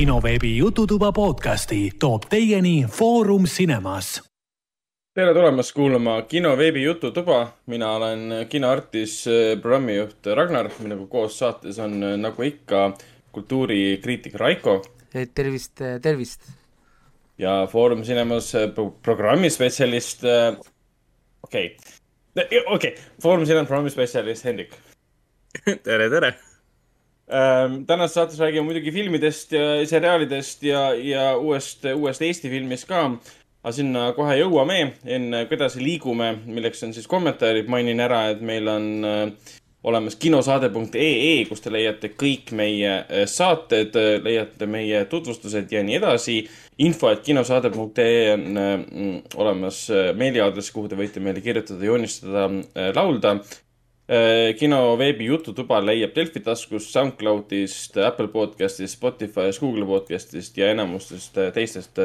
kinoveebi Jututuba podcasti toob teieni Foorum Cinemas. tere tulemast kuulama kinoveebi Jututuba. mina olen kinoartis programmijuht Ragnar, minuga koos saates on nagu ikka kultuurikriitik Raiko. tervist, tervist. ja Foorum Cinemas programmispetsialist. okei okay., okei okay., Foorum Cinemas programmispetsialist Hendrik tere, tere ähm,. tänases saates räägime muidugi filmidest ja seriaalidest ja, ja uuest, uuest Eesti filmist ka. aga sinna kohe jõuame. enne kui edasi liigume, milleks on siis kommentaarid, mainin ära, et meil on äh, olemas kinosaade.ee, kus te leiate kõik meie äh, saated, leiate meie tutvustused ja nii edasi. info, et kinosaade.ee on äh, olemas äh, meiliaadress, kuhu te võite meile kirjutada, joonistada, laulda kino veebi Jututuba leiab Delfi taskust, SoundCloudist, Apple podcastist, Spotify'st, Google podcastist ja enamustest teistest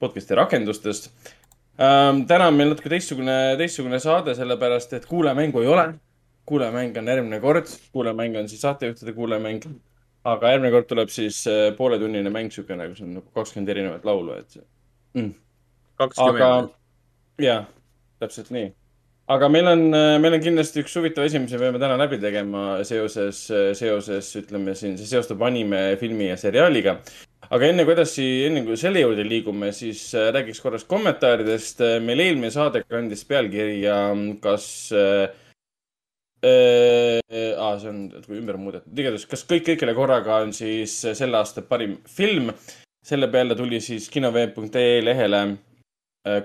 podcast'i rakendustest. Ähm, täna on meil natuke teistsugune, teistsugune saade, sellepärast et kuulajamängu ei ole. kuulajamäng on järgmine kord, kuulajamäng on siis saatejuhtide kuulajamäng. aga järgmine kord tuleb siis pooletunnine mäng, siukene, kus on nagu kakskümmend erinevat laulu, et mm.. kakskümmend. jah, täpselt nii aga meil on, meil on kindlasti üks huvitav asi, mis me peame täna läbi tegema seoses, seoses, ütleme siin, see seostub anime, filmi ja seriaaliga. aga enne kui edasi, enne kui selle juurde liigume, siis räägiks korraks kommentaaridest. meil eelmine saade kandis pealkirja, kas äh,. Äh, see on ümber muudetud, igatahes, kas kõik kõigile korraga on siis selle aasta parim film. selle peale tuli siis kinoveeb.ee lehele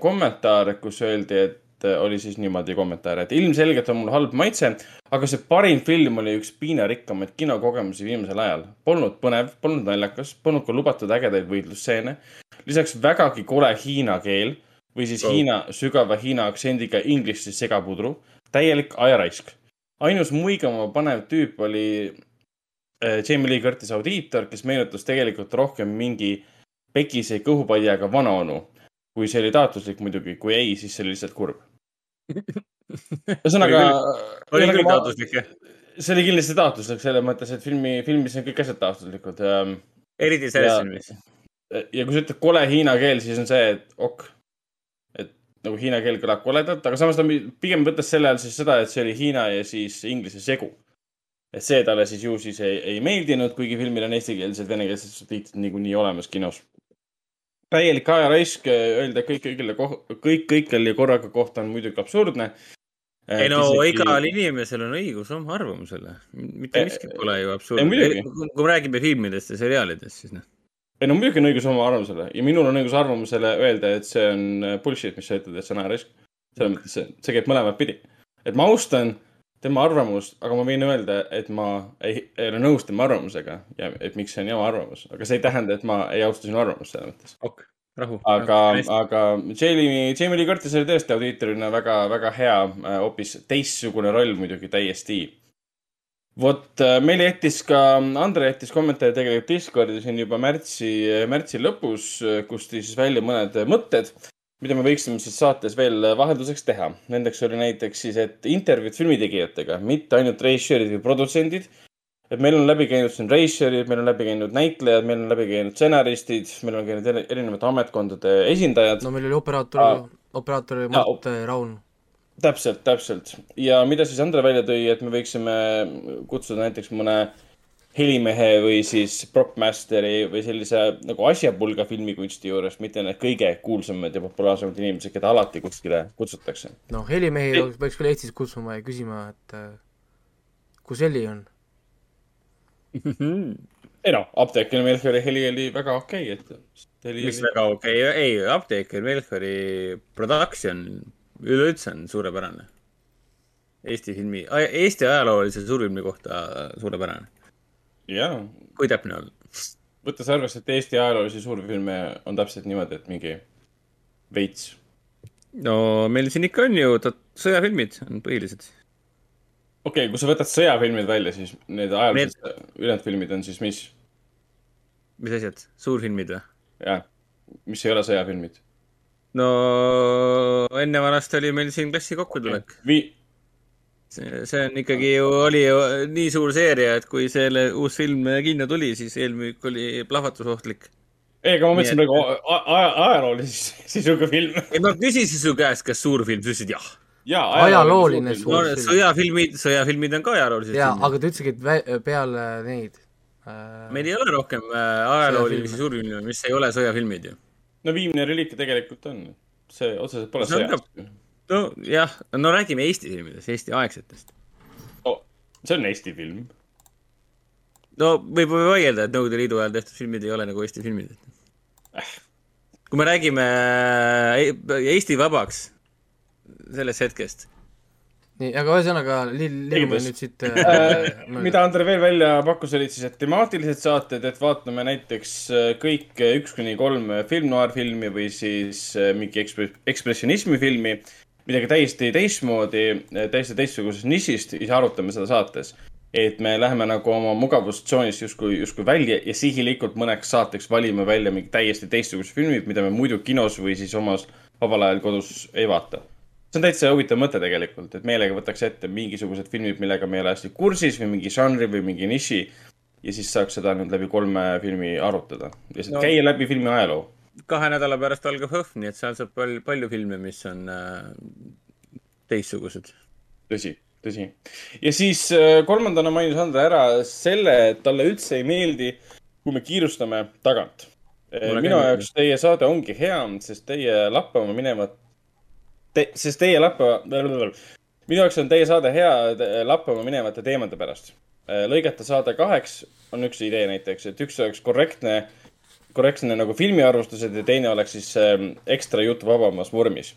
kommentaar, kus öeldi, et Äh, oli siis niimoodi kommentaar, et ilmselgelt on mul halb maitse, aga see parim film oli üks piinarikkamaid kinokogemusi viimasel ajal. Polnud põnev, polnud naljakas, polnud ka lubatud ägedaid võitlusstseene. lisaks vägagi kole hiina keel või siis oh. Hiina, sügava Hiina aktsendiga inglise segapudru. täielik ajaraisk. ainus muigama panev tüüp oli äh, Jamie Lee Curtis audiitor, kes meenutas tegelikult rohkem mingi pekise kõhupadjaga vanaonu kui see oli taotluslik muidugi, kui ei, siis see oli lihtsalt kurb ühesõnaga. oli küll taotluslik, jah? see oli kindlasti taotluslik selles mõttes, et filmi, filmis on kõik asjad taotluslikud. eriti selles filmis. ja kui sa ütled kole hiina keel, siis on see, et ok. et nagu hiina keel kõlab koledalt, aga samas ta pigem mõtles selle all siis seda, et see oli hiina ja siis inglise segu. et see talle siis ju siis ei, ei meeldinud, kuigi filmil on eestikeelsed, venekeelsed subtiitrid niikuinii olemas kinos täielik ajaraisk, öelda kõik kõigile, kõik kõikjal ja korraga kohta on muidugi absurdne. ei no isegi... igal inimesel on õigus oma arvamusele, mitte miski pole ju absurdne. kui me räägime filmidest ja seriaalidest, siis noh. ei no muidugi on õigus oma arvamusele ja minul on õigus arvamusele öelda, et see on bullshit, mis sa ütled, et see on ajaraisk. selles mõttes see käib mõlemat pidi. et ma austan tema arvamust, aga ma võin öelda, et ma ei, ei ole nõus tema arvamusega ja et miks see on jama arvamus, aga see ei tähenda, et ma ei austa sinu arvamust selles mõttes. ok, rahu. aga, aga Jamie, Jamie Lee Curtis oli tõesti audiitorina väga, väga hea, äh, hoopis teistsugune roll muidugi täiesti. vot äh, meile jättis ka, Andre jättis kommentaari tegelikult Discordi siin juba märtsi, märtsi lõpus, kus tõi siis välja mõned mõtted mida me võiksime siis saates veel vahelduseks teha. Nendeks oli näiteks siis, et intervjuud filmitegijatega, mitte ainult režissöörid või produtsendid. et meil on läbi käinud siin režissöörid, meil on läbi käinud näitlejad, meil on läbi käinud stsenaristid, meil on käinud erinevate ametkondade esindajad. no meil oli operaator, operaator Mart ja, Raun. täpselt, täpselt. ja mida siis Andre välja tõi, et me võiksime kutsuda näiteks mõne äh, helimehe või siis propmasteri või sellise nagu asjapulga filmikunsti juures, mitte need kõige kuulsamad ja populaarsemad inimesed, keda alati kuskile kutsutakse. noh, helimehi peaks küll Eestis kutsuma ja küsima, et äh, kus heli on ei noh, Apteeker Melchiori heli oli väga okei okay,, et mis oli... väga okei okay., ei, Apteeker Melchiori production üleüldse on suurepärane. Eesti filmi, Eesti ajaloolise suurfilmi kohta suurepärane jaa. kui täpne olla? võttes arvesse, et Eesti ajaloolisi suurfilme on täpselt niimoodi, et mingi veits. no meil siin ikka on ju sõjafilmid on põhilised. okei okay,, kui sa võtad sõjafilmid välja, siis need ajaloolised need... ülejäänud filmid on siis mis? mis asjad, suurfilmid või? jah, mis ei ole sõjafilmid. no enne vanasti oli meil siin klassi kokkutulek okay.. See, see on ikkagi ju, oli ju nii suur seeria, et kui selle uus film kinno tuli, siis eelmüük oli plahvatusohtlik. ei, aga ma mõtlesin praegu ajaloolise sisuga film. ei, ma küsisin su käest, kas suur film, sa ütlesid jah. jaa, Ajalooline film. suur- no film. sõjafilmid, sõjafilmid on ka ajaloolised jaa, aga ta ütleski, et peale neid äh, meil ei ole rohkem äh, ajaloolisi suurfilme, mis ei ole sõjafilmid ju. no viimne reliik tegelikult on. see otseselt pole sõjast. nojah, no räägime Eesti filmidest, Eesti aegsetest. Oh, see on Eesti film. no võib vaielda, et Nõukogude Liidu ajal tehtud filmid ei ole nagu Eesti filmid. kui me räägime äh, Eesti vabaks sellest hetkest, nii, aga ühesõnaga li-, liigume nüüd siit Äh, äh, mida Andre veel välja pakkus, olid siis, et temaatilised saated, et vaatame näiteks kõik üks kuni kolm film-noir filmi või siis mingi ekspre-, ekspressionismi filmi, midagi täiesti teistmoodi, täiesti teistsugusest nišist siis arutame seda saates. et me läheme nagu oma mugavustsoonist justkui, justkui välja ja sihilikult mõneks saateks valime välja mingi täiesti teistsugused filmid, mida me muidu kinos või siis omas vabal ajal kodus ei vaata see on täitsa huvitav mõte tegelikult, et meelega võtaks ette mingisugused filmid, millega me ei ole hästi kursis või mingi žanri või mingi niši. ja siis saaks seda nüüd läbi kolme filmi arutada. lihtsalt no. käia läbi filmi ajaloo. Kahe nädala pärast algab HÖFF, nii et seal saab palju, palju filme, mis on äh, teistsugused. tõsi, tõsi. ja siis äh, kolmandana mainis Andre ära selle, et talle üldse ei meeldi, kui me kiirustame tagant. Ka minu jaoks teie saade ongi hea, sest teie lappama minevad te,, sest teie lappama, minu jaoks on teie saade hea te- lappama minevate teemade pärast. lõigata saade kaheks on üks idee näiteks, et üks oleks korrektne, korrektne nagu filmiarvustused ja teine oleks siis ähm, ekstra jutt vabamas vormis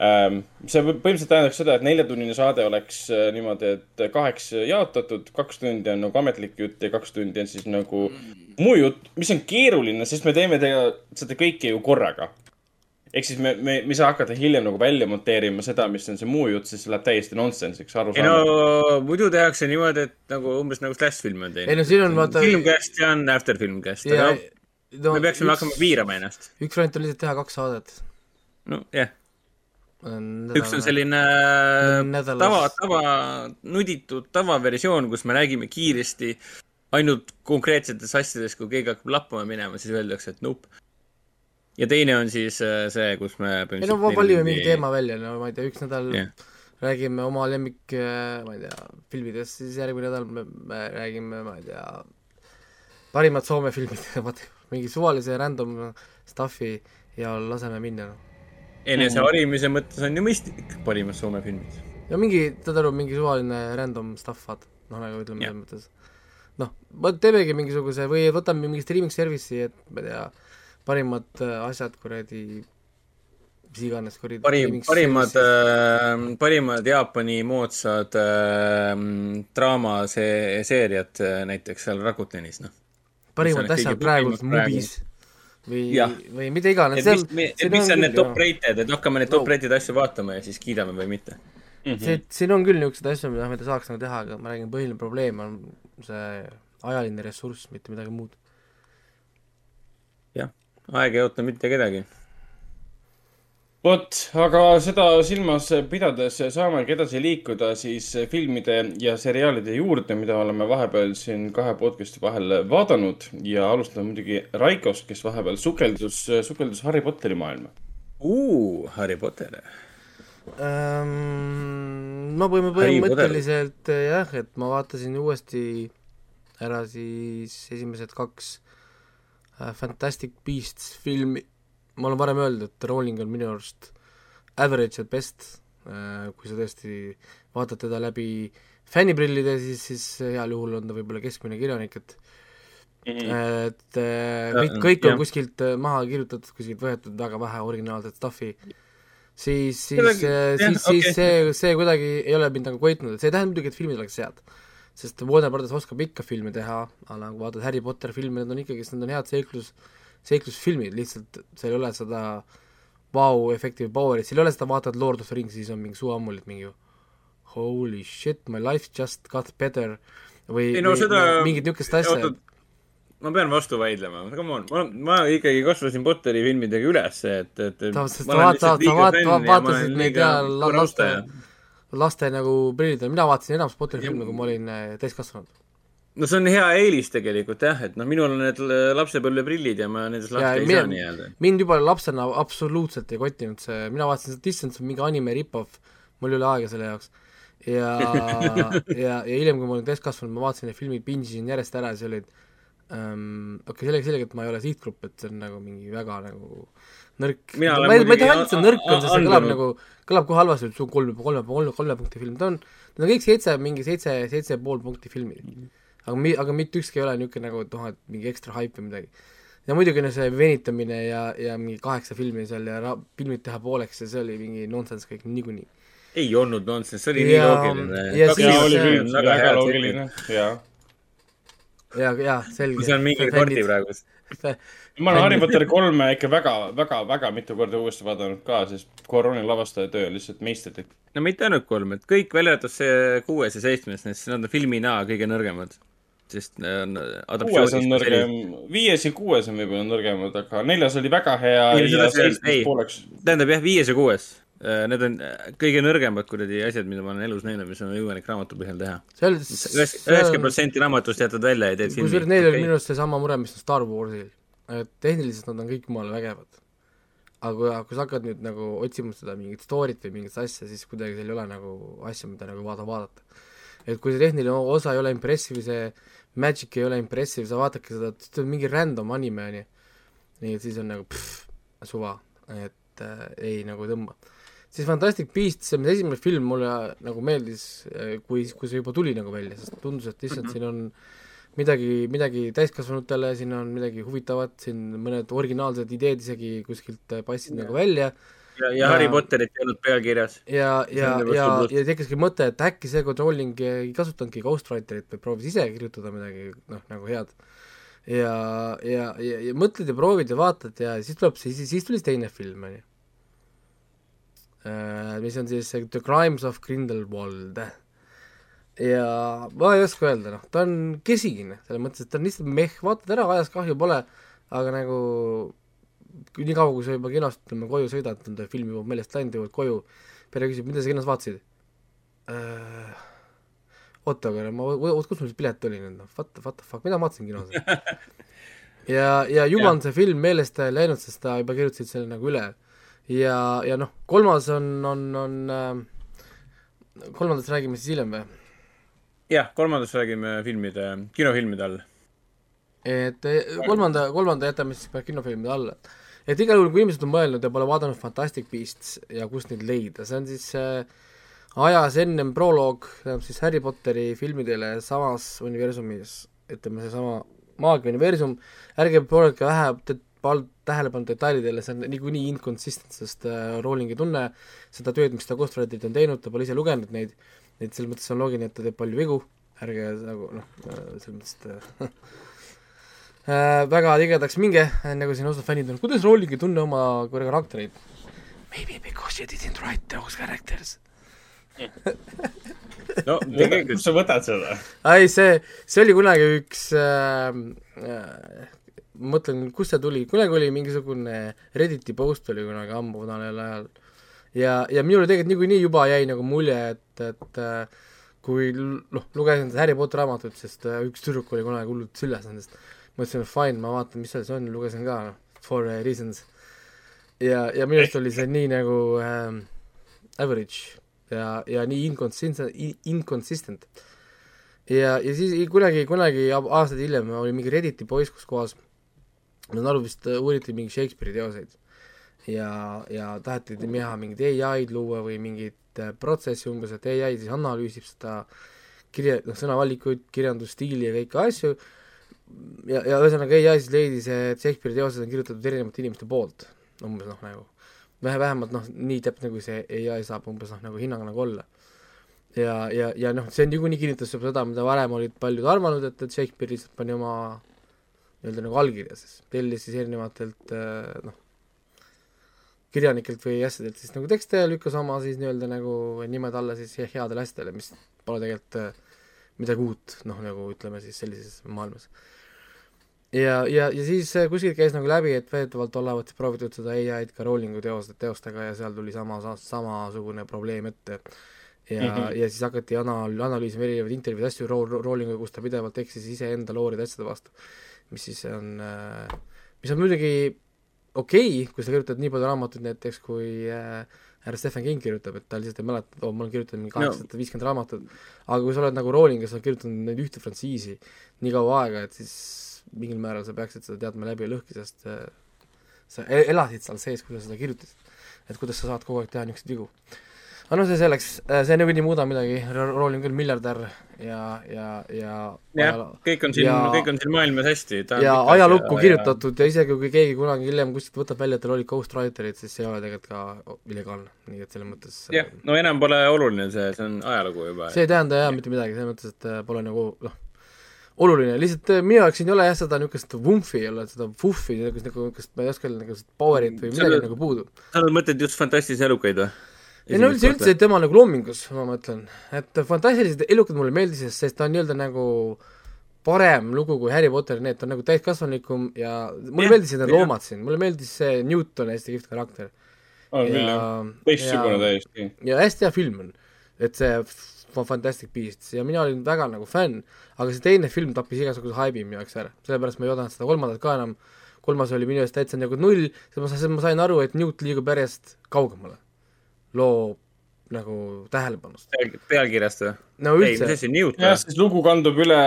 ähm,. see põ- põhimõtteliselt tähendaks seda, et neljatunnine saade oleks äh, niimoodi, et kaheks jaotatud, kaks tundi on nagu ametlik jutt ja kaks tundi on siis nagu muu jutt, mis on keeruline, sest me teeme tega- seda kõike ju korraga ehk siis me, me, me ei saa hakata hiljem nagu välja monteerima seda, mis on see muu jutt, siis see läheb täiesti nonsensiks, ei arusaamatuks. no muidu tehakse niimoodi, et nagu umbes nagu Slash film on ei teinud. no siin on vaata filmcast ja on after filmcast, aga no, me peaksime üks, hakkama piirama ennast. üks variant on lihtsalt teha kaks saadet. nojah, üks on selline nädalas- tava, tava, nuditud tavaversioon, kus me räägime kiiresti ainult konkreetsetes asjades, kui keegi hakkab lappama minema, siis öeldakse, et nope. ja teine on siis äh, see, kus me ei no va- valime mingi teema välja, no ma ei tea, üks nädal yeah. räägime oma lemmik, ma ei tea, filmidest, siis järgmine nädal me, me räägime, ma ei tea, parimad Soome filmid, vaata, mingi suvalise random stuff'i ja laseme minna, noh. eneseharimise mõttes on ju mõistlik, parimad Soome filmid. ja mingi, saad aru, mingi suvaline random stuff, vaata, noh, nagu ütleme selles mõttes. noh, teemegi mingisuguse või võtame mingi streaming service'i, et ma ei tea, parimad äh, asjad kuradi, mis iganes kuradi parim, parimad, parimad Jaapani moodsad äh, draamaseeriad äh, näiteks seal Rakutenis, noh. Parimad on asjad kõige praegu tublimad praegu. Mubis või või mida iganes, et mis, et mis on need top rated, et hakkame neid top rated asju vaatama ja siis kiidame või mitte. Mhm. see, siin on küll niisuguseid asju, mida, mida saaks nagu teha, aga ma räägin, põhiline probleem on see ajaline ressurss, mitte midagi muud. jah, aeg ei oota mitte kedagi. vot, aga seda silmas pidades saamegi edasi liikuda siis filmide ja seriaalide juurde, mida oleme vahepeal siin kahe podcast'i vahel vaadanud ja alustame muidugi Raikost, kes vahepeal sukeldus, sukeldus Harry Potteri maailma. Harry Potter. Ehm, no Harry põhimõtteliselt jah, et ma vaatasin uuesti ära siis esimesed kaks äh, Fantastic Beasts filmi, ma olen varem öelnud, et Rowling on minu arust average at best, kui sa tõesti vaatad teda läbi fänniprillide, siis, siis heal juhul on ta võib-olla keskmine kirjanik, et et äh, kõik, kõik on kuskilt äh, maha kirjutatud, kuskilt võetud väga vähe originaalset stuff'i, siis, siis, siis siis okei. see, see kuidagi ei ole mind nagu koitnud, et see ei tähenda muidugi, et filmid oleks head. sest Warner Brothers oskab ikka filme teha, aga nagu vaatad Harry Potter filme, need on ikkagist, need on head seiklus, seiklusfilmid, lihtsalt seal ei ole seda vau-efekti või power'it, seal ei ole seda, vaatad Lord of the Rings, siis on mingi suu ammulit mingi holy shit, my life just got better või, Ei no või seda- mingit niisugust asja, ma pean vastu vaidlema, come on, ma, ma ikkagi kasvasin Potteri filmidega üles, et, et. Ta- sest sa vaata- sa vaata- vaatasid neid ja la- laste- laste nagu prillid mina vaatasin enamus Potteri filme, kui ma olin äh, täiskasvanud. No see on hea eelis tegelikult jah, et noh, minul on need lapsepõlveprillid ja ma nendest lahti ei mina- saa nii-öelda. mind juba lapsena absoluutselt ei kottinud see, mina vaatasin seda Distance, mingi anime rip-off, mul ei ole aega selle jaoks. ja, ja, ja hiljem, kui ma olin täiskasvanud, ma vaatasin need filmid, binge isin järjest ära ja see olid um, okei okay,, sellega, sellega, et ma ei ole sihtgrupp, et see on nagu mingi väga nagu nõrk. Ma ei, ma ei taha öelda, et see nõrk on, sest see kõlab nagu, kõlab kohe halvasti, et see on kolm, kolme, kolme, kolme punkti film, ta on, need on kõik seitse, mingi seitse, seitse pool punkti filmid. Aga mi-, aga mitte ükski ei ole niisugune nagu, et noh, et mingi ekstra haip või midagi ja muidugi no see venitamine ja, ja mingi kaheksa filmi seal ja ra- filmid teha pooleks ja see oli mingi nonsense kõik niikuinii. ei olnud nonsense, see oli Ja- nii loogiline. ja ja siis- oli see küll on, väga loogiline, jaa. ja, ja selge. see on mingi kordi. praegu. ma olen Harry Potteri kolme ikka väga, väga, väga mitu korda uuesti vaadanud ka, sest Cuaroni lavastaja töö on lihtsalt meisterlik. no mitte ainult kolm, et kõik välja arvatud see kuues ja seitsmes, need on filmina kõige nõrgemad. Sest äh, on kuues on nõrgem, viies ja kuues on võib-olla nõrgemad, aga neljas oli väga hea Ei, ja seitsmes pooleks. tähendab jah, viies ja kuues. Need on äh, kõige nõrgemad kuradi asjad, mida ma olen elus näinud, mis on võimalik raamatu põhjal teha. üheksakümmend protsenti raamatust jätad välja ja teed filmi. kusjuures neil oli minu arust seesama mure, mis on Star Warsil. et tehniliselt nad on kõik jumala vägevad. aga kui, kui sa hakkad nüüd nagu otsima seda mingit story't või mingit asja, siis kuidagi seal ei ole nagu asja, mida nagu vaata, vaadata. et kui see tehniline osa ei ole impressive, see magic ei ole impressive, sa vaatadki seda, see on mingi random anime, onju. nii et siis on nagu pff, suva, et äh, ei nagu tõmba. Siis Fantastic Beast, see esimene film mulle nagu meeldis, kui, kui see juba tuli nagu välja, sest tundus, et lihtsalt siin on midagi, midagi täiskasvanutele, siin on midagi huvitavat, siin mõned originaalsed ideed isegi kuskilt äh, paistsid nagu välja ja, ja Harry Potterit ei olnud pealkirjas. ja, ja on, ja nagu, ja tekkiski mõte, et äkki seekord Rowling ei kasutanudki Ghostwriterit, vaid proovis ise kirjutada midagi noh, nagu head. ja, ja, ja, ja mõtled ja proovid ja vaatad ja siis tuleb see, siis tuli see teine film, on ju. mis on siis The Crimes of Grindelwald. ja ma ei oska öelda, noh, ta on kesine, selles mõttes, et ta on lihtsalt meh, vaatad ära, ajas kahju pole, aga nagu kui nii kaua, kui sa juba kinost ütleme koju sõidad, on ta film juba meelest läinud, jõuad koju, pere küsib, mida sa kinos vaatasid äh,? oota, aga ma, oot, kus mul see pilet oli nüüd, noh, what the, what the fuck, mida ma vaatasin kinos? ja, ja juba on see film meelest läinud, sest ta juba kirjutasid selle nagu üle. ja, ja noh, kolmas on, on, on äh, kolmandast räägime siis hiljem või? jah, kolmandast räägime filmide, kinofilmide all. et eh, kolmanda, kolmanda jätame siis kinofilmide alla. Et igal juhul, kui inimesed on mõelnud ja pole vaadanud Fantastic Beasts ja kust neid leida, see on siis äh, ajas ennem proloog, tähendab siis Harry Potteri filmidele samas universumis, ütleme seesama Maagia universum, ärge pöörake vähe pal- tähelepanu detailidele, see on niikuinii inconsistent, sest äh, Rowling ei tunne seda tööd, mis ta Ghostwriterid on teinud, ta pole ise lugenud neid, et selles mõttes on loogiline, et ta teeb palju vigu, ärge nagu noh, selles mõttes, et äh, äh, väga tigedaks minge, nagu siin osad fännid on, kuidas Rowling ei tunne oma karaktereid? Maybe because you didn't write those characters. no tegelikult sa võtad seda? ei, see, see oli kunagi üks äh,, äh, ma mõtlen, kust see tuli, kunagi oli mingisugune Redditi post oli kunagi ammu vanal ajal ja, ja minule tegelikult niikuinii juba jäi nagu mulje, et, et äh, kui noh, lugesin seda Harry Potteri raamatut, sest äh, üks tüdruk oli kunagi hullult süljas nendest, mõtlesin, fine, ma vaatan, mis seal siis on, lugesin ka, noh, for reasons. ja, ja minu arust oli see nii nagu äh, average ja, ja nii inconsistent, inconsistent ja, ja siis kunagi, kunagi aastaid hiljem oli mingi Redditi poiss, kus kohas ma saan aru, vist uuriti mingi Shakespeare'i teoseid. ja, ja taheti teha mingit ai-d luua või mingit äh, protsessi umbes, et ai siis analüüsib seda kirja, noh, sõnavalikuid, kirjandusstiili ja kõiki asju ja, ja ühesõnaga ai siis leidis, et Shakespeare'i teosed on kirjutatud erinevate inimeste poolt, umbes noh, nagu vähe, vähemalt noh, nii täpne, kui see ai saab umbes noh, nagu hinnang nagu olla ja, ja, ja noh, see niikuinii kinnitas juba seda, mida varem olid paljud arvanud, et, et Shakespeare lihtsalt pani oma nii-öelda nagu allkirja siis, tellis siis erinevatelt äh, noh, kirjanikelt või asjadelt siis nagu tekste ja lükkas oma siis nii-öelda nagu nimed alla siis he- headele asjadele, mis pole tegelikult äh, midagi uut, noh nagu ütleme siis sellises maailmas. ja, ja, ja siis äh, kuskilt käis nagu läbi, et väidetavalt olevat proovitud seda ai-d ka Rowlingu teoste, teostega ja seal tuli sama, samasugune probleem ette ja mm, -hmm. ja siis hakati anal-, analüüsima erinevaid intervjuusid, asju Ro-, Rowlinguga, kus ta pidevalt eksis iseenda looride asjade vastu. mis siis on, mis on muidugi okei okay,, kui sa kirjutad nii palju raamatuid näiteks, kui äh, härra Stephen King kirjutab, et ta lihtsalt ei mäleta, et oo, ma olen kirjutanud mingi kaheksasada viiskümmend raamatut, aga kui sa oled nagu Rowling, kes on kirjutanud neid ühte frantsiisi nii kaua aega, et siis mingil määral sa peaksid seda teadma läbi ja lõhki, sest äh, sa e-, elasid seal sees, kui sa seda kirjutasid. et kuidas sa saad kogu aeg teha niisuguseid vigu aga noh, see selleks, äh, see niikuinii ei muuda midagi, Rowling küll miljardär ja, ja, ja jah, kõik on siin, kõik on siin maailmas hästi. ja ajalukku ja, kirjutatud ja isegi kui keegi kunagi hiljem kuskilt võtab välja, et tal olid ghostwriterid, siis see ei ole tegelikult ka illegaalne, nii et selles mõttes jah, no enam pole oluline see, see on ajalugu juba. see ei tähenda jah mitte midagi, selles mõttes, et äh, pole nagu noh, oluline, lihtsalt äh, minu jaoks siin ei ole jah seda niisugust vumfi ei ole, seda vuffi, niisugust nagu niisugust, ma ei oska öelda, niisugust power'it või midagi nagu puudu. sa mõtled just fantastilisi elukaid või? ei no üldse, üldse tema nagu loomingus, ma mõtlen, et fantastilised elukad mulle meeldisid, sest ta on nii-öelda nagu parem lugu kui Harry Potter, need on nagu täiskasvanulikum ja mulle yeah, meeldisid need yeah. loomad siin, mulle meeldis see Newton, hästi kihvt karakter. on küll jah, teistsugune täiesti. ja hästi hea film on, et see Fantastic Beasts ja mina olin väga nagu fänn, aga see teine film tappis igasuguse haibi minu jaoks ära, sellepärast ma ei oodanud seda kolmandat ka enam, kolmas oli minu jaoks täitsa nagu null, sest ma sain aru, et Newt liigub järjest kaugemale loo nagu tähelepanust. pealkirjast või? no üldse. ei, mis asi, Newt või? jah, siis lugu kandub üle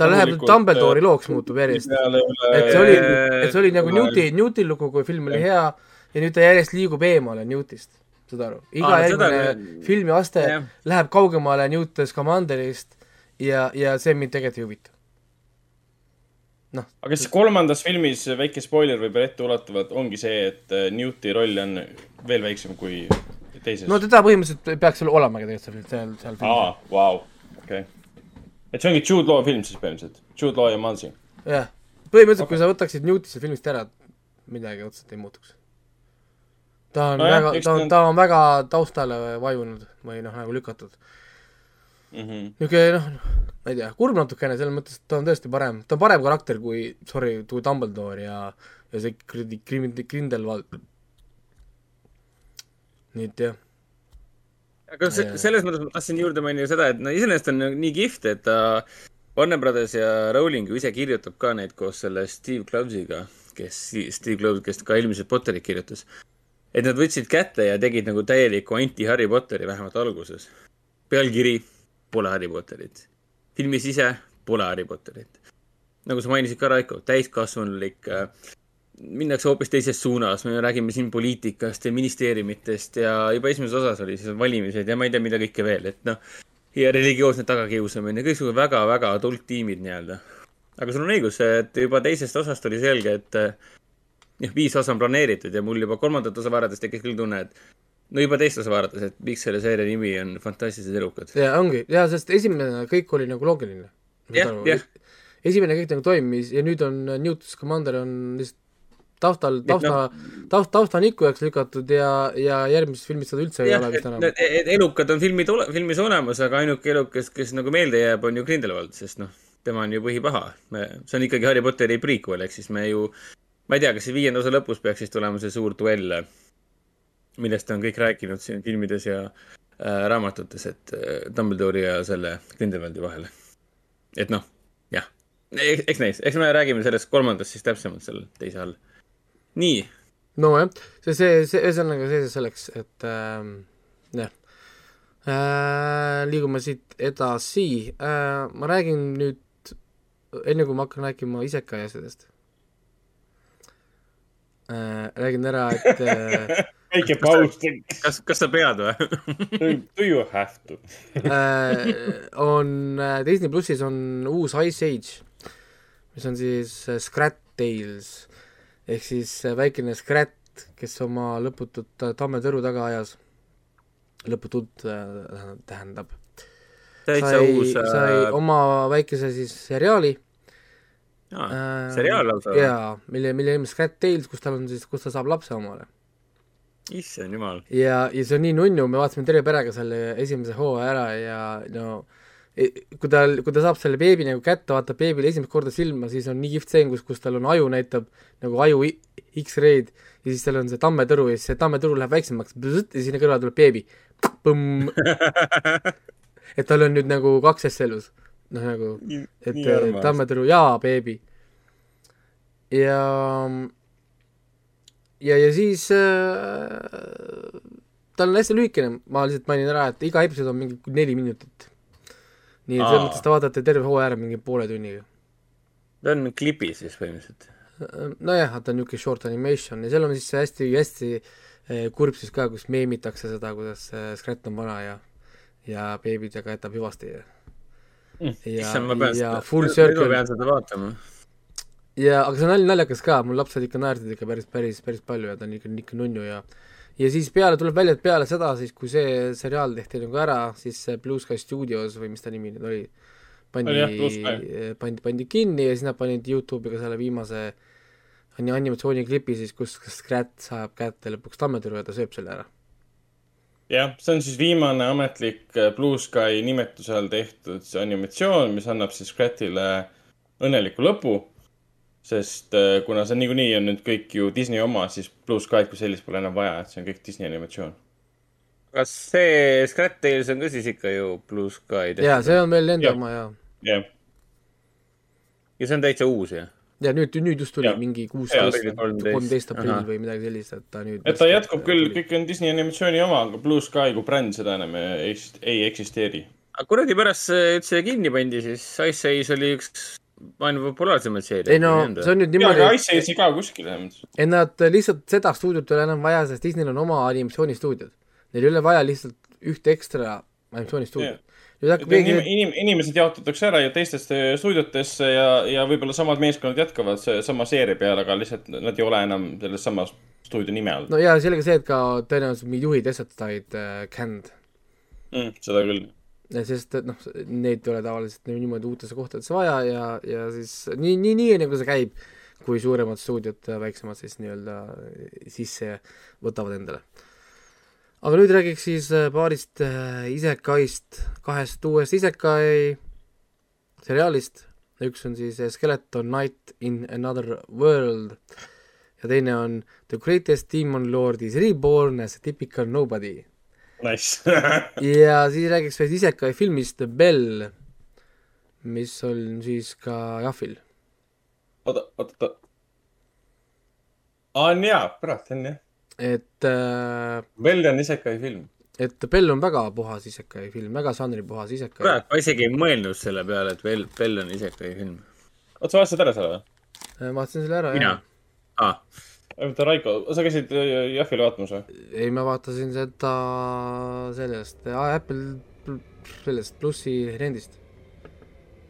ta läheb Dumbledore'i looks muutub järjest. et see oli, et see oli nagu Newti, Newti lugu, kui film oli hea ja nüüd ta järjest liigub eemale Newtist, saad aru? iga Aa, järgmine seda... filmi aste ja. läheb kaugemale Newt Scamanderist ja, ja see mind tegelikult ei huvita. noh. aga kas kolmandas filmis, väike spoiler võib-olla etteulatuvalt, ongi see, et Newti roll on veel väiksem kui teises? no teda põhimõtteliselt peaks seal olemagi tegelikult seal, seal, seal filmis. aa, vau, okei okay.. et see ongi Jude Law film siis põhimõtteliselt, Jude Law ja Mansi? jah, põhimõtteliselt okay. kui sa võtaksid Newti sellest filmist ära, midagi otseselt ei muutuks. Ta on no väga, ta on, ta on väga taustale vajunud või noh, nagu lükatud mm -hmm.. niisugune noh, ma ei tea, kurb natukene, selles mõttes, et ta on tõesti parem, ta on parem karakter kui, sorry, kui Dumbledore ja, ja see kuradi Grindelwald nii et jah. aga see, selles mõttes ma tahtsin juurde mainida seda, et no iseenesest on nii kihvt, et ta Warner Brothers ja Rowling ju ise kirjutab ka neid koos selle Steve Clovesiga, kes, Steve Cloves, kes ka eelmised Potterid kirjutas. Et nad võtsid kätte ja tegid nagu täieliku anti-Harry Potteri, vähemalt alguses. pealkiri pole Harry Potterit. filmis ise pole Harry Potterit. nagu sa mainisid ka, Raiko, täiskasvanulik äh, minnakse hoopis teises suunas, me räägime siin poliitikast ja ministeeriumitest ja juba esimeses osas oli siis valimised ja ma ei tea, mida kõike veel, et noh, ja religioosne tagakiusamine, kõiksugused väga-väga adult tiimid nii-öelda. aga sul on õigus, et juba teisest osast oli selge, et jah, viis osa on planeeritud ja mul juba kolmandat osa vaadates tekkis küll tunne, et no juba teist osa vaadates, et miks selle seeria nimi on Fantastilised elukad. ja ongi, ja sest esimene kõik oli nagu loogiline. jah, jah. esimene kõik nagu toimis ja nüüd on Newton's Commander on lihtsalt taustal, tausta no,, taust, tausta on ikkujaks lükatud ja, ja järgmises filmis seda üldse ja, ei ole vist enam. elukad on filmid, filmis olemas, aga ainuke elukas, kes nagu meelde jääb, on ju Grindelwald, sest noh, tema on ju põhipaha. see on ikkagi Harry Potteri prequel, ehk siis me ju, ma ei tea, kas see viienda osa lõpus peaks siis tulema see suur duell, millest on kõik rääkinud siin filmides ja äh, raamatutes, et äh, Dumbledore'i ja selle Grindelwaldi vahel. et noh, jah, eks näis, eks me räägime sellest kolmandast siis täpsemalt seal teise all nii. nojah, see, see, see, ühesõnaga see selleks, et äh, jah äh,. liigume siit edasi äh,, ma räägin nüüd, enne kui ma hakkan rääkima isekai asjadest räägin ära, et äh, väike paus. kas, kas sa pead või? Do you have to? Äh, on äh, Disney plussis on uus Ice Age, mis on siis äh, Scrat Tales. Ehk siis väikene Scrat, kes oma lõputut tammetõru taga ajas, lõputult äh, tähendab, sai, sai äh, oma väikese siis seriaali Aa, äh, seriaal lausa? jaa, mille, mille nimi on Scrat Tales, kus tal on siis, kus ta saab lapse omale. issand jumal. ja, ja see on nii nunnu, me vaatasime terve perega selle esimese hooaja ära ja no kui tal, kui ta saab selle beebi nagu kätte, vaatab beebile esimest korda silma, siis on nii kihvt stseen, kus, kus tal on aju näitab nagu aju X-ray'd ja siis tal on see tammetõru ja siis see tammetõru läheb väiksemaks ja sinna kõrvale tuleb beebi. et tal on nüüd nagu kaks asja elus. noh, nagu, et äh. Tammetõru jaa, beebi. ja, ja, ja siis äh, tal on hästi lühikene, ma lihtsalt mainin ära, et iga episood on mingi neli minutit. nii et selles mõttes te vaatate terve hooaja ära mingi poole tunniga. ta on klipi siis põhimõtteliselt. nojah, ta on niisugune short animation ja seal on siis hästi-hästi eh, kurb siis ka, kus meemitakse seda, kuidas eh, Scrat on vana ja ja beebidega jätab hüvasti ja issand, ma pean, nüüd ma circle pean seda vaatama. ja aga see on naljakas ka, mul lapsed ikka naersid ikka päris, päris, päris palju ja ta on ikka, ikka nunnu ja ja siis peale, tuleb välja, et peale seda siis, kui see seriaal tehti nagu ära, siis see Blue Sky Studios või mis ta nimi nüüd oli, pandi Sky., pandi, pandi kinni ja siis nad panid Youtube'i ka selle viimase ani- animatsiooniklipi siis, kus Scrat saab kätte lõpuks tammetüdru ja ta sööb selle ära. jah, see on siis viimane ametlik äh, Blue Sky nimetuse all tehtud see animatsioon, mis annab siis Scratile õnneliku lõpu. sest äh, kuna see niikuinii on nüüd kõik ju Disney oma, siis Blue Sky'd kui sellist pole enam vaja, et see on kõik Disney animatsioon. kas see Scrat Tales on ka siis ikka ju Blue Sky tehtud? jaa, see on veel nende oma ja jah, ja see on täitsa uus jah? Ja nüüd, nüüd just tuli Jaa. mingi Jaa, kuusteist tuli, 13. kolmteist aprill või midagi sellist, et ta nüüd et ta jätkub küll, kõik on Disney animatsiooni oma, aga Blue Sky kui bränd seda enam ei, ei eksisteeri. aga kuradi pärast see üldse kinni pandi, siis Ice Age oli üks maailma populaarsemaid seeriaid. ei no see on nüüd ja, niimoodi aga, Ice Age ei kao kuskile et nad lihtsalt seda stuudiot ei ole enam vaja, sest Disneyl on oma animatsioonistuudiod. Neil ei ole vaja lihtsalt ühte ekstra animatsioonistuudiot. hakkab keegi Inim,, inim, inimesed jaotatakse ära ju teistesse stuudiotesse ja, ja võib-olla samad meeskonnad jätkavad sama seeria peal, aga lihtsalt nad ei ole enam selles samas stuudio nime all no ja sellega see, et ka tõenäoliselt mingid juhid lihtsalt said äh, canned. mm,. seda küll. sest et noh, neid ei ole tavaliselt nii- niimoodi uutesse kohtadesse vaja ja, ja siis nii, nii, nii nagu see käib, kui suuremad stuudiod väiksemad siis nii-öelda sisse võtavad endale. Aga nüüd räägiks siis äh, paarist äh, isekaist, kahest uuest isekai seriaalist. üks on siis äh, Skeleton Knight in Another World ja teine on The Greatest Demon Lord is Reborn as a Typical Nobody Nice ja siis räägiks veel isekai filmist The Bell, mis on siis ka Jahvil. oota, oota, oota. aa, on jaa, kurat, on jah. Et äh,, Bell on isekai film. et Bell on väga puhas isekai film, väga žanripuhas isekai. kurat, ma isegi ei mõelnud selle peale, et Bell, Bell on isekai film. oota, sa vaatasid ära selle või? Äh, vaatasin selle ära, mina jah., aa, oota, Raiko, sa käisid äh, Jahvil vaatamas või? ei, ma vaatasin seda sellest äh, Apple pl- sellest plussi rendist.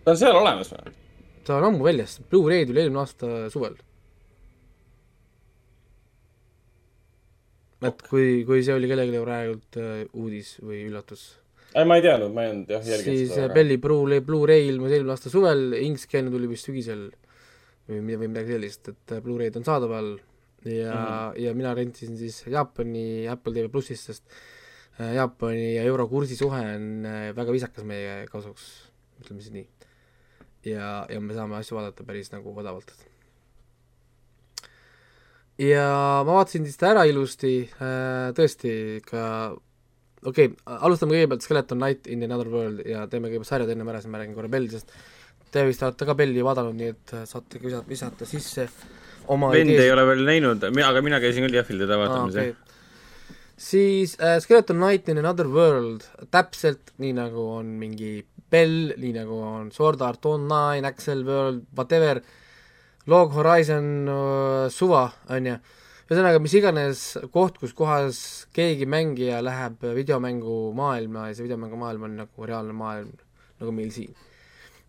ta on seal olemas või? ta on ammu väljas, Blu-ray tuli eelmine aasta suvel. Et kui, kui see oli kellelegi praegult äh, uudis või üllatus ei, ma ei teadnud, ma ei olnud jah jälginud siis seda äh,. Belli Blu-ray, Blu-ray ilmus eelmine aasta suvel, ingliskeelne tuli vist sügisel või või midagi sellist, et äh, Blu-ray'd on saadaval ja mm, -hmm. ja mina rentisin siis Jaapani Apple TV plussist, sest Jaapani ja euro kursi suhe on väga viisakas meie kasuks, ütleme siis nii. ja, ja me saame asju vaadata päris nagu odavalt. Ja ma vaatasin siis ta ära ilusti äh,, tõesti ikka okei okay,, alustame kõigepealt Skeleton Knight in Another World ja teeme kõigepealt sarjad ennem ära, siis ma räägin korra Belli, sest te vist olete ka Belli vaadanud, nii et äh, saate visata, visata sisse oma vend ei ideesid. ole veel näinud, aga mina käisin küll Jahvil teda vaatamas Aa, jah okei. siis äh, Skeleton Knight in Another World, täpselt nii nagu on mingi Bell, nii nagu on Sword Art Online, Axel World, whatever, Log Horizon suva, on ju, ühesõnaga mis iganes koht, kus kohas keegi mängija läheb videomängu maailma ja see videomängu maailm on nagu reaalne maailm, nagu meil siin.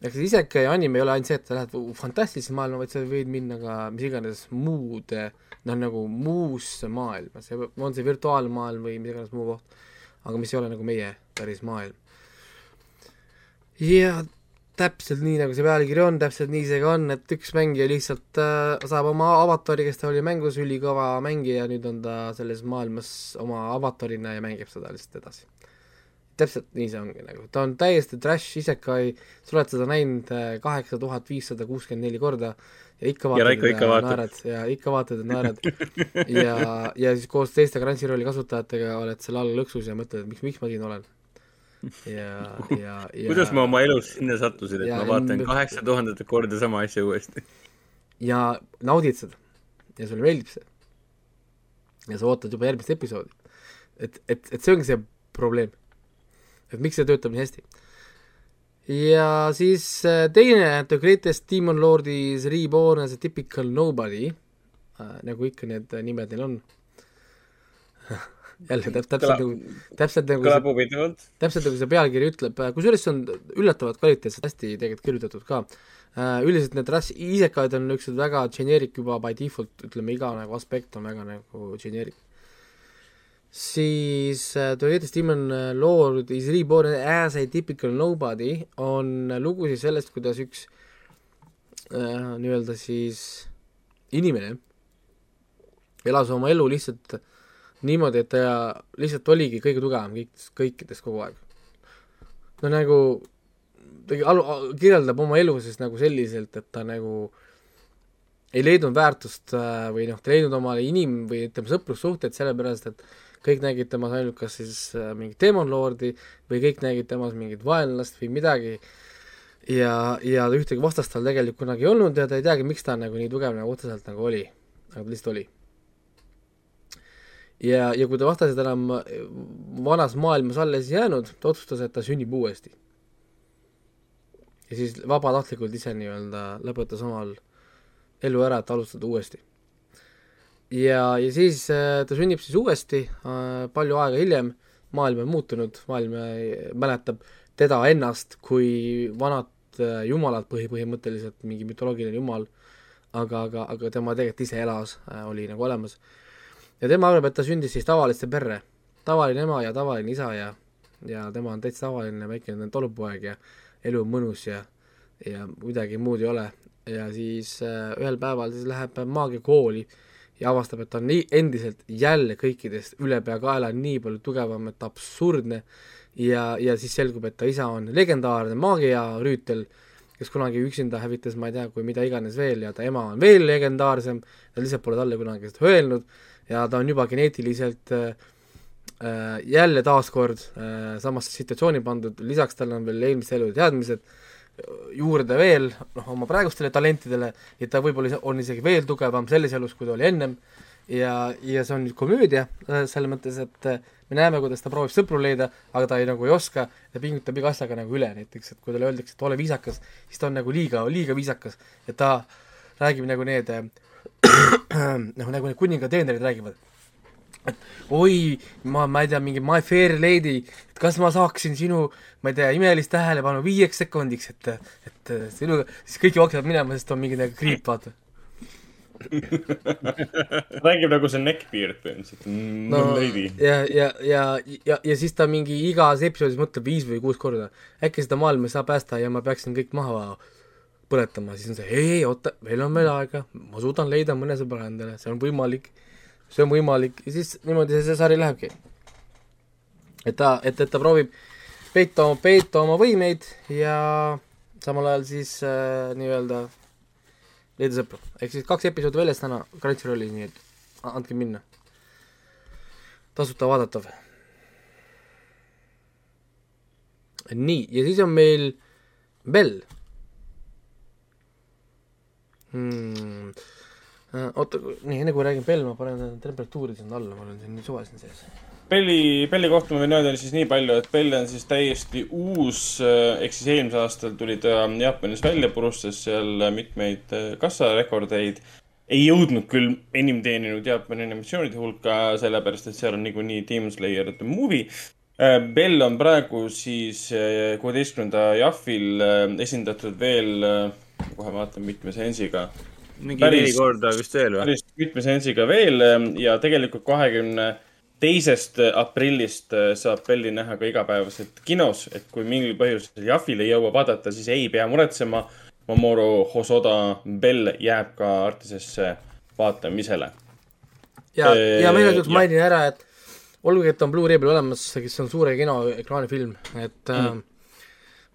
ehk siis iseke ja anime ei ole ainult see, et sa lähed fantastilisse maailma, vaid sa võid minna ka mis iganes muude noh, nagu muusse maailma, see on see virtuaalmaailm või mis iganes muu koht, aga mis ei ole nagu meie päris maailm. ja täpselt nii, nagu see pealkiri on, täpselt nii see ka on, et üks mängija lihtsalt äh, saab oma avatari, kes ta oli mängus ülikõva mängija, nüüd on ta selles maailmas oma avatarina ja mängib seda lihtsalt edasi. täpselt nii see ongi nagu, ta on täiesti trash isekai, sa oled seda näinud äh, kaheksa tuhat viissada kuuskümmend neli korda ja ikka Ja vaatad Raiko ikka vaatab. naerad ja ikka vaatad ja naerad ja, ja siis koos teiste Crunchyrolli kasutajatega oled seal all lõksus ja mõtled, et miks, miks ma siin olen. Ja, ja, ja kuidas ma oma elus sinna sattusin, et Ja ma vaatan kaheksa tuhandet korda sama asja uuesti? ja naudid seda ja sulle meeldib see. ja sa ootad juba järgmist episoodi. et, et, et see ongi see probleem. et miks see töötab nii hästi. ja siis äh, teine The Greatest Demon Lord is reborn as a typical nobody äh,, nagu ikka need nimed neil on jälle täp-, täpselt nagu, täpselt nagu kõlab huvitavalt. täpselt nagu see pealkiri ütleb, kusjuures see on üllatavalt kvaliteetselt hästi tegelikult kirjutatud ka uh,. üldiselt need rass-, isekaid on niisugused väga generic juba by default, ütleme iga nagu aspekt on väga nagu generic. siis uh, The Latest Demon Lord is reborn as a typical nobody on lugu siis sellest, kuidas üks uh, nii-öelda siis inimene elas oma elu lihtsalt niimoodi, et ta lihtsalt oligi kõige tugevam kõik, kõikides kogu aeg. no nagu ta alu-, kirjeldab oma elu siis nagu selliselt, et ta nagu ei leidnud väärtust äh, või noh, ta ei leidnud omale inim- või ütleme, sõprussuhteid sellepärast, et kõik nägid temas ainult kas siis äh, mingit demonlordi või kõik nägid temas mingit vaenlast või midagi. Ja, ja ühtegi vastast tal tegelikult kunagi ei olnud ja ta ei teagi, miks ta nagu nii tugev nagu otseselt nagu oli, aga ta lihtsalt oli ja, ja kui ta vastased enam vanas maailmas alles jäänud, ta otsustas, et ta sünnib uuesti. ja siis vabatahtlikult ise nii-öelda lõpetas omal elu ära, et alustada uuesti. ja, ja siis äh, ta sünnib siis uuesti äh, palju aega hiljem, maailm on muutunud, maailm mäletab teda ennast kui vanat jumalat põhi, põhimõtteliselt mingi mütoloogiline jumal, aga, aga, aga tema tegelikult ise elas oli nagu olemas ja tema arvab, et ta sündis siis tavalisse perre, tavaline ema ja tavaline isa ja ja tema on täitsa tavaline väikene tolmupoeg ja elu on mõnus ja ja midagi muud ei ole. Ja siis äh, ühel päeval siis läheb maagiakooli ja avastab, et ta on nii endiselt jälle kõikidest ülepeakaela nii palju tugevam, et absurdne. Ja, ja siis selgub, et ta isa on legendaarne maagiarüütel, kes kunagi üksinda hävitas ma ei tea, kui mida iganes veel ja ta ema on veel legendaarsem, ta lihtsalt pole talle kunagi seda öelnud ja ta on juba geneetiliselt äh, äh, jälle taaskord äh, samasse situatsiooni pandud, lisaks tal on veel eelmise elu teadmised juurde veel noh, oma praegustele talentidele. Ja ta võib-olla on isegi veel tugevam selles elus, kui ta oli ennem. Ja, ja see on nüüd komöödia selles mõttes, et me näeme, kuidas ta proovib sõpru leida, aga ta ei, nagu ei oska. Ja pingutab iga asjaga nagu üle, näiteks et kui talle öeldakse, et ole viisakas, siis ta on nagu liiga, liiga viisakas, et ta räägib nagu need noh, nagu need kuninga teenrid räägivad et oi, ma, ma ei tea, mingi my fair lady, et kas ma saaksin sinu, ma ei tea, imelist tähelepanu viieks sekundiks, et, et sinuga, siis kõik jooksevad minema, sest on mingi nagu kriip, vaata. räägib nagu see neckbeard põhimõtteliselt mm,. no ja, ja, ja, ja, ja siis ta mingi igas episoodis mõtleb viis või kuus korda, äkki seda maailma ei saa päästa ja ma peaksin kõik maha põletama, siis on see ei, oota, meil on veel aega, ma suudan leida mõne sõbra endale, see on võimalik, see on võimalik ja siis niimoodi see, see sari lähebki. et ta, et, et ta proovib peita, peita oma võimeid ja samal ajal siis äh, nii-öelda leida sõpru. ehk siis kaks episoodi väljas täna Crunchyrollis, nii et andke minna. tasuta vaadatav. nii, ja siis on meil Bell hmm.. oota, nii enne kui räägin Bell, ma panen temperatuuri sinna alla, ma olen siin nii suva siin sees. Belli, Belli kohta ma võin öelda siis nii palju, et Bell on siis täiesti uus, ehk siis eelmisel aastal tuli ta Jaapanis välja, purustas seal mitmeid äh, kassarekordeid. ei jõudnud küll enim teeninud Jaapani animatsioonide hulka, sellepärast et seal on niikuinii Demon Slayer the movie. Bell on praegu siis äh, kuueteistkümnenda Jahvil äh, esindatud veel, kohe vaatan mitme sensiga mingi Päris- neli korda vist veel või? päris mitme sensiga veel ähm, ja tegelikult kahekümne teisest aprillist äh, saab Belli näha ka igapäevaselt kinos, et kui mingil põhjusel Jahvil ei jõua vaadata, siis ei pea muretsema. Mamoru Hosoda Bell jääb ka Artisesse vaatamisele. ja, ja ma igaks juhuks jah. mainin ära, et olgugi, et on Blu-ray peal olemas, kes on suure kinoekraani film, et mm.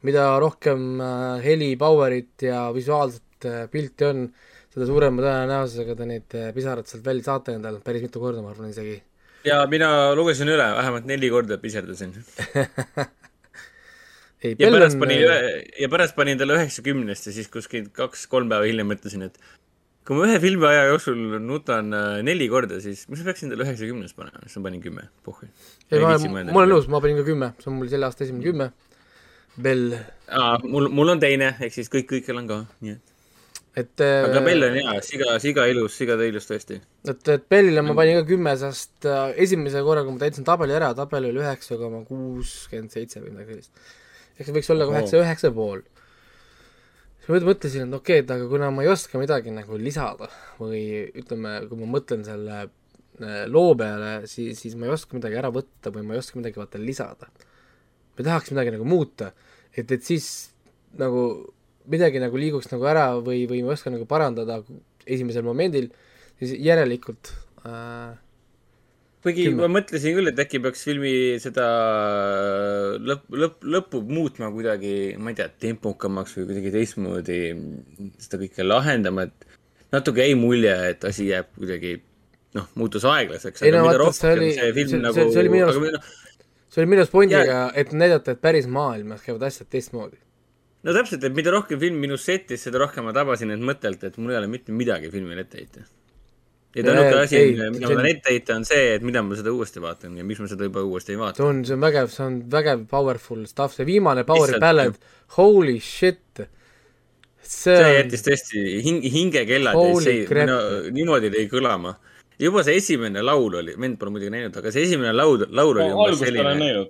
Mida rohkem äh, heli, power'it ja visuaalset äh, pilti on, seda suurema tõenäosusega te neid äh, pisarad sealt välja saate endale, päris mitu korda, ma arvan isegi. ja mina lugesin üle, vähemalt neli korda piserdasin. ei, ja pärast panin üle, ja pärast panin talle üheksakümnest ja siis kuskil kaks-kolm päeva hiljem mõtlesin, et kui ma ühe filmi aja jooksul nutan neli korda, siis miks ma peaksin talle üheksakümnest panema, siis ma panin kümme, pohhui. ei, ma, ma olen nõus, ma panin ka kümme, see on mul selle aasta esimene kümme. Bell, aa, mul, mul on teine, ehk siis kõik, kõikjal on ka, nii et. et aga äh, Bell on hea, siga, siga ilus, siga ilus tõesti. et, et Bellile ma panin ka kümme, sest äh, esimese korraga ma täitsin tabeli ära, tabel oli üheksa koma kuuskümmend seitse või midagi sellist. ehk see võiks olla ka üheksa, pool. siis ma mõtlesin, et okei okay,, et aga kuna ma ei oska midagi nagu lisada või ütleme, kui ma mõtlen selle äh, loo peale, siis, siis ma ei oska midagi ära võtta või ma ei oska midagi vaata lisada. ma tahaks midagi nagu muuta, et, et siis nagu midagi nagu liiguks nagu ära või, või ma ei oska nagu parandada esimesel momendil, siis järelikult äh, kuigi ma mõtlesin küll, et äkki peaks filmi seda lõpp, lõpp, lõppu muutma kuidagi, ma ei tea, tempokamaks või kuidagi teistmoodi seda kõike lahendama, et natuke jäi mulje, et asi jääb kuidagi noh, muutus aeglaseks, Ei aga no mida vaata, see rohkem oli- see nagu see- see oli minu arust- see oli minu arust pointiga, et näidata, et päris maailmas käivad asjad teistmoodi. no täpselt, et mida rohkem film minust settis, seda rohkem ma tabasin end mõttelt, et mul ei ole mitte midagi filmile ette heita. ja Ei, ainuke asi ei,, mida ma on- tahan ette heita, on see, et mida ma seda uuesti vaatan ja miks ma seda juba uuesti ei vaata see. on, see on vägev, see on vägev powerful stuff, see viimane Power Ballad, holy shit. see see on, jättis tõesti hing, hingekellad jäid no, niimoodi lõi kõlama. Juba see esimene laul oli, mind pole muidugi näinud, aga see esimene laul, laul oli umbes algust olen selline,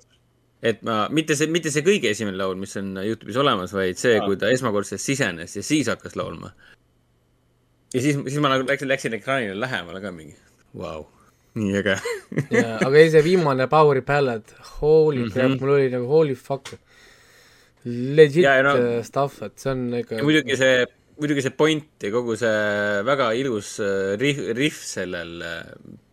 et ma, mitte see, mitte see kõige esimene laul, mis on Youtube'is olemas, vaid see, kui ta esmakordselt sisenes ja siis hakkas laulma. ja siis, siis ma nagu läksin, läksin ekraanile lähemale ka mingi, vau, nii äge. jaa, aga ei, see viimane Power Ballad, holy mm -hmm. crap, mul oli nagu holy fuck. Legit Ja, ja no- no, stuff, et see on ikka muidugi see, muidugi see point ja kogu see väga ilus äh, rihv, rihv sellel äh,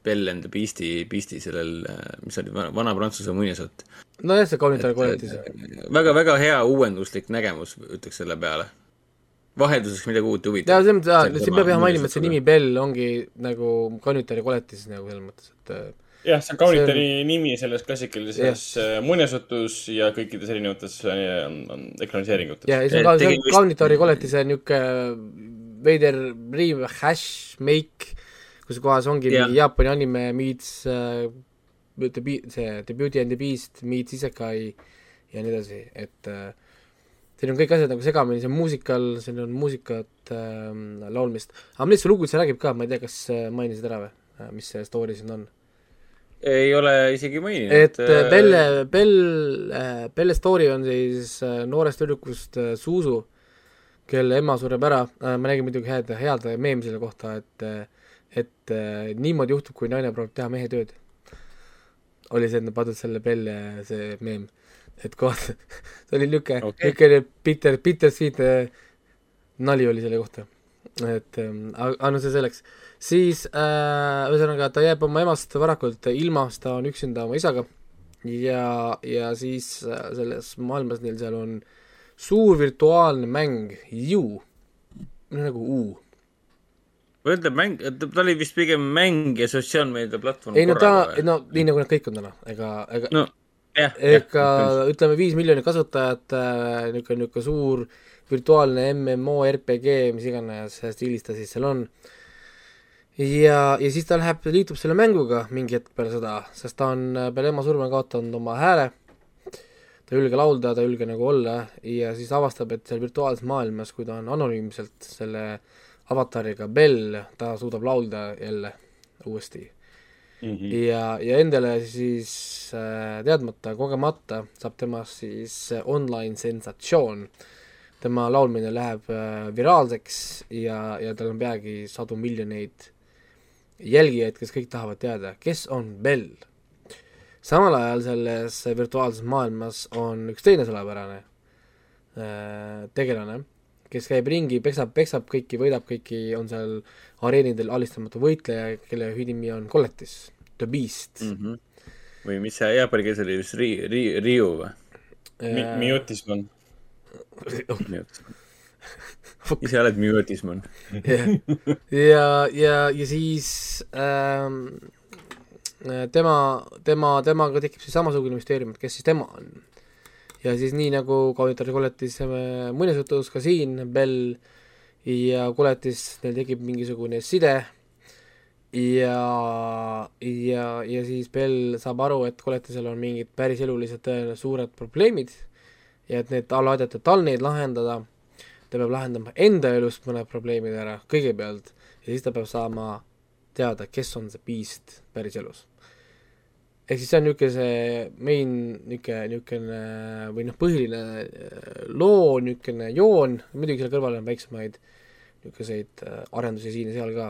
Bell and the Beast'i, Beast'i sellel, mis oli vana, prantsuse muinasjutt. nojah, see Kaunitari koletis. väga-väga hea uuenduslik nägemus, ütleks selle peale. vahelduseks midagi uut ja jaa, huvitavat. selles mõttes, jaa, siin peab jah mainima, et see nimi Bell ongi nagu Kaunitari koletis nagu selles mõttes, et äh, jah, see on Kaunitari nimi selles klassikalises Jah. äh, muinasjutus ja kõikides erinevates äh, ekraniseeringutes. ja, ja see on ka, see on Kaunitari koletise niisugune veider riiv, hash, make, kus kohas ongi Jah. mingi Jaapani anime meets äh, The Be-, see The Beauty and the Beast meets Isekai ja nii edasi, et äh, siin on kõik asjad nagu segamini, see on muusikal, siin on muusikat äh,, laulmist, aga millest see lugu üldse räägib ka, ma ei tea, kas äh, mainisid ära või, mis see story siin on? Ei ole isegi maininud. et äh, Belle, Bell, Belle story on siis äh, noorest tüdrukust äh, Zuzu, kelle ema sureb ära, ma nägin muidugi head, head meemi selle kohta, et et äh, niimoodi juhtub, kui naine proovib teha mehe tööd. oli see, et nad pandud selle Belle see meem, et kohta, see oli niisugune okay., niisugune bitter, bittersweet äh, nali oli selle kohta. et ähm, aga aga no see selleks siis äh, ühesõnaga ta jääb oma emast varakult ilma, sest ta on üksinda oma isaga ja, ja siis äh, selles maailmas neil seal on suur virtuaalne mäng U, nagu U. ütleb mäng, ta oli vist pigem mäng ja sotsiaalmeediaplatvorm ei no ta, või? no nii nagu nad kõik on täna, ega, ega no jah, ega ütleme, viis miljonit kasutajat äh,, niisugune, niisugune suur virtuaalne MMO RPG, mis iganes stiilis ta siis seal on. ja, ja siis ta läheb, liitub selle mänguga mingi hetk peale seda, sest ta on peale ema surma kaotanud oma hääle. ta ei julge laulda, ta ei julge nagu olla ja siis avastab, et seal virtuaalses maailmas, kui ta on anonüümselt selle avatariga Bell, ta suudab laulda jälle uuesti Mhm. ja, ja endale siis äh, teadmata, kogemata saab temast siis äh, online sensatsioon. tema laulmine läheb äh, viraalseks ja, ja tal on peagi sadu miljoneid jälgijaid, kes kõik tahavad teada, kes on Bell. samal ajal selles virtuaalses maailmas on üks teine salapärane äh, tegelane, kes käib ringi, peksab, peksab kõiki, võidab kõiki, on seal areenidel alistamatu võitleja, kelle nimi on Kolletis, The Beast mm. Mhm. või mis see jaapani keeles oli vist ri-, ri-, riu või? Mi-, Miotisman. Ise oled müüotisman. ja, ja, ja siis ähm, tema, tema, temaga tekib siis samasugune müsteerium, et kes siis tema on. ja siis nii nagu Kaunitar Koletis äh, muinasjutus ka siin, Bell ja Koletis, neil tekib mingisugune side ja, ja, ja siis Bell saab aru, et Koletisel on mingid päris elulised tõe- suured probleemid ja et need talle aidata tal neid lahendada ta peab lahendama enda elust mõned probleemid ära kõigepealt ja siis ta peab saama teada, kes on see beast päriselus. ehk siis see on niisugune see main niisugune, niisugune või noh, põhiline äh, loo niisugune joon, muidugi selle kõrval on väiksemaid niisuguseid äh, arendusi siin ja seal ka.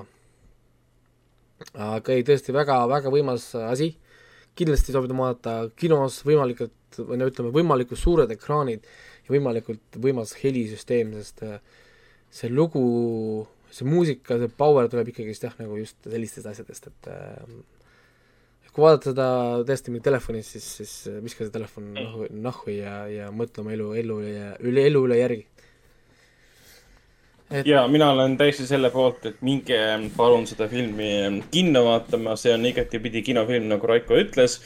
aga ei, tõesti väga, väga võimas asi, kindlasti soovitan vaadata kinos võimalikult või no ütleme, võimalikult suured ekraanid ja võimalikult võimas helisüsteem, sest äh, see lugu, see muusika, see power tuleb ikkagist jah, nagu just sellistest asjadest, et äh, kui vaadata seda tõesti mingit telefonis, siis, siis viska see telefon nahhu, nahhu ja, ja mõtle oma elu, elu ja üle, elu üle järgi. et ja mina olen täiesti selle poolt, et minge palun seda filmi kinno vaatama, see on igatipidi kinofilm, nagu Raiko ütles.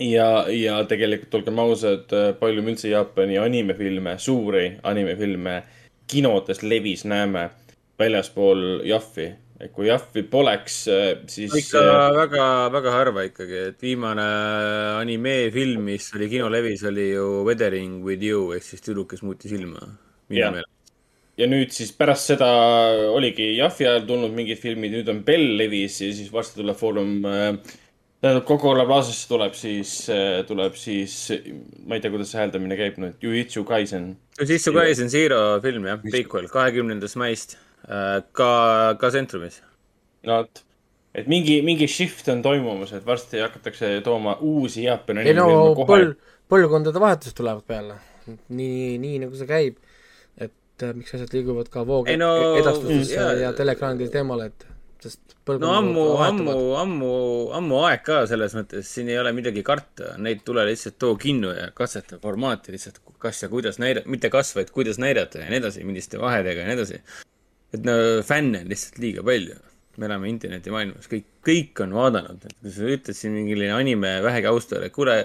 ja, ja tegelikult olgem ausad, palju me üldse Jaapani animefilme, suuri animefilme kinodes levis näeme väljaspool Jaffi. et kui Jaffi poleks, siis. ikka väga, väga harva ikkagi, et viimane animefilm, mis oli kinolevis, oli ju Weathering with you ehk siis tüdruk, kes muutis ilma. Jah. ja nüüd siis pärast seda oligi Jaffi ajal tulnud mingid filmid, nüüd on Bell levis ja siis varsti tuleb Foorum äh, tähendab, Coca-Cola Plazasse tuleb siis, tuleb siis, ma ei tea, kuidas see hääldamine käib nüüd, Jujutsu Kaisen. Jujutsu Kaisen Zero film jah, prequel, kahekümnendast maist. ka, ka Centrumis. no vot, et mingi, mingi shift on toimumas, et varsti hakatakse tooma uusi Jaapani ei no põl-, põlvkondade vahetused tulevad peale. nii, nii nagu see käib, et äh, miks asjad liiguvad ka voog- Ei no, edastusesse jaa. ja teleekraanide teemale, et sest no ammu, ammu, ammu, ammu aeg ka selles mõttes, siin ei ole midagi karta, neid tule lihtsalt too kinno ja katseta formaati lihtsalt, kas ja kuidas näidata, mitte kas, vaid kuidas näidata ja nii edasi, milliste vahedega ja nii edasi. et no fänne on lihtsalt liiga palju. me elame internetimaailmas, kõik, kõik on vaadanud, et kui sa ütled siin mingile anime vähegi austajale, kuule,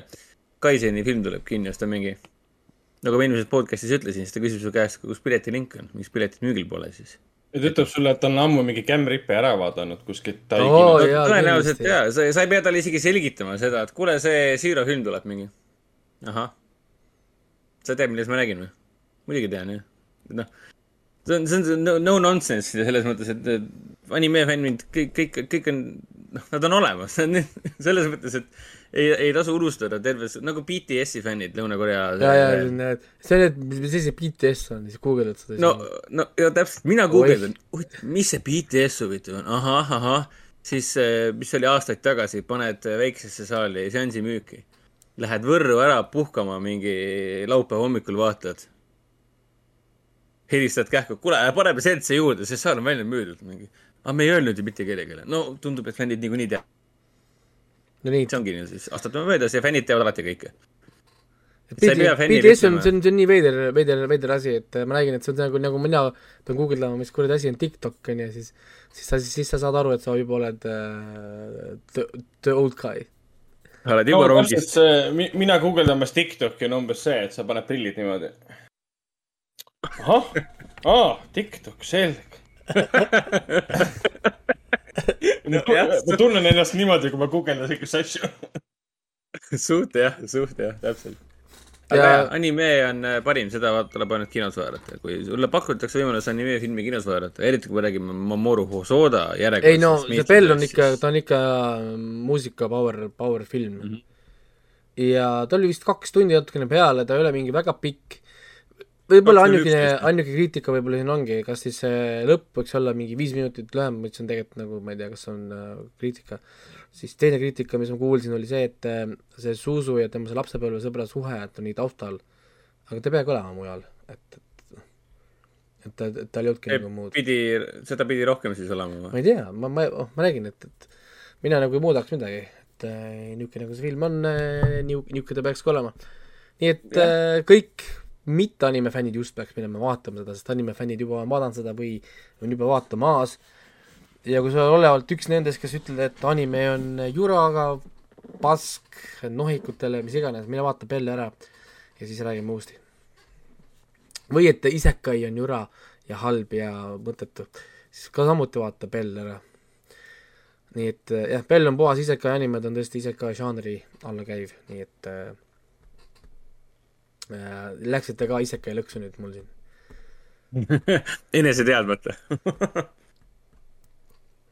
Kaiseni film tuleb kinni, siis ta mingi nagu ma eelmises podcast'is ütlesin, siis ta küsib su käest, kus piletilink on, miks piletid müügil pole siis? Ja ta ütleb sulle, et ta on ammu mingi Cam Rippe ära vaadanud kuskilt kinos. jaa, tõenäoliselt jaa, sa, sa ei pea talle isegi selgitama seda, et kuule, see Zero film tuleb mingi. ahah. sa tead, millest ma räägin või? muidugi tean jah. noh, see on, see on no, no nonsense selles mõttes, et et anime fännid kõik, kõik, kõik on, noh, nad on olemas, selles mõttes, et ei, ei tasu unustada terves, nagu BTS-i fännid Lõuna-Korea. ja, ja need, see mis asi see BTS on, siis guugeldad seda. no, no ja täpselt, mina guugeldan, mis see BTS huvitav on, ahah, ahah, siis, mis oli aastaid tagasi, paned väiksesse saali seansi müüki. Lähed Võrru ära puhkama mingi laupäeva hommikul, vaatad. helistad kähku, kuule, paneme sentse juurde, see saal on välja müüdud mingi. aga me ei öelnud ju mitte kellelegi. no tundub, et fännid niikuinii teavad, no nii, see ongi nii siis, aastad on möödas ja fännid teavad alati kõike. BTS on, see on, see on nii veider, veider, veider asi, et äh, ma räägin, et see on nagu, nagu mina pean guugeldama, mis kuradi asi on TikTok, on ju, siis siis sa, siis sa saad aru, et sa juba oled uh, the, the old guy. oled no juba täpselt rongis. mina guugeldamas TikTok'i on umbes see, et sa paned prillid niimoodi. ahah, aa, TikTok, selge. ma tunnen ennast niimoodi, kui ma guugeldan siukest asju. suht jah, suht jah, täpselt. aga Ja- anime on äh, parim, seda tuleb ainult kinos vaadata, kui sulle pakutakse võimalus animefilmi kinos vaadata, eriti kui me räägime Mamoru Hosoda järjekordsest. ei no see Bell on ikka, ta on ikka muusika power, power film mm. -hmm. ja ta oli vist kaks tundi natukene peale, ta ei ole mingi väga pikk. Võib-olla üksteist. ainuke kriitika võib-olla siin ongi, kas siis see lõpp võiks olla mingi viis minutit lühem, mis on tegelikult nagu ma ei tea, kas on äh, kriitika. siis teine kriitika, mis ma kuulsin, oli see, et äh, see Zuzu ja tema see lapsepõlvesõbra suhe, et on nii taustal, aga ta peagi olema mujal, et, et et ta, tal ei olnudki nagu muud. pidi, seda pidi rohkem siis olema ma või? ei tea, ma, ma, oh, ma räägin, et, et mina nagu ei muudaks midagi, et äh, niisugune nagu see film on äh,, niisugune ta peaks ka olema. nii et äh, kõik mitte animefännid just peaks minema vaatama seda, sest animefännid juba on vaadanud seda või on juba vaatamas. ja kui sa oled olevalt üks nendest, kes ütled, et anime on juraga, pask, nohikutele, mis iganes, mine vaata Belle ära ja siis räägime uuesti. või et isekai on jura ja halb ja mõttetu, siis ka samuti vaata Belle ära. nii et jah, Bell on puhas isekai anime, ta on tõesti isekai žanri alla käiv, nii et äh, äh, läksite ka isekai lõksu nüüd mul siin. enese teadmata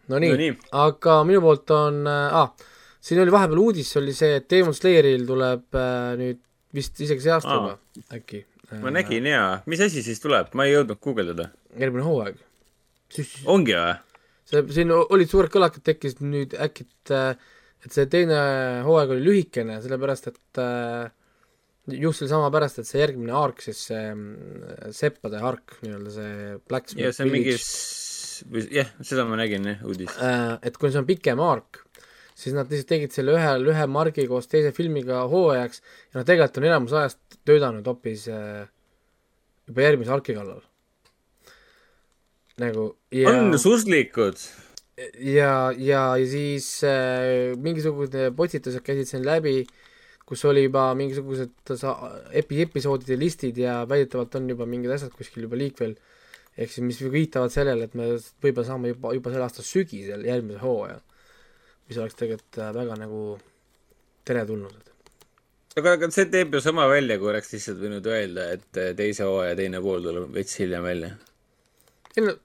no nii No nii. aga minu poolt on äh, ah, siin oli vahepeal uudis, oli see, et Demon Slayeril tuleb äh, nüüd vist isegi see aasta Aa. juba äkki. ma nägin jaa, mis asi siis tuleb, ma ei jõudnud guugeldada. järgmine hooaeg. siis ongi või? see, siin olid suured kõlakad tekkisid nüüd äkki, et äh, et see teine hooaeg oli lühikene, sellepärast et äh, just sellesama pärast, et see järgmine ark, siis see mm, seppade ark, nii-öelda see Blacksmith ja see Village, jah, seda ma nägin jah, uudist. äh, et kui see on pikem ark, siis nad lihtsalt tegid selle ühe, ühe margi koos teise filmiga hooajaks ja nad tegelikult on enamus ajast töötanud hoopis äh, juba järgmise arki kallal. nagu ja on suslikud. ja, ja, ja siis äh, mingisugused postitused käisid siin läbi, kus oli juba mingisugused epi-, episoodide listid ja väidetavalt on juba mingid asjad kuskil juba liikvel, ehk siis mis viitavad sellele, et me võib-olla saame juba, juba selle aasta sügisel järgmise hooaja, mis oleks tegelikult äh, väga nagu teretulnud. aga, aga see teeb ju sama välja, kui oleks lihtsalt võinud öelda, et teise hooaja teine pool tuleb veits hiljem välja. ei no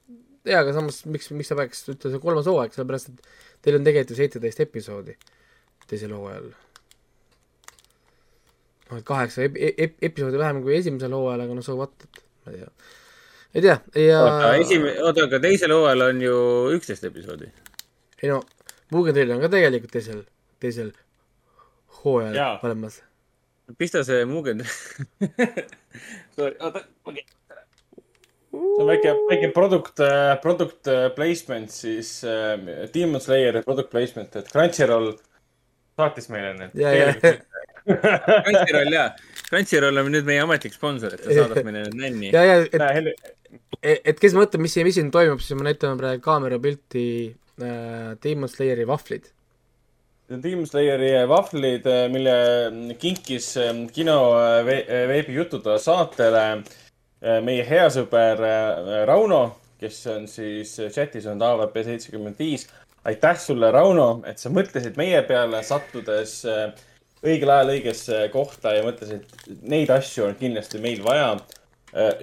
jaa, aga samas miks, miks sa peaks ütlema see kolmas hooaeg, sellepärast et teil on tegelikult ju seitseteist episoodi teisel hooajal. noh, et kaheksa ep-, ep-, episoodi vähem kui esimesel hooajal, aga no so what, et ma ei tea. ei tea, ja oota, esimene, oota, aga teisel hooajal on ju üksteist episoodi. ei no, Mugen Trail on ka tegelikult teisel, teisel hooajal olemas. pista see Mugen. Sorry, oota, okei. see on väike, väike product, product placement siis äh, Demon Slayeri product placement, et Crunchyroll saatis meile need. Crunchyroll jaa, Crunchyroll on nüüd meie ametlik sponsor, et ta saadab meile need nänni. ja, ja et, et kes mõtleb, mis siin, mis siin toimub, siis ma näitan praegu kaamera pilti äh, Demon Slayeri vahvlid. Demon Slayeri vahvlid, mille kinkis äh, kino äh, ve- äh, veebijutude saatele meie hea sõber Rauno, kes on siis chatis on AVP seitsekümmend viis. aitäh sulle, Rauno, et sa mõtlesid meie peale, sattudes äh, õigel ajal õigesse kohta ja mõtlesid, neid asju on kindlasti meil vaja.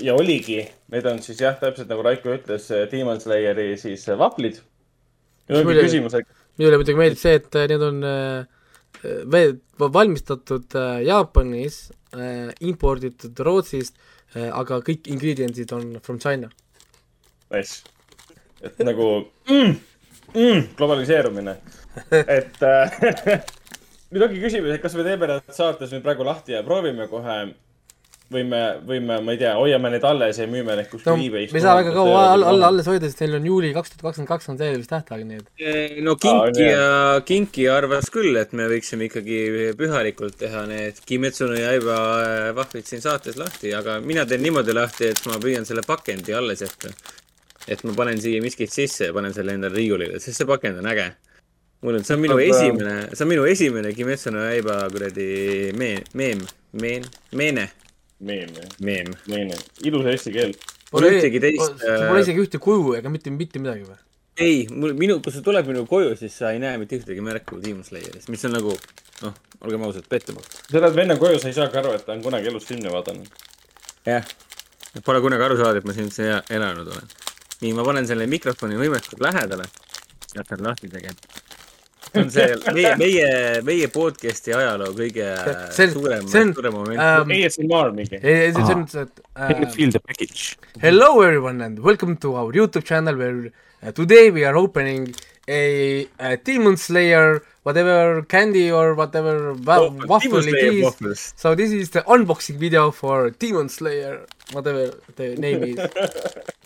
ja oligi, need on siis jah, täpselt nagu Raiko ütles, Demon Slayeri siis äh, et minule muidugi meeldib see, et äh, need on äh, valmistatud äh, Jaapanis äh,, imporditud Rootsist äh,, aga kõik ingredientsid on from China. Nice. et nagu mm, mm, globaliseerumine. et äh, nüüd ongi küsimus, et kas me teeme need saates nüüd praegu lahti ja proovime kohe või me, või me, ma ei tea, hoiame neid alles ja müüme neid kuskil no e-Bay'st. me ei saa väga kaua alla, alla, alles hoida, sest neil on juuli kaks tuhat kakskümmend kaks on see vist tähtaeg, nii et no Aa, Kinki on ja, Kinki arvas küll, et me võiksime ikkagi pühalikult teha need Kimetsu no Yaiba äh, vahvid siin saates lahti, aga mina teen niimoodi lahti, et ma püüan selle pakendi alles jätta. et ma panen siia miskit sisse ja panen selle endale riiulile, sest see pakend on äge. Mul on, see on minu Aga- esimene, see on minu esimene Kimetsu no Yaiba kuradi meem, meem, meen, meene, meem, meem. meem, ilus eesti keel. Mul ühtegi teist, pole isegi ühte kuju ega mitte, mitte midagi või? ei, mul, minu, kui sa tuled minu koju, siis sa ei näe mitte ühtegi märku Demon Slayerist, mis on nagu, noh, olgem ausad, pettumust. sa oled venna koju, sa ei saagi aru, et ta on kunagi elus filmi vaadanud. jah, pole kunagi aru saada, et ma siin elanud olen. nii, ma panen selle mikrofoni võimalikult lähedale ja hakkan lahti tegema. See on see meie, meie, meie podcast'i ajaloo kõige See suurem, suurem moment ähm, ASMR mingi. ei, ei, see on see, et äh, Feel the package. Hello everyone and welcome to our YouTube channel where uh, today we are opening a, a Demon Slayer whatever candy or whatever wa- waffle it is. So this is the unboxing video for Demon Slayer whatever the name is.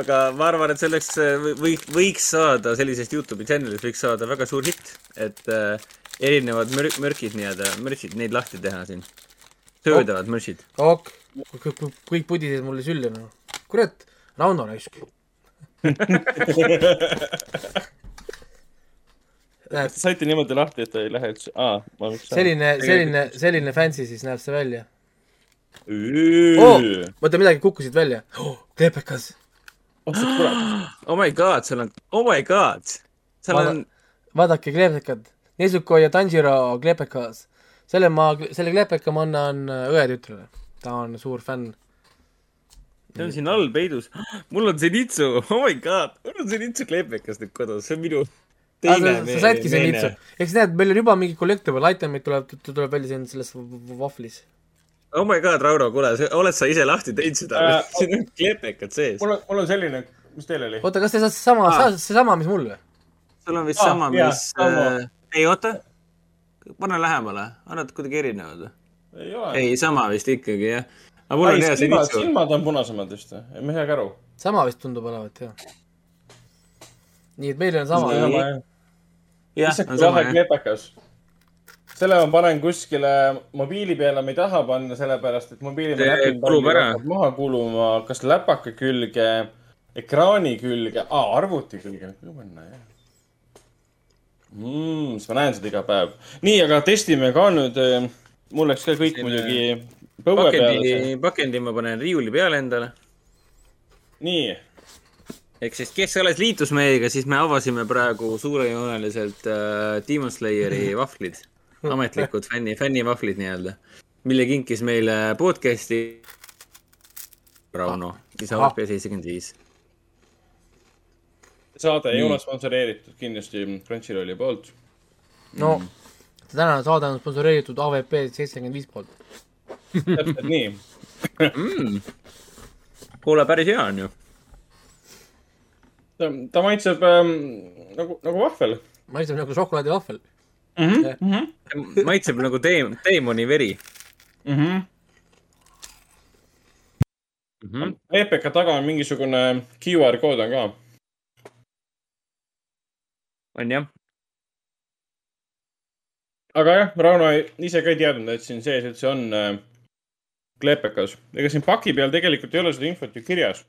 aga ma arvan, et selleks äh, või, võiks saada sellisest Youtube'i channel'ist võiks saada väga suur hitt. et äh, erinevad mör-, mürkid nii-öelda, mürtsid, neid lahti teha siin. söödavad mürtsid. ok, kõik, kõik pudiseid mulle sülle, noh. kurat, Rauno raisk. näed, saite niimoodi lahti, et ta ei lähe üldse, aa, ma võiks. selline, selline, selline fancy siis näeb see välja oo oh,. oota, midagi kukkusid välja oh,. kleepekas. Oh sa kurat. Oh my god, seal on, oh my god. seal Vaada- on, vaadake kleepekad, Nezuko ja Tanjiro kleepekas. selle ma, selle kleepeka ma annan äh, õetütrele, ta on suur fänn. see on siin all peidus. mul on Zenitsu, oh my god, mul on Zenitsu kleepekas nüüd kodus, see on minu teine sa saidki selle litsu. eks näed, meil on juba mingi collectible item'id tuleb, tuleb välja siin selles vahvlis. Oh my god, Rauro, kuule, oled sa ise lahti teinud seda uh? siin on kleepekad sees. mul on, mul on selline, mis teil oli? oota, kas te saate sama ah., seesama, mis mul või? sul on vist Aa, sama, mis äh,, ei oota, pane lähemale, annad kuidagi erinevad või? ei sama vist ikkagi jah. aga mul on hea silmad, Zenitsu. silmad on punasemad vist või? ma ei saa ka aru. sama vist tundub olevat, jah. nii et meil on sama. Jah, on sama jah. Selle ma panen kuskile mobiili peale, ma ei taha panna, sellepärast et mobiili kulub ära. maha kuluma, kas läpaka külge, ekraani külge, aa, arvuti külge, võib panna, jah mm,. siis ma näen seda iga päev. nii, aga testime ka nüüd. mul läks ka kõik Selline muidugi põue peale. pakendi, pakendi ma panen riiuli peale endale. nii, ehk siis, kes alles liitus meiega, siis me avasime praegu suurejooneliselt äh, Demon Slayeri vahvlid, ametlikud fänni, fännivahvlid nii-öelda, mille kinkis meile podcast'i Rauno, Ahah. AFP seitsekümmend viis. saade ei ole sponsoreeritud kindlasti Crunchyrolli poolt. no tänane saade on sponsoreeritud AVP seitsekümmend viis poolt. täpselt nii. kuule, päris hea on ju. ta maitseb ähm, nagu, nagu vahvel maitseb nagu šokolaadivahvel. mm. -hmm. maitseb nagu teem-, teemoni veri Mm -hmm. mm. -hmm. EPK taga on mingisugune QR kood on ka. on jah, aga jah, Rauno ei- ise ka ei teadnud, et siin sees üldse on äh, kleepekas. ega siin paki peal tegelikult ei ole seda infot ju kirjas.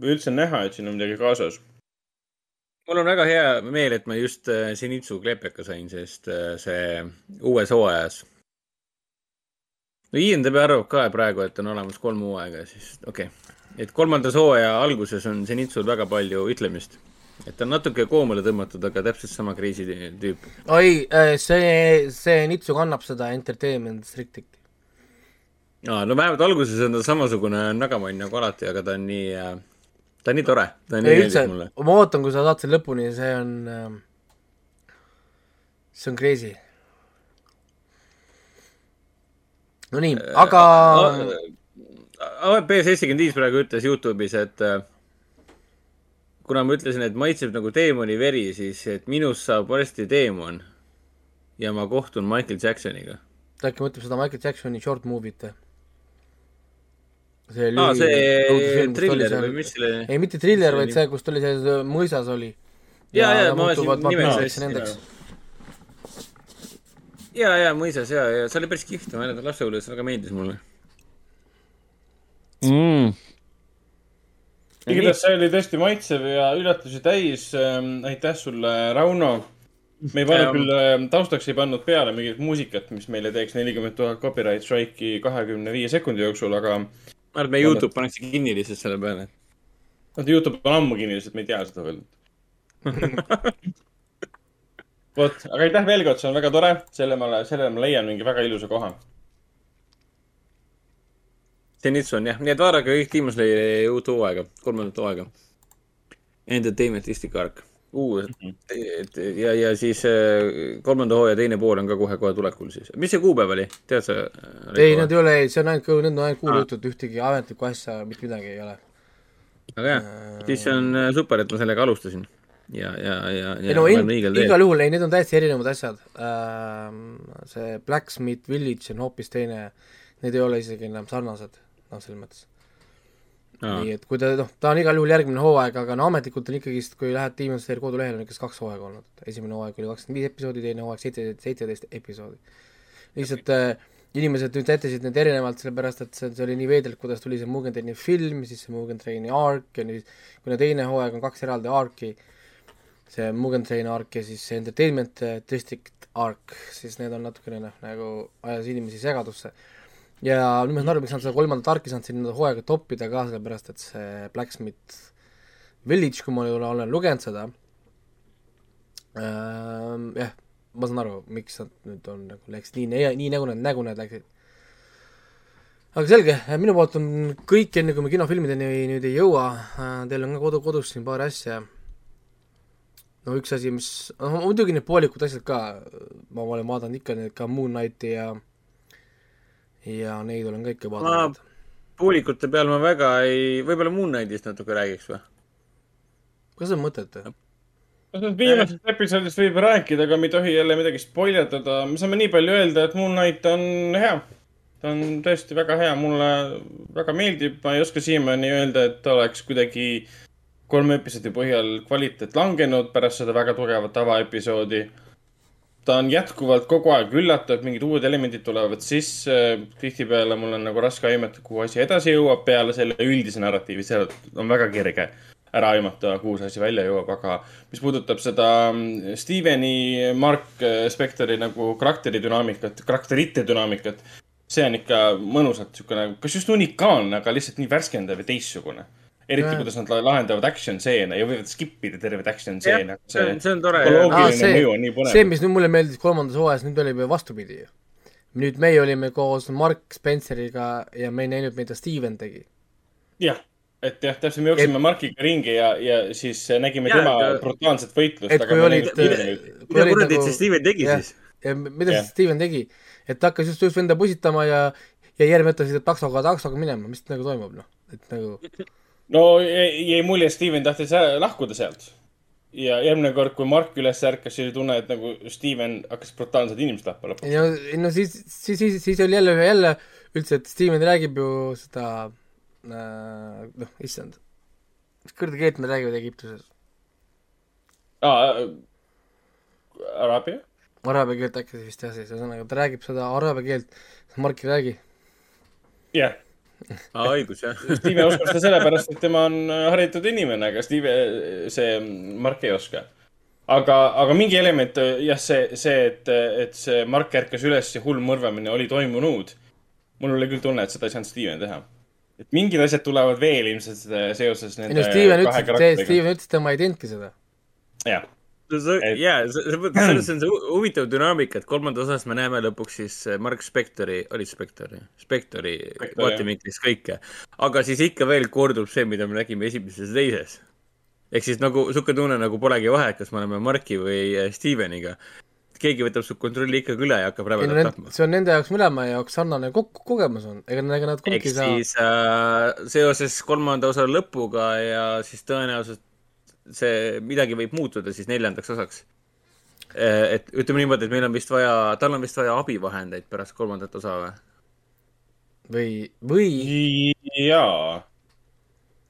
või üldse näha, et siin on midagi kaasas. Mul on väga hea meel, et ma just äh, Zenitsu klepeka sain, sest äh, see uues hooajas. no INDB arvab ka praegu, et on olemas kolm hooaega, siis okei okay.. et kolmandas hooaja alguses on Zenitsul väga palju ütlemist. et ta on natuke koomale tõmmatud, aga täpselt sama kriisi tüüp. oi, see, see Nitsu kannab seda entertainment strict'i. aa, no vähemalt alguses on ta samasugune nagamann nagu alati, aga ta on nii äh,, ta on nii tore, ta nii meeldib, mulle. ma ootan, kui sa saad selle lõpuni, see on, see on crazy. Nonii, aga AWP seitsekümmend viis praegu ütles Youtube'is, et äh, kuna ma ütlesin, et maitseb nagu teemoni veri, siis et minust saab varsti teemon ja ma kohtun Michael Jacksoniga. ta äkki mõtleb seda Michael Jacksoni short movie't või? See aa, see õudusfilm, kus ta oli triller seal- või mis selle, ei, mitte triller, See vaid oli- see, kus ta oli seal mõisas oli. Jaa, jaa, ja ma siin hästi, nendeks. ja, ja mõisas ja, ja see oli päris kihvt, ma mäletan lapsepõlves väga meeldis mulle mm.. igatahes see oli tõesti maitsev ja üllatusi täis ähm,. aitäh sulle, Rauno. me ei pannud küll ähm, taustaks ei pannud peale mingit muusikat, mis meile teeks nelikümmend tuhat copyright strike'i kahekümne viie sekundi jooksul, aga ma arvan, et meie Youtube pannakse kinni lihtsalt selle peale. noh, Youtube on ammu kinni, lihtsalt me ei tea seda veel. vot, aga aitäh veel kord, see on väga tore, selle ma, sellele ma leian mingi väga ilusa koha. Zenitsu on jah, nii et vaadake kõik Demon Slayeri uut hooaega, kolmandat hooaega. Entertainment District Arc, uus et ja, ja siis äh, kolmanda hooaja teine pool on ka kohe-kohe tulekul siis. mis see kuupäev oli, tead sa? ei, need ei ole, see on ainult, need on ainult kuulujutud, ühtegi ametlikku asja mitte midagi ei ole. väga hea, siis see on äh, super, et ma sellega alustasin ja, ja, ja, ei ja no ma in, igal juhul, ei need on täiesti erinevad asjad ähm,. see Blacksmith Village on hoopis teine, need ei ole isegi enam sarnased, noh, selles mõttes. Nii et kui ta noh, ta on igal juhul järgmine hooaeg, aga no ametlikult on ikkagist, kui lähed Demon Slayer kodulehele, on ikkagist kaks hooaega olnud. esimene hooaeg oli kakskümmend viis episoodi, teine hooaeg seitse, seitseteist episoodi. lihtsalt äh, inimesed nüüd sättisid need erinevalt, sellepärast et see, see oli nii veidralt, kuidas tuli see Mugen Traini film, siis see Mugen Traini arc ja nüüd, kuna teine hooaeg on kaks eraldi arc'i, see Mugen Train arc ja siis see Entertainment District arc, siis need on natukene noh, nagu ajas inimesi segadusse. Ja nüüd ma saan aru, miks nad seda kolmandat arc'i saanud sinna hooaega toppida ka, sellepärast et see Blacksmith Village, kui ma olen lugenud seda ähm,, jah, ma saan aru, miks nad nüüd on nagu läksid nii, nii nagu nad, nagu nad läksid. aga selge, minu poolt on kõik, enne kui me kinofilmideni nüüd ei jõua, teil on ka kodu, kodus siin paar asja. no üks asi, mis, muidugi need poolikud asjad ka, ma olen vaadanud ikka need ka Moon Knighti ja ja neid olen ka ikka vaadanud. poolikute peal ma väga ei, võib-olla Moon Knightist natuke räägiks või? kas on mõtet? kas nüüd viimasest episoodist võib rääkida, aga me ei tohi jälle midagi spoiletada. me saame nii palju öelda, et Moon Knight on hea. ta on tõesti väga hea, mulle väga meeldib. ma ei oska siiamaani öelda, et oleks kuidagi kolme episoodi põhjal kvaliteet langenud pärast seda väga tugevat avaepisoodi. Ta on jätkuvalt kogu aeg üllatav, mingid uued elemendid tulevad sisse. tihtipeale mul on nagu raske aimata, kuhu asi edasi jõuab peale selle üldise narratiivi, see on väga kerge ära aimata, kuhu see asi välja jõuab, aga mis puudutab seda mm, Steveni, Mark Spectori nagu karakteri dünaamikat, karakterite dünaamikat, see on ikka mõnusalt niisugune, kas just unikaalne, aga lihtsalt nii värskendav ja teistsugune eriti ja. kuidas nad lahendavad action stseene ja võivad skip ida terveid action stseene. see on, see on tore. see, mis nüüd mulle meeldis kolmandas hooajas, nüüd oli vastupidi ju. nüüd meie olime koos Mark Spenceriga ja me ei näinud, mida Steven tegi. jah et jah, täpselt, me jooksime et... Markiga ringi ja, ja siis nägime ja, tema et... brutaalset võitlust. et kui olid, mida kuradi nagu... see Steven tegi ja, siis? ja mida see Steven tegi, et ta hakkas just, just venda pusitama ja, ja järgmine hetk sõidab taksoga, taksoga minema, mis nagu toimub, noh, et nagu. no jäi mulje, et Steven tahtis lahkuda sealt. ja järgmine kord, kui Mark üles ärkas, siis oli tunne, et nagu Steven hakkas brutaalselt inimest tappa lõpuks. no, no siis, siis, siis, siis oli jälle, jälle üldse, et Steven räägib ju seda Äh, noh, issand, mis kuradi keelt nad räägivad Egiptuses ah,? Araabia? Araabia keelt äkki vist jah, siis ühesõnaga ta räägib seda araabia keelt, Mark ei räägi. jah yeah. Aa, õigus, jah. Steve oskab seda sellepärast, et tema on haritud inimene, aga Steve, see Mark ei oska. aga, aga mingi element, jah, see, see, et, et see Mark ärkas üles ja hull mõrvamine oli toimunud. mul oli küll tunne, et seda ei saanud Steven teha et mingid asjad tulevad veel ilmselt seoses nende ei no Steven ütles, Steven ütles, et tema ei teinudki seda. jah. Jaa, selles mõttes on see huvitav dünaamika, et kolmandas osas me näeme lõpuks siis äh, Mark Spectori, oli Spectori, Spectori vaatevinklist kõike. aga siis ikka veel kordub see, mida me nägime esimeses ja teises. ehk siis nagu sihuke tunne, nagu polegi vahet, kas me oleme Marki või äh, Steveniga keegi võtab su kontrolli ikkagi üle ja hakkab rävedalt tapma. see on nende jaoks mõlema jaoks sarnane ko kogemus on, ega, ega nad kumbki ei saa. siis äh, seoses kolmanda osa lõpuga ja siis tõenäoliselt see midagi võib muutuda siis neljandaks osaks. Äh, et ütleme niimoodi, et meil on vist vaja, tal on vist vaja abivahendeid pärast kolmandat osa või? või, või? jaa,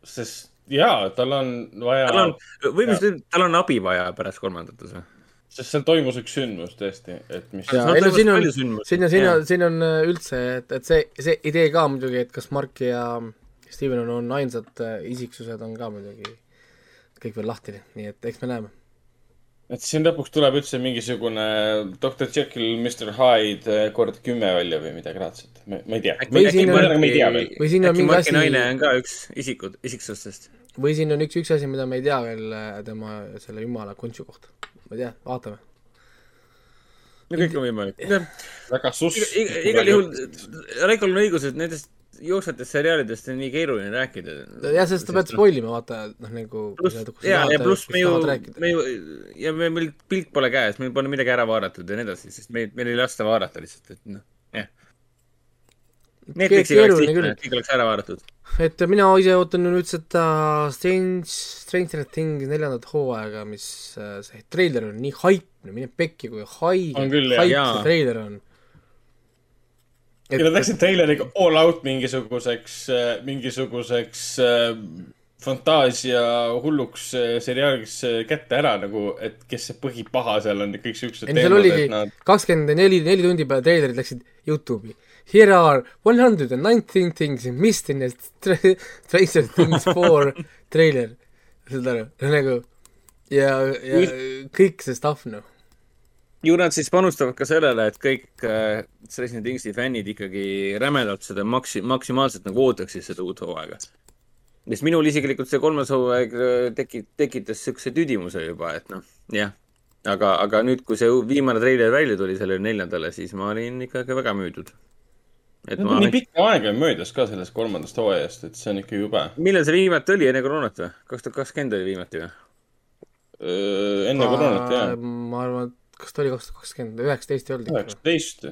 sest jaa, tal on vaja. tal on, või mis, tal on abi vaja pärast kolmandat osa sest seal toimus üks sündmus tõesti, et mis. ja, ei no siin on, siin on, siin on, siin on üldse, et, et see, see idee ka muidugi, et kas Mark ja Steven on, on ainsad äh, isiksused, on ka muidugi kõik veel lahtine, nii et eks me näeme. et siin lõpuks tuleb üldse mingisugune Doctor Jekyll, Mr Hyde äh, kord kümme välja või midagi laadset, ma ei tea. või siin on, või siin on mingi asi. naine on ka üks isikud, isiksustest. või siin on üks, üks asi, mida me ei tea veel äh, tema selle jumala kontsu kohta ma ei tea, vaatame. no kõik on võimalik. väga suss. igal juhul, Raikol on õigus, et nendest jooksvatest seriaalidest on nii keeruline rääkida. jah, sest sa pead spoil ima, vaata, noh nagu. ja, ja pluss me ju, me ju, ja me, meil pilt pole käes, meil pole midagi ära vaadatud ja nii edasi, sest meil, meil ei lasta vaadata lihtsalt, et noh, jah. Netflixi oleks lihtne, kõik oleks ära vaadatud et mina ise ootan nüüd seda Strange, Stranger Things neljandat hooaega, mis äh, see treiler on nii haipne, mine pekki, kui haige, haip see treiler on. Ja nad läksid treileriga all out mingisuguseks, mingisuguseks äh, fantaasia hulluks äh, seriaaliks äh, kätte ära nagu, et kes see põhipaha seal on ja kõik siuksed oligi kakskümmend neli, neli tundi peale treilerid läksid Youtube'i. Here are one hundred and nineteen things missed in a Stra- Stranger Things four treiler. saad aru, nagu ja, ja kõik see stuff noh. Ju nad siis panustavad ka sellele, et kõik äh, Stranger Thingsi fännid ikkagi rämedalt seda maksi-, maksimaalselt nagu ootaksid seda uut hooaega. sest minul isiklikult see kolmas hooaeg äh, teki-, tekitas siukse tüdimuse juba, et noh, jah. aga, aga nüüd, kui see viimane treiler välja tuli sellele neljandale, siis ma olin ikkagi väga müüdud. et ma nii, pikka aega on möödas ka sellest kolmandast hooajast, et see on ikka jube. millal see viimati oli, enne koroonat või? kaks tuhat kakskümmend oli viimati või? enne koroonat jah. ma arvan, et kas ta oli kaks tuhat kakskümmend, üheksateist ei olnud ikka. üheksateist.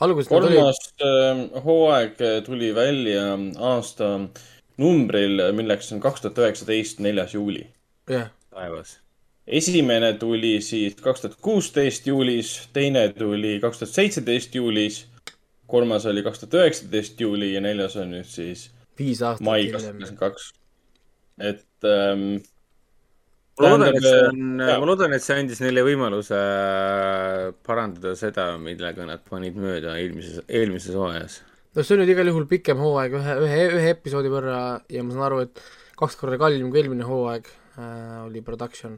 alguses nad olid, kolmas äh, hooaeg tuli välja aasta numbril, milleks on kaks tuhat üheksateist, neljas juuli. jah, taevas. esimene tuli siis kaks tuhat kuusteist juulis, teine tuli kaks tuhat seitseteist juulis, kolmas oli kaks tuhat üheksateist juuli ja neljas on nüüd siis viis aastat mai kaks tuhat kakskümmend kaks. et ähm, ma loodan, et see Tähendab, on, jaa. ma loodan, et see andis neile võimaluse äh, parandada seda, millega nad panid mööda eelmises, eelmises hooajas. no see on nüüd igal juhul pikem hooaeg ühe, ühe, ühe episoodi võrra ja ma saan aru, et kaks korda kallim kui eelmine hooaeg äh, oli production.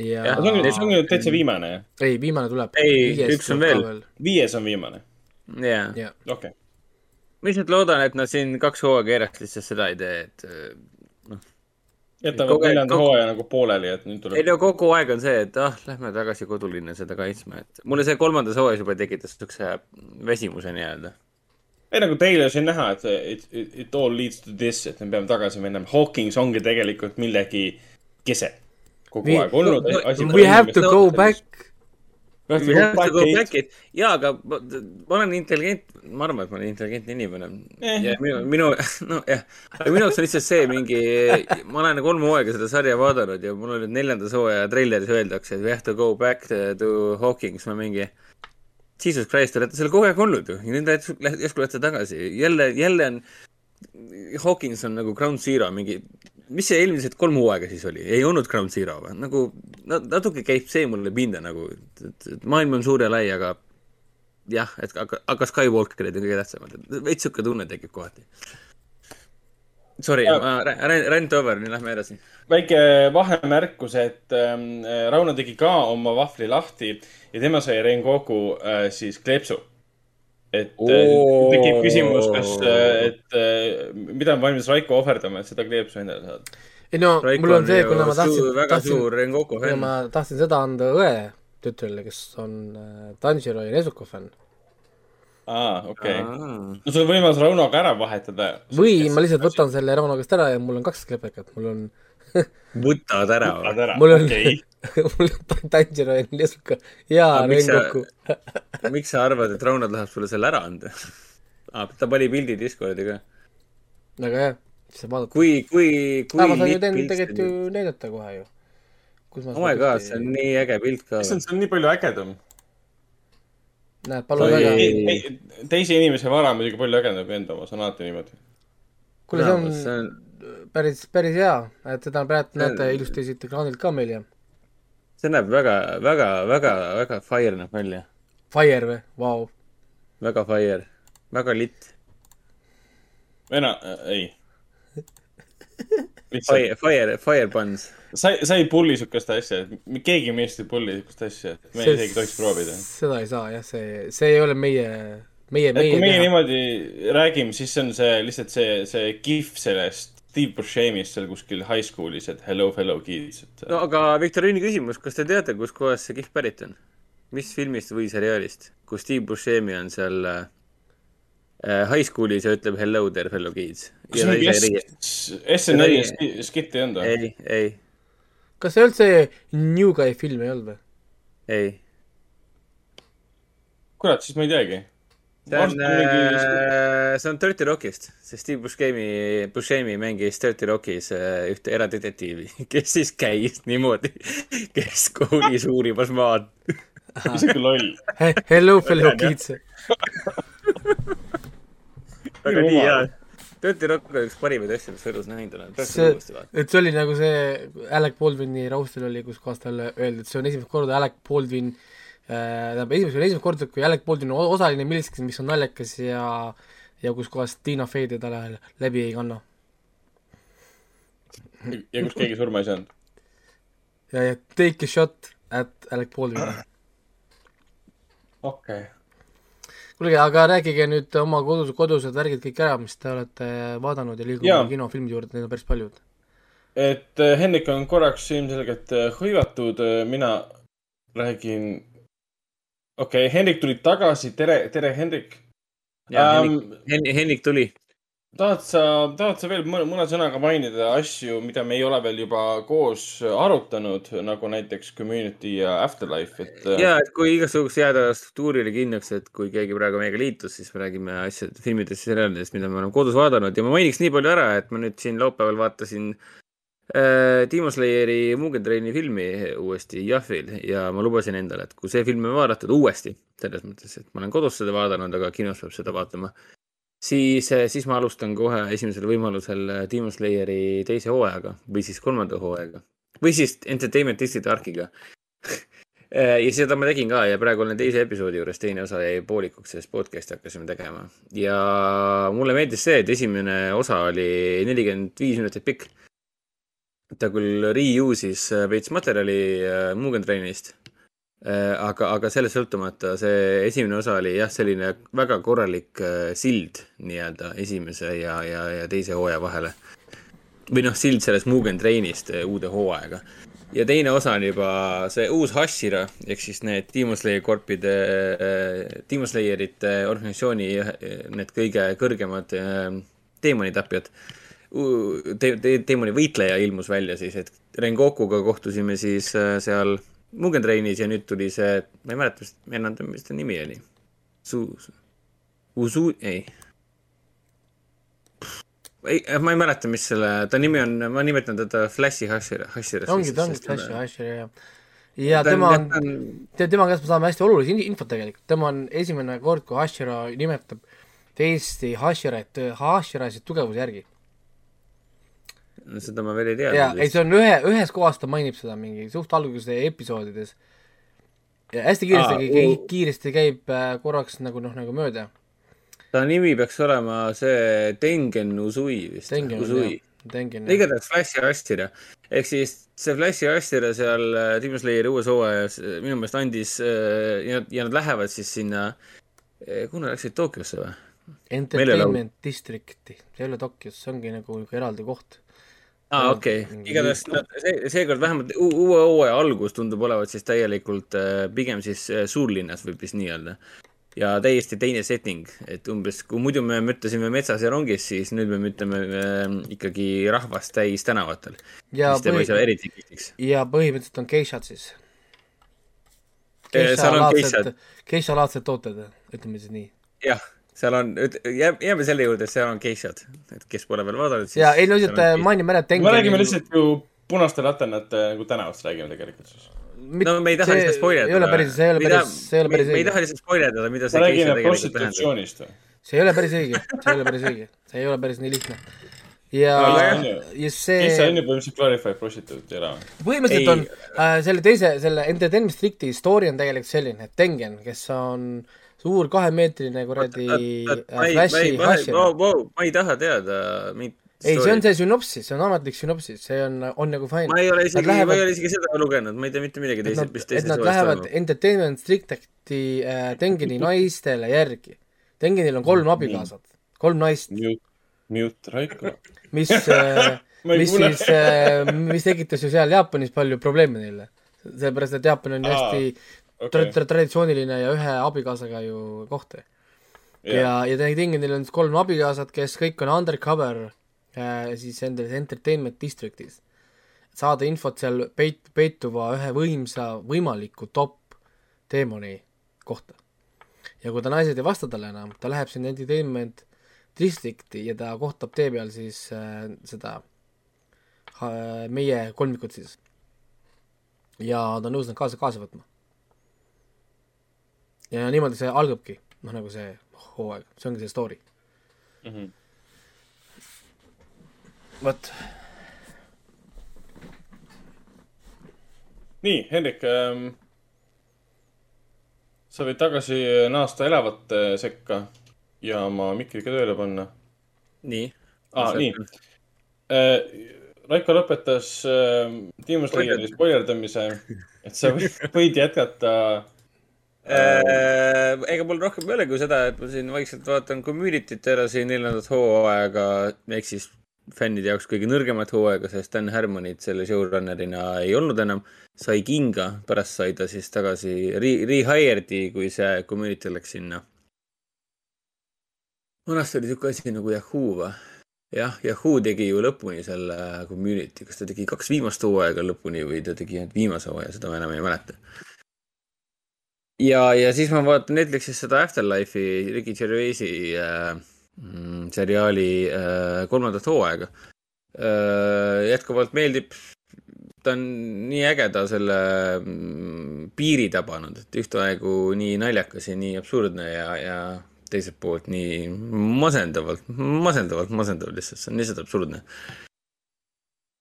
ja Jah, see on, see on nüüd täitsa viimane, jah? ei, viimane tuleb. Ei, üks on veel. viies on viimane, jah, okei okay.. ma lihtsalt loodan, et nad siin kaks hooaega järjest lihtsalt seda ei tee, et äh, jätavad neljanda kogu- hooaja nagu pooleli, et nüüd ei tuleb. no kogu aeg on see, et ah, lähme tagasi kodulinna seda kaitsma, et mulle see kolmandas hooajas juba tekitas siukse väsimuse nii-öelda. ei nagu treileris on näha, et it, it, it all leads to this, et me peame tagasi minema. Hawkins ongi tegelikult millegi kese kogu We- aeg olnud we have to go back. We have We to have go to go back back it, jaa, aga ma, ma olen intelligent, ma arvan, et ma olen intelligentne inimene. Eh. ja minu, minu, nojah, aga minu jaoks on lihtsalt see mingi, ma olen kolm hooaega seda sarja vaadanud ja mul on nüüd neljandas hooaja treileris öeldakse, et we have to go back to Hawkins, ma mingi Jesus Christ, te olete seal kogu aeg olnud ju. Ja nüüd järsku lähete tagasi, jälle, jälle on, Hawkins on nagu ground zero mingi, mis see eelmised kolm hooaega siis oli, ei olnud ground zero või, nagu na- natuke käib see mulle pinda nagu, et, et maailm on suur ja lai, aga jah, et aga, aga Skywalkerid on kõige tähtsamad, et veits sihuke tunne tekib kohati. Sorry, Ja- ma rant over, nüüd lähme edasi. väike vahemärkus, et ähm, Rauno tegi ka oma vahvli lahti ja tema sai Rengoku äh, siis kleepsu. Et äh, tekib küsimus, kas äh,, et äh, mida on valmis Raiko ohverdama, et seda kleepsu endale saada. ei no Raiko mul on see, kuna ma tahtsin tahtsin, kuna ma tahtsin seda anda õe tütrele, kes on Tanjiro ja Nezuko fänn. aa, okei okay.. no sul on võimalus Raunoga ära vahetada. või ma lihtsalt võtan selle Rauno käest ära ja mul on kaks klepekat, mul on, võtad ära või? ära, mul on okei. mul on Tanjiro ja Aga miks sa- Rengoku. miks sa arvad, et Rauno tahab sulle selle ära anda ah,? ta pani pildi Discordi ka. väga hea, siis saab vaadata. kui, kui, kui ma saan ju tegelikult ju on. näidata kohe ju. kus ma oh my god, see on nii äge pilt ka. issand, see on nii palju ägedam. näed, palun väga. teise inimese vara on muidugi palju ägedam kui enda oma, see on alati niimoodi. kuule, see on see on, päris, päris hea, et seda praegu on- näete ilusti siit ekraanilt ka meil ja see näeb väga, väga, väga, väga fire näeb välja. Fire või, vau. väga fire, väga lit. ena- äh,, ei. Fire, fire, fire buns. sa, sa ei pulli siukest asja, keegi meist ei pulli siukest asja, et me isegi ei tohiks proovida. seda ei saa jah, see, see ei ole meie, meie, et kui meie meie teha. niimoodi räägime, siis see on see lihtsalt see, see kihv sellest Steve Buscemi'st seal kuskil high school'is, et hello fellow kids, et no aga viktoriini küsimus, kas te teate, kuskohast see kihv pärit on? mis filmist või seriaalist, kus Steve Buscemi on seal äh, high school'is ja ütleb hello there fellow kids. kas see mingi SNL-i ski- skit ei olnud või? ei, ei, kas see üldse New Guy film ei olnud või? ei. kurat, siis ma ei teagi. See on, see on Dirty Rockist, see Steve Buscemi, Buscemi mängis Dirty Rockis äh, ühte eradetektiivi, kes siis käis niimoodi keskkoolis uurimas maad. isegi loll. Hello fellow kids. aga nii hea. Dirty Rock on üks parimaid asju, mis elus näinud olen. See- et see oli nagu see Alec Baldwini raustel oli, kus kohas talle öeldi, et see on esimest korda Alec Baldwin äh, tähendab, esimest, esimest korda, kui Alec Baldwin on osaline milleski, mis on naljakas ja ja kus kohas Tina Fey teda lä- läbi ei kanna. ja kus keegi surma ei saanud. ja, ja take a shot at Alec Baldwin. okei okay.. kuulge, aga rääkige nüüd oma kodus, kodused värgid kõik ära, mis te olete vaadanud ja liigume kinofilmide juurde, neid on päris paljud. et äh, Hendrik on korraks ilmselgelt äh, hõivatud, mina räägin. Okei okay,, Hendrik tuli tagasi, tere, tere, Hendrik jaa, Ähm, Henrik, Henrik, Henrik tuli. tahad sa, tahad sa veel mõne, mõne sõnaga mainida asju, mida me ei ole veel juba koos arutanud, nagu näiteks Community ja Afterlife, et. äh, ja, et kui igasuguses jääda struktuurile kindlaks, et kui keegi praegu meiega liitus, siis me räägime asjadest, filmidest seriaalidest, mida me oleme kodus vaadanud ja ma mainiks nii palju ära, et ma nüüd siin laupäeval vaatasin äh, Timo Slayeri Mugen Traini filmi uuesti Jahvil ja ma lubasin endale, et kui see film on vaadatud uuesti, selles mõttes, et ma olen kodus seda vaadanud, aga kinos peab seda vaatama, siis, siis ma alustan kohe esimesel võimalusel Timo Slayeri teise hooajaga või siis kolmanda hooajaga või siis Entertainment District Arkiga ja seda ma tegin ka ja praegu olen teise episoodi juures, teine osa jäi poolikuks, sest podcast'i hakkasime tegema. ja mulle meeldis see, et esimene osa oli nelikümmend viis minutit pikk. Ta küll reuse'is äh, veits materjali äh, Mugen Trainist, aga, aga sellest sõltumata see esimene osa oli jah, selline väga korralik äh, sild nii-öelda esimese ja, ja, ja teise hooaja vahele. või noh, sild sellest Mugen Trainist äh, uude hooaega ja teine osa on juba see uus Hashira ehk siis need Demon Slayer korpide, Demon Slayerite organisatsiooni äh, need kõige kõrgemad äh, teemonitapjad. Te-, te-, teemoni võitleja ilmus välja siis, et Rengokuga kohtusime siis äh, seal Mugen Trainis ja nüüd tuli see, ma ei mäleta, mis, enam, mis ta nimi oli. Su-, Usu, ei. ei, ma ei mäleta, mis selle, ta nimi on, ma nimetan teda Flashi Hashira, Hashira. ongi, ta ongi Flash ja Asher ja, ja tema on, tead, tema käest me saame hästi olulist in- infot tegelikult, tema on esimene kord, kui Hashira nimetab teisi Hashirat, Hashirasid tugevuse järgi. Seda ma veel ei tea. ja, ei see on ühe, ühes kohas ta mainib seda mingi suht alguse episoodides. ja hästi kiiresti ah,, u- kiiresti käib äh, korraks nagu noh, nagu mööda. ta nimi peaks olema see Tengen Uzui vist. Tengen. Tengen, igatahes Flashi Astira. ehk siis see Flashi Astira seal äh, Demon Slayeri uues hooajas äh, minu meelest andis ja, ja nad lähevad siis sinna, kuhu nad läksid, Tokyosse või? Entertainment Districti, see ei ole Tokyos, see ongi nagu eraldi koht. aa, okei okay., igatahes nad see, seekord vähemalt uue hooaja algus tundub olevat siis täielikult äh, pigem siis äh, suurlinnas võib vist nii öelda. ja täiesti teine setting, et umbes kui muidu me müttasime metsas ja rongis, siis nüüd me mütame äh, ikkagi rahvast täis tänavatel. ja mis teeb asja põhi-, eriti kihvtiks. ja põhimõtteliselt on geishad siis. On geishad.. geishalaadsed tooted, ütleme siis nii. jah, seal on, jääme selle juurde, et seal on geishad, et kes pole veel vaadanud, siis. ja ei no lihtsalt äh, mainime ära, et me räägime lihtsalt ju punaste laternate nagu tänavast räägime tegelikult siis. no me ei taha lihtsalt spoilerdada. ei ole päris, see ei ole päris, see ei ole päris me ei õige. taha lihtsalt spoilerdada, mida see geisha räägime tegelikult tähendab. prostitutsioonist või? see ei ole päris õige, see ei ole päris õige, see ei ole päris nii lihtne. ja Aga, ja kes see sa on ju põhimõtteliselt glorified prostituut ei ole või? põhimõtteliselt Ei. on äh, selle teise, selle Entertainment Stricti story on tegelikult selline, et Tengen, kes on suur kahemeetrine kuradi Flashi Hashira. ma ei taha teada mind. ei, see on see sünopsis, see on ametlik sünopsis, see on, on nagu fine. ma ei ole isegi, ma ei ole isegi seda lugenud, ma ei tea mitte midagi et nad mis, et teises nad hooajas lähevad. Entertainment Stricti äh, Tengeni naistele järgi. Tengenil on kolm abikaasat, kolm naist, Mute, mute Raiko. mis äh, mis kuule. siis äh,, mis tekitas ju seal Jaapanis palju probleeme neile. sellepärast, et Jaapan on ju Aa, hästi tra- tra- traditsiooniline ja ühe abikaasaga ju koht. ja, ja Tengenil on siis kolm abikaasat, kes kõik on undercover äh, siis endas Entertainment Districtis. saada infot seal peit-, peituva ühe võimsa võimaliku top teemoni kohta. ja kui ta naised ei vasta talle enam, ta läheb sinna Entertainment Districti ja ta kohtab tee peal siis äh, seda äh, meie kolmikut siis. ja ta on nõus nad kaasa, kaasa võtma. Ja niimoodi see algabki. noh, nagu see hooaeg, see ongi see story. mm. -hmm. vot, nii, Hendrik ähm,. sa võid tagasi naasta elavate sekka ja oma mikri ka tööle panna nii. ah,. nii äh,. Raiko lõpetas äh, Demon Slayeri spoilerdamise, et sa võid, jätkata ega mul rohkem ei ole kui seda, et ma siin vaikselt vaatan Community't edasi neljandat hooaega, ehk siis fännide jaoks kõige nõrgemat hooaega, sest Dan Harmonit selle showrunner'ina ei olnud enam. sai kinga, pärast sai ta siis tagasi re, rehired'i, kui see Community läks sinna. vanasti oli siuke asi nagu Yahoo või? jah, Yahoo tegi ju lõpuni selle Community, kas ta tegi kaks viimast hooaega lõpuni või ta tegi ainult viimase hooaja, seda ma enam ei mäleta ja, ja siis ma vaatan Netflixis seda Afterlife'i, Ricky Gervaisi äh, mm, seriaali äh, kolmandat hooaega äh,. jätkuvalt meeldib, ta on nii äge, ta selle mm, piiri tabanud, et ühtaegu nii naljakas ja nii absurdne ja, ja teiselt poolt nii masendavalt, masendavalt masendav lihtsalt, see on lihtsalt absurdne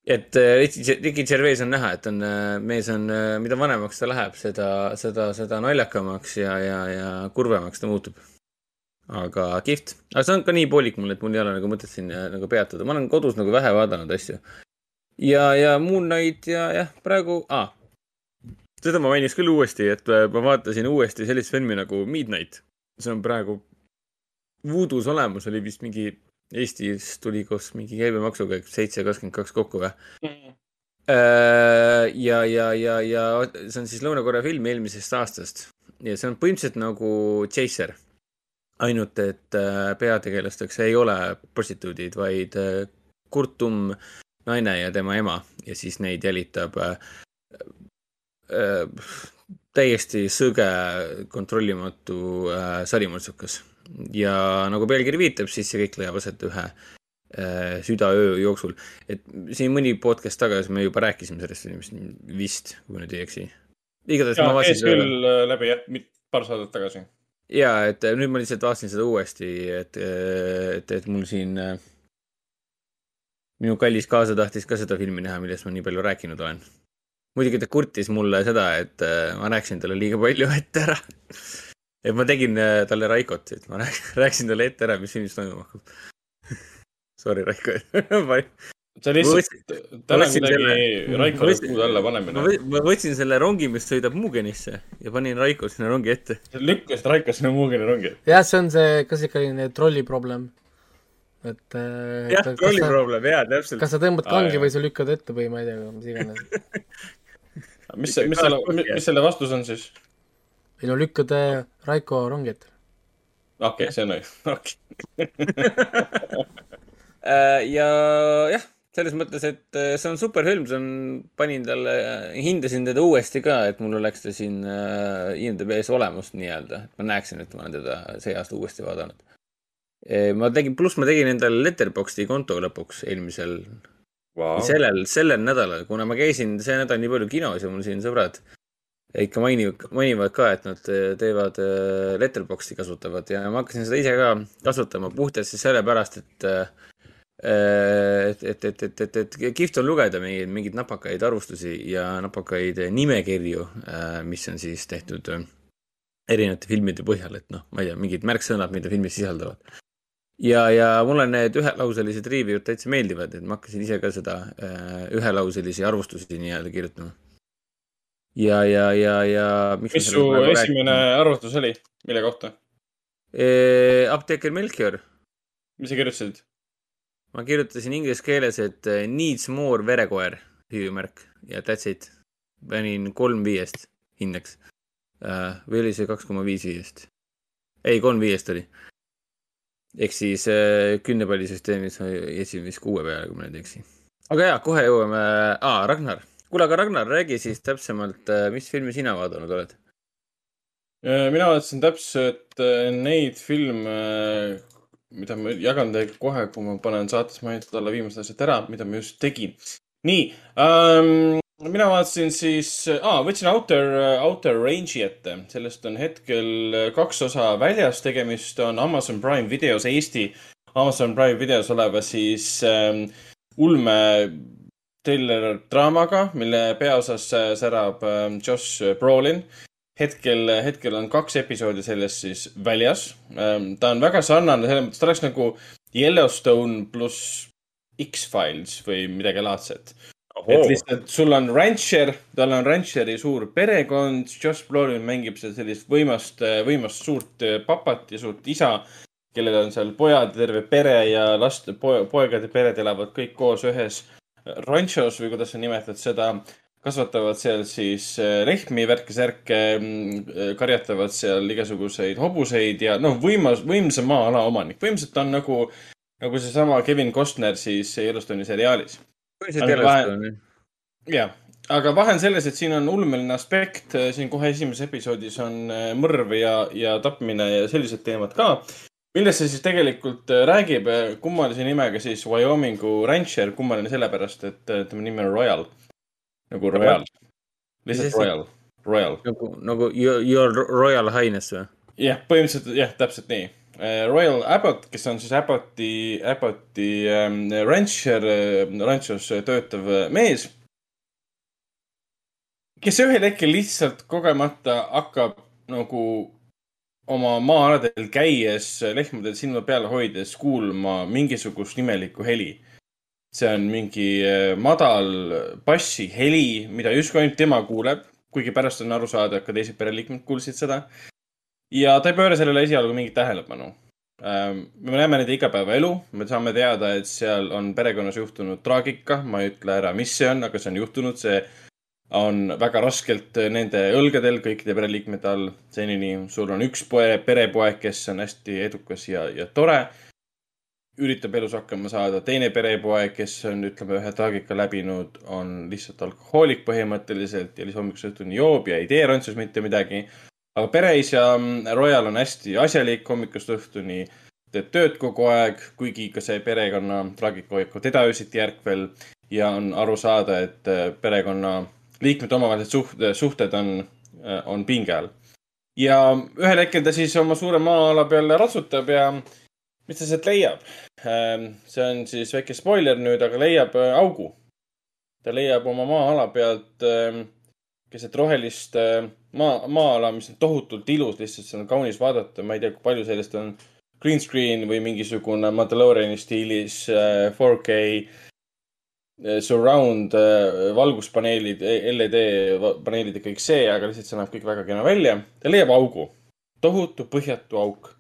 et äh, Ricky Gervais on näha, et on, mees on, mida vanemaks ta läheb, seda, seda, seda naljakamaks ja, ja, ja kurvemaks ta muutub. aga kihvt, aga see on ka nii poolik mul, et mul ei ole nagu mõtet siin äh, nagu peatuda, ma olen kodus nagu vähe vaadanud asju. ja, ja Moon Knight ja jah, praegu ah,, seda ma mainiks küll uuesti, et äh, ma vaatasin uuesti sellist filmi nagu Midnight. see on praegu Voodoo's olemas, oli vist mingi Eestis tuli koos mingi käibemaksuga seitse kakskümmend kaks kokku või? ja, ja, ja, ja see on siis Lõuna-Korea film eelmisest aastast ja see on põhimõtteliselt nagu Chaser. ainult, et äh, peategelasteks ei ole prostituudid, vaid äh, kurtum naine ja tema ema ja siis neid jälitab äh, äh, täiesti sõge, kontrollimatu äh, sarimõrtsukas. Ja nagu pealkiri viitab, siis see kõik leiab aset ühe äh, südaöö jooksul. et siin mõni podcast tagasi me juba rääkisime sellest filmist vist, kui ma nüüd ei eksi. igatahes ma vaatasin käis küll äh, läbi jah, paar saadet tagasi. ja et äh, nüüd ma lihtsalt vaatasin seda uuesti, et, et, et mul siin minu kallis kaasa tahtis ka seda filmi näha, millest ma nii palju rääkinud olen. muidugi ta kurtis mulle seda, et ma rääkisin talle liiga palju ette ära. Et ma tegin äh, talle Raikot, et ma rääk- rääkisin talle ette ära, mis filmis toimuma hakkab. Sorry, Raiko. ma see lihtsalt täna võtsin midagi selle- Raikole puude alla panemine. ma võtsin selle rongi, mis sõidab Muugenisse ja panin Raiko sinna rongi ette. lükkasid Raiko sinna Muugeni rongi. jah, see on see, kas ikka selline trolli probleem. et äh, jah, kas, trolli sa, probleem, jaa, täpselt. kas sa tõmbad kangi jah. või sa lükkad ette või ma ei tea, mis iganes. mis mis selle, mis selle vastus on siis? Ei no lükkad äh, Raiko rongi ette. okei okay,, see on õige, okei. Äh, ja jah, selles mõttes, et äh, see on super film, see on, panin talle, hindasin teda uuesti ka, et mul oleks ta siin äh, IMDB-s olemas nii-öelda, et ma näeksin, et ma olen teda see aasta uuesti vaadanud. ma tegin, pluss ma tegin endale Letterboxdi konto lõpuks eelmisel wow., sellel, sellel nädalal, kuna ma käisin see nädal nii palju kinos ja mul siin sõbrad ikka mainivad, mainivad ka, et nad äh, teevad äh, Letterboxdi kasutavad ja ma hakkasin seda ise ka kasutama puhtalt siis sellepärast, et äh, et, et, et, et, et, et kihvt on lugeda mingeid, mingeid napakaid arvustusi ja napakaid nimekirju, mis on siis tehtud erinevate filmide põhjal, et noh, ma ei tea, mingid märksõnad, mida filmid sisaldavad. ja, ja mulle need ühelauselised review'd täitsa meeldivad, et ma hakkasin ise ka seda ühelauselisi arvustusi nii-öelda kirjutama. ja, ja, ja, ja. mis su esimene arvutus oli, mille kohta? apteeker Melchior mis sa kirjutasid? ma kirjutasin inglise keeles, et eh, needs more verekoer, hüüumärk ja that's it. panin kolm viiest hindeks uh,. või oli see kaks koma viis viiest? ei, kolm viiest oli. ehk siis uh, kümnepallisüsteemis jätsin vist kuue peale, kui ma nüüd ei eksi. aga jaa, kohe jõuame ah,, Ragnar. kuule, aga Ragnar, räägi siis täpsemalt, mis filmi sina vaadanud oled? mina vaatasin täpselt äh, neid filme, mida ma jagan teiega kohe, kui ma panen saates mainitud alla viimased asjad ära, mida ma just tegin. nii ähm,, mina vaatasin siis ah,, võtsin Outer, Outer Range'i ette, sellest on hetkel kaks osa väljas, tegemist on Amazon Prime videos Eesti, Amazon Prime videos oleva siis ähm, ulme thriller draamaga, mille peaosas särab ähm, Josh Brolin. hetkel, hetkel on kaks episoodi sellest siis väljas ähm,. ta on väga sarnane selles mõttes, ta oleks nagu Yellowstone pluss X-Files või midagi laadset et lihtsalt sul on rancher, tal on rancheri suur perekond, Josh Brolin mängib seal sellist võimast, võimast suurt papat ja suurt isa, kellel on seal pojad, terve pere ja last po,, poegade pered elavad kõik koos ühes ranchos või kuidas sa nimetad seda. kasvatavad seal siis lehmi, värke-särke, karjatavad seal igasuguseid hobuseid ja noh, võimas, võimsa maa-ala omanik. põhimõtteliselt ta on nagu, nagu seesama Kevin Costner siis Yellowstone'i seriaalis põhiliselt Yellowstone, jah. jah, aga vahe on selles, et siin on ulmeline aspekt, siin kohe esimeses episoodis on mõrv ja, ja tapmine ja sellised teemad ka. Millest see siis tegelikult äh, räägib, äh, kummalise nimega siis Wyomingu rancher, kummaline sellepärast, et tema nimi on Royal. nagu Royal. lihtsalt Royal, Royal. nagu, nagu your, your Royal Highness või? jah, põhimõtteliselt jah, täpselt nii Äh, Royal Abbott, kes on siis Abbotti, Abbotti ähm, rancher äh,, ranchos töötav mees. kes ühel hetkel lihtsalt kogemata hakkab nagu oma maa-aladel käies, lehmadel silma peal hoides kuulma mingisugust imelikku heli. see on mingi äh, madal bassiheli, mida justkui ainult tema kuuleb, kuigi pärast on aru saada, et ka teised pereliikmed kuulsid seda ja ta ei pööra sellele esialgu mingit tähelepanu. Ähm, me näeme nende igapäevaelu, me saame teada, et seal on perekonnas juhtunud traagika, ma ei ütle ära, mis see on, aga see on juhtunud, see on väga raskelt nende õlgadel, kõikide pereliikmete all senini. sul on üks poe, perepoeg, kes on hästi edukas ja, ja tore. üritab elus hakkama saada, teine perepoeg, kes on, ütleme, ühe traagika läbinud, on lihtsalt alkohoolik põhimõtteliselt ja hommikuse õhtuni joob ja ei tee rantsus mitte midagi aga pereisa mm, Royal on hästi asjalik hommikust õhtuni, teeb tööd kogu aeg, kuigi ka see perekonna traagika hoiab ka teda öösiti järkvel ja on aru saada, et äh, perekonna liikmete omavahelised suhted, suhted on, äh, on pinge all. ja ühel hetkel ta siis oma suure maa-ala peale ratsutab ja mis ta sealt leiab? Ähm, see on siis väike spoiler nüüd, aga leiab äh, augu. ta leiab oma maa-ala pealt ähm, keset rohelist maa, maa-ala, mis on tohutult ilus, lihtsalt see on kaunis vaadata, ma ei tea, kui palju sellest on green screen või mingisugune Mandaloriani stiilis 4K äh, äh, surround äh, valguspaneelid, LED paneelid ja kõik see, aga lihtsalt see näeb kõik väga kena välja. ta leiab augu, tohutu põhjatu auk.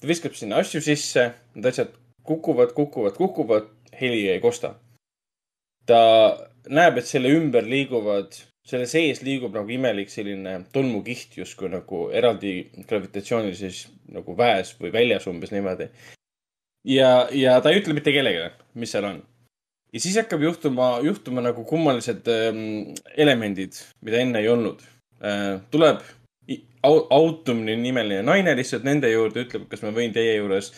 ta viskab sinna asju sisse, need asjad kukuvad, kukuvad, kukuvad, heli ei kosta. ta näeb, et selle ümber liiguvad selle sees liigub nagu imelik selline tolmukiht justkui nagu eraldi gravitatsioonilises nagu väes või väljas umbes niimoodi. ja, ja ta ei ütle mitte kellelegi, mis seal on. Ja siis hakkab juhtuma, juhtuma nagu kummalised ähm, elemendid, mida enne ei olnud äh,. tuleb Autumni nimeline naine lihtsalt nende juurde, ütleb, kas ma võin teie juures,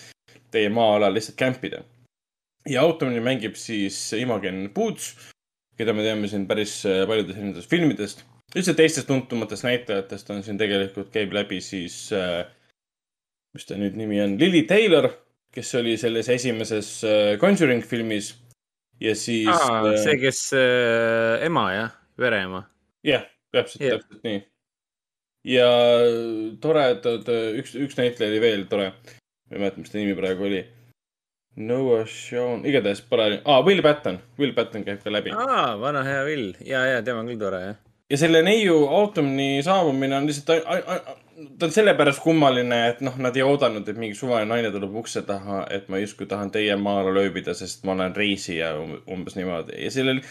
teie maa-alal lihtsalt kämpida. ja Autumni mängib siis Imogen Poots keda me teame siin päris äh, paljudest erinevatest filmidest. üldse teistest tuntumatest näitlejatest on siin tegelikult, käib läbi siis äh,, mis ta nüüd nimi on, Lily Taylor, kes oli selles esimeses äh, Conjuring filmis ja siis ah,. see, kes äh, ema jah, vereema. jah, täpselt yeah., täpselt nii. ja toredad, üks, üks näitleja oli veel tore. ma ei mäleta, mis ta nimi praegu oli Noah Sean, igatahes pole ah,, Will Patton, Will Patton käib ka läbi. aa, vana hea Will, ja, ja tema on küll tore, jah. ja selle neiu Autumni saabumine on lihtsalt, ta on sellepärast kummaline, et noh, nad ei oodanud, et mingi suvaline naine tuleb ukse taha, et ma justkui tahan teie maale ööbida, sest ma olen reisija umbes niimoodi ja sellel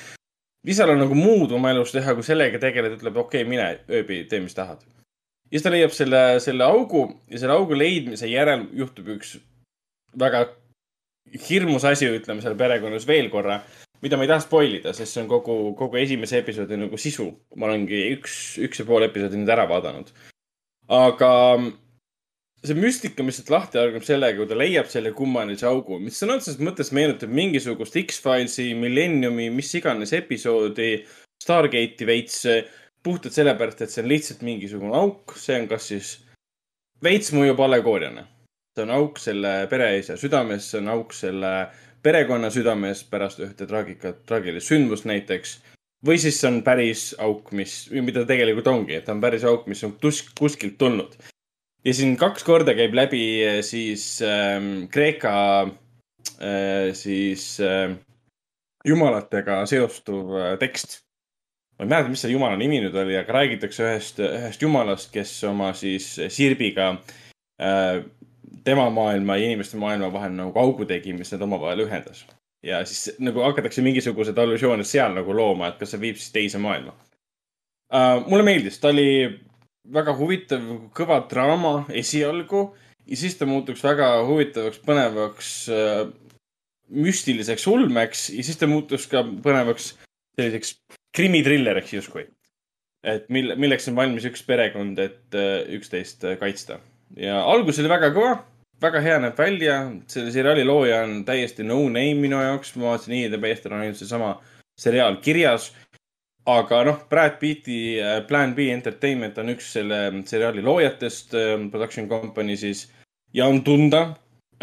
lisal on nagu muud oma elus teha, kui sellega tegeleda, ütleb okei okay,, mine ööbi, tee, mis tahad. ja siis ta leiab selle, selle augu ja selle augu leidmise järel juhtub üks väga hirmus asi, ütleme seal perekonnas veel korra, mida ma ei taha spoil ida, sest see on kogu, kogu esimese episoodi nagu sisu. ma olengi üks, üks ja pool episoodi nüüd ära vaadanud. Aga see müstika, mis sealt lahti algab sellega, kui ta leiab selle kummalise augu, mis sõna otseses mõttes meenutab mingisugust X-Filesi, Millenniumi, mis iganes episoodi Stargate'i veits äh, puhtalt sellepärast, et see on lihtsalt mingisugune auk, see on kas siis veits mõjub allegooriana. see on auk selle pereisa südames, see on auk selle perekonna südames pärast ühte traagikat, traagilist sündmust näiteks. Või siis see on päris auk, mis, mida tegelikult ongi, et on päris auk, mis on tus-, kuskilt tulnud. ja siin kaks korda käib läbi äh, siis ähm, Kreeka äh, siis äh, jumalatega seostuv äh, tekst. ma ei mäleta, mis selle jumala nimi nüüd oli, aga räägitakse ühest, ühest jumalast, kes oma siis sirbiga äh, tema maailma ja inimeste maailma vahel nagu augu tegi, mis need omavahel ühendas. Ja siis nagu hakatakse mingisuguseid allusioone seal nagu looma, et kas see viib siis teise maailma uh,. mulle meeldis, ta oli väga huvitav, kõva draama esialgu ja siis ta muutuks väga huvitavaks, põnevaks uh, müstiliseks ulmeks ja siis ta muutus ka põnevaks selliseks krimitrilleriks justkui. et mille, milleks on valmis üks perekond, et uh, üksteist kaitsta. ja algus oli väga kõva, väga hea näeb välja, selle seriaali looja on täiesti no name minu jaoks, ma vaatasin IDB eest, on ainult seesama seriaal kirjas. aga noh, Brad Pitti uh, Plan B Entertainment on üks selle seriaali loojatest, production company siis ja on tunda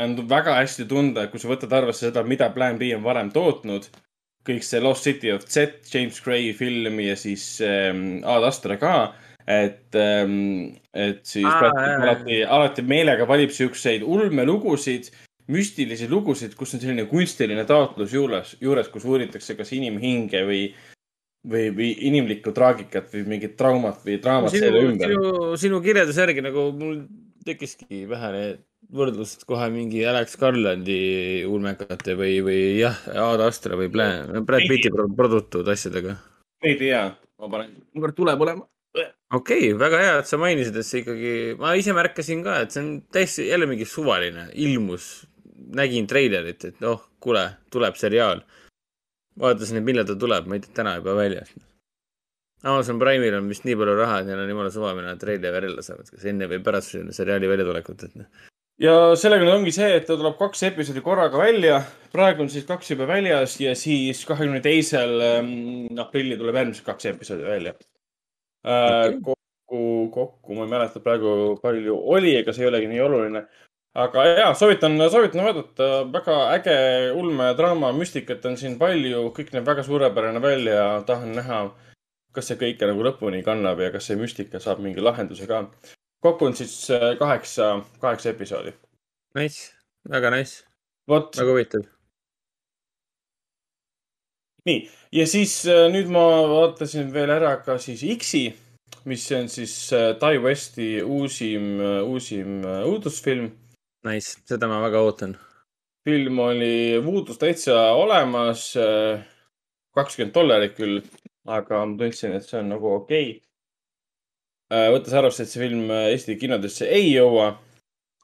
on väga hästi tunda, kui sa võtad arvesse seda, mida Plan B on varem tootnud. kõik see Lost City of Z, James Gray film ja siis ähm, Ad Astra ka. Et ähm,, et siis Aa, alati, alati meelega valib siukseid ulmelugusid, müstilisi lugusid, kus on selline kunstiline taotlus juures, juures, kus uuritakse kas inimhinge või või, või inimlikku traagikat või mingit traumat või draamat selle ümber. sinu, sinu kirjelduse järgi nagu mul tekkiski vähene võrdlust kohe mingi Alex Garlandi ulmekate või, või jah, Ad Astra või Brad Pitti produtud asjadega. ei tea, ma panen, kuivõrd tuleb olema. Okei okay,, väga hea, et sa mainisid, et see ikkagi, ma ise märkasin ka, et see on täiesti jälle mingi suvaline, ilmus, nägin treilerit, et noh, kuule, tuleb seriaal. vaatasin, et millal ta tuleb, ma ei tea, täna juba väljas. Amazon Prime'il on vist nii palju raha, et neil on jumala suva, millal nad treileri välja saavad, kas enne või pärast seriaali väljatulekut, et noh ja sellega nüüd ongi see, et ta tuleb kaks episoodi korraga välja. praegu on siis kaks juba väljas ja siis kahekümne teisel ähm, aprilli tuleb järgmised kaks episoodi välja äh,. kokku, kokku ma ei mäleta praegu palju oli, ega see ei olegi nii oluline. aga ja soovitan, soovitan vaadata, väga äge ulmedraama, müstikat on siin palju, kõik näeb väga suurepärane välja, tahan näha, kas see kõike nagu lõpuni kannab ja kas see müstika saab mingi lahenduse ka kokku on siis äh, kaheksa, kaheksa episoodi. Nice, väga nice. väga huvitav. Nii, ja siis äh, nüüd ma vaatasin veel ära ka siis X-i, mis on siis äh, Ty Westi uusim, uusim õudusfilm. Nice, seda ma väga ootan. film oli Voodoo's täitsa olemas, kakskümmend dollarit küll, aga ma tundsin, et see on nagu okei okay Äh, võttes arvesse, et see film äh, Eesti kinodesse ei jõua.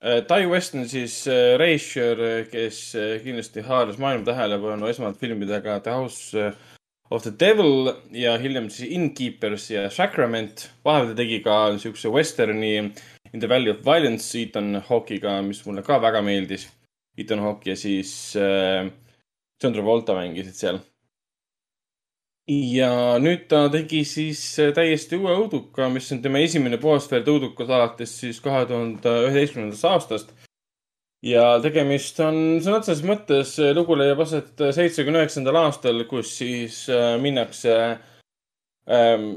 Äh, Ty West on siis režissöör, kes kindlasti haaras maailma tähelepanu esmalt filmidega The House of the Devil ja hiljem siis Innkeepers ja Sacrament. vahepeal ta tegi ka niisuguse vesterni In the Valley of Violence Ethan Hawke'iga, mis mulle ka väga meeldis. Ethan Hawke ja siis äh, John Travolta mängisid seal ja nüüd ta tegi siis äh, täiesti uue õuduka, mis on tema esimene puhasverd õudukas alates siis kahe tuhande üheteistkümnendast aastast. ja tegemist on sõna otseses mõttes, äh, lugu leiab aset seitsmekümne üheksandal aastal, kus siis äh, minnakse ähm,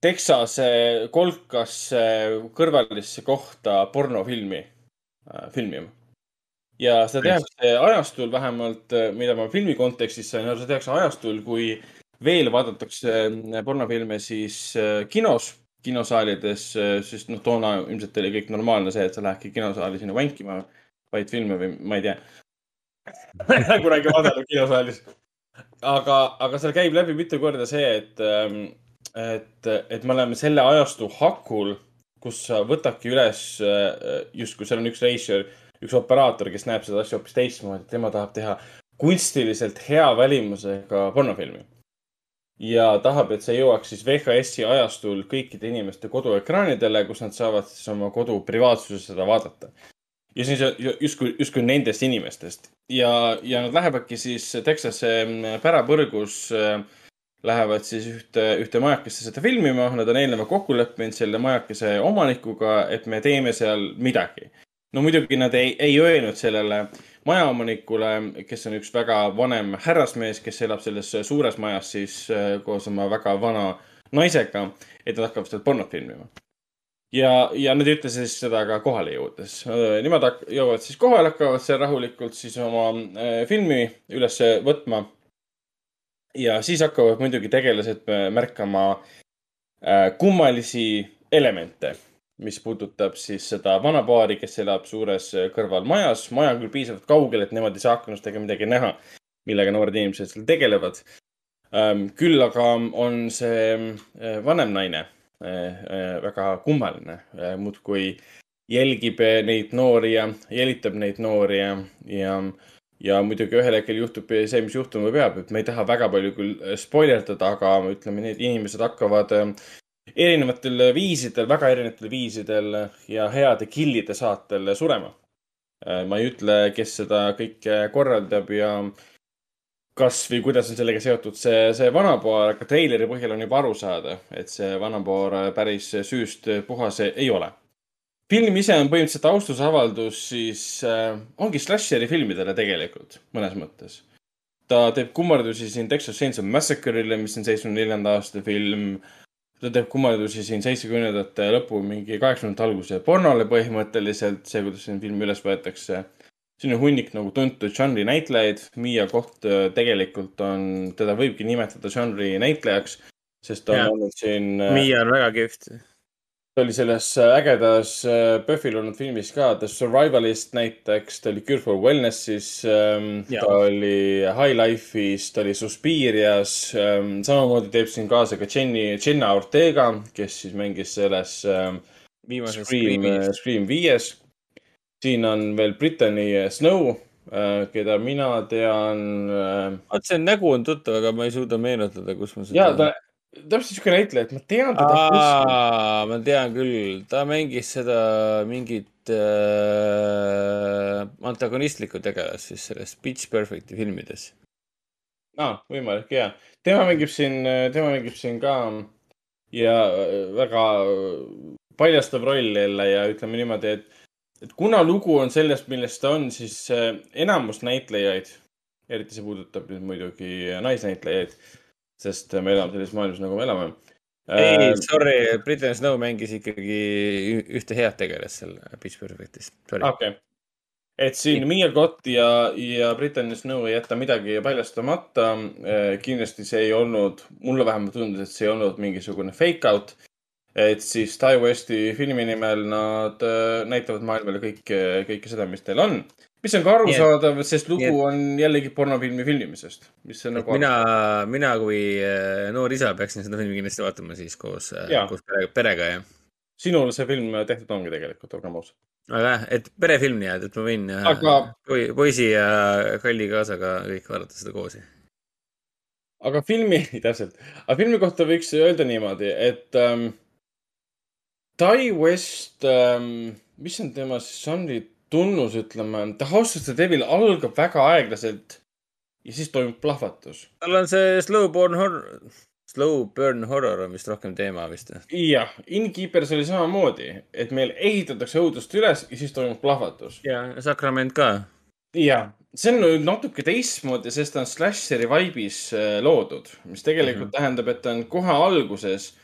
Texase kolkasse kõrvalisse kohta pornofilmi äh, filmima ja seda tehakse ajastul vähemalt, äh, mida ma filmi kontekstis sain aru, seda tehakse ajastul, kui veel vaadatakse äh, pornofilme siis äh, kinos, kinosaalides, sest noh, toona ilmselt oli kõik normaalne see, et sa lähedki kinosaali sinna vankima vaid filme või ma ei tea kunagi vaadanud kinosaalis. aga, aga seal käib läbi mitu korda see, et, ähm, et, et me oleme selle ajastu hakul, kus sa võtadki üles justkui seal on üks reisijal üks operaator, kes näeb seda asja hoopis teistmoodi, tema tahab teha kunstiliselt hea välimusega pornofilmi. ja tahab, et see jõuaks siis VHS-i ajastul kõikide inimeste koduekraanidele, kus nad saavad siis oma kodu privaatsuses seda vaadata. ja siis justkui, justkui nendest inimestest ja, ja nad lähevadki siis Texase pärapõrgus äh, lähevad siis ühte, ühte majakesse seda filmima, nad on eelnevalt kokku leppinud selle majakese omanikuga, et me teeme seal midagi. No muidugi nad ei, ei öelnud sellele majaomanikule, kes on üks väga vanem härrasmees, kes elab selles suures majas siis äh, koos oma väga vana naisega, et nad hakkavad seal pornot filmima ja, ja nad ütlesid siis seda ka kohale jõudes. Nemad jõuavad siis kohale, hakkavad seal rahulikult siis oma äh, filmi üles võtma. ja siis hakkavad muidugi tegelased äh, märkama äh, kummalisi elemente, mis puudutab siis seda vanapaari, kes elab suures kõrvalmajas. maja on küll piisavalt kaugel, et nemad ei saa aknast ega midagi näha, millega noored inimesed seal tegelevad. Ähm, küll aga on see vanem naine Äh, äh, väga kummaline, äh, muudkui jälgib neid noori ja jälitab neid noori ja, ja, ja muidugi ühel hetkel juhtub see, mis juhtuma peab, et me ei taha väga palju küll spoilerdada, aga ütleme, need inimesed hakkavad erinevatel viisidel, väga erinevatel viisidel ja heade killide saatel surema. ma ei ütle, kes seda kõike korraldab ja kas või kuidas on sellega seotud see, see vanapaar, aga treileri põhjal on juba aru saada, et see vanapaar päris süüst puhas ei ole. film ise on põhimõtteliselt austusavaldus siis äh,, ongi slasheri filmidele tegelikult, mõnes mõttes. ta teeb kummardusi siin Texas Chainsaw Massacre'ile, mis on seitsmekümne neljanda aasta film. Ta teeb kummardusi siin seitsmekümnendate lõpu, mingi kaheksakümnendate alguse pornole põhimõtteliselt, see, kuidas siin film üles võetakse siin on hunnik nagu tuntud žanri näitlejaid. Miia Koht äh, tegelikult on, teda võibki nimetada žanri näitlejaks, sest ta on ja. olnud siin. Äh, Miia on väga kihvt. Ta oli selles äh, ägedas PÖFFil olnud filmis ka, The Survivalist näiteks, ta oli Cure for Wellnessis ähm,. ta oli High Life'is, ta oli Suspirias ähm,. samamoodi teeb siin kaasa ka Jenny, Jenna Ortega, kes siis mängis selles ähm, viimases Scream, Scream viies siin on veel Brittany Snow, äh, keda mina tean. Äh, vot see nägu on tuttav, aga ma ei suuda meenutada, kus ma seda. ja ta, täpselt siuke näitleja, et ma tean teda kuskil. ma tean küll, ta mängis seda mingit äh, antagonistlikku tegelast siis selles Pitch Perfecti filmides. aa võimalik ja, tema mängib siin, tema mängib siin ka ja äh, väga paljastav roll jälle ja ütleme niimoodi, et et kuna lugu on sellest, millest ta on, siis äh, enamus näitlejaid, eriti see puudutab nüüd muidugi naisnäitlejaid, sest me elame sellises maailmas, nagu me elame. ei äh,, sorry, Britney Snow mängis ikkagi ühte head tegelast seal Pitch Perfectis. okei okay., et siin Mia Gott ja, ja Britney Snow ei jäta midagi paljastamata. Äh, kindlasti see ei olnud, mulle vähemalt tundus, et see ei olnud mingisugune fake out et siis Ty Westi filmi nimel nad äh, näitavad maailmale kõike, kõike seda, mis neil on. Mis on ka arusaadav, sest lugu et, on jällegi pornofilmi filmimisest, mis on nagu. mina, mina kui äh, noor isa peaksin seda filmi kindlasti vaatama siis koos, äh, koos perega, perega ja. sinul see film tehtud ongi tegelikult, olgem ausad. aga jah, et perefilm nii, et ma võin aga... poisi ja kalli kaasaga kõik vaadata seda koos aga filmi, täpselt, aga filmi kohta võiks öelda niimoodi, et ähm, Ty West ähm,, mis on tema žanri tunnus, ütleme, The House of the Devil algab väga aeglaselt ja siis toimub plahvatus. tal on see slow burn horror, slow burn horror on vist rohkem teema vist. jah, Innkeepers oli samamoodi, et meil ehitatakse õudust üles ja siis toimub plahvatus. ja, Sakrament ka. jah, see on natuke teistmoodi, sest ta on slasheri vaibis äh, loodud, mis tegelikult mm -hmm. tähendab, et ta on kohe alguses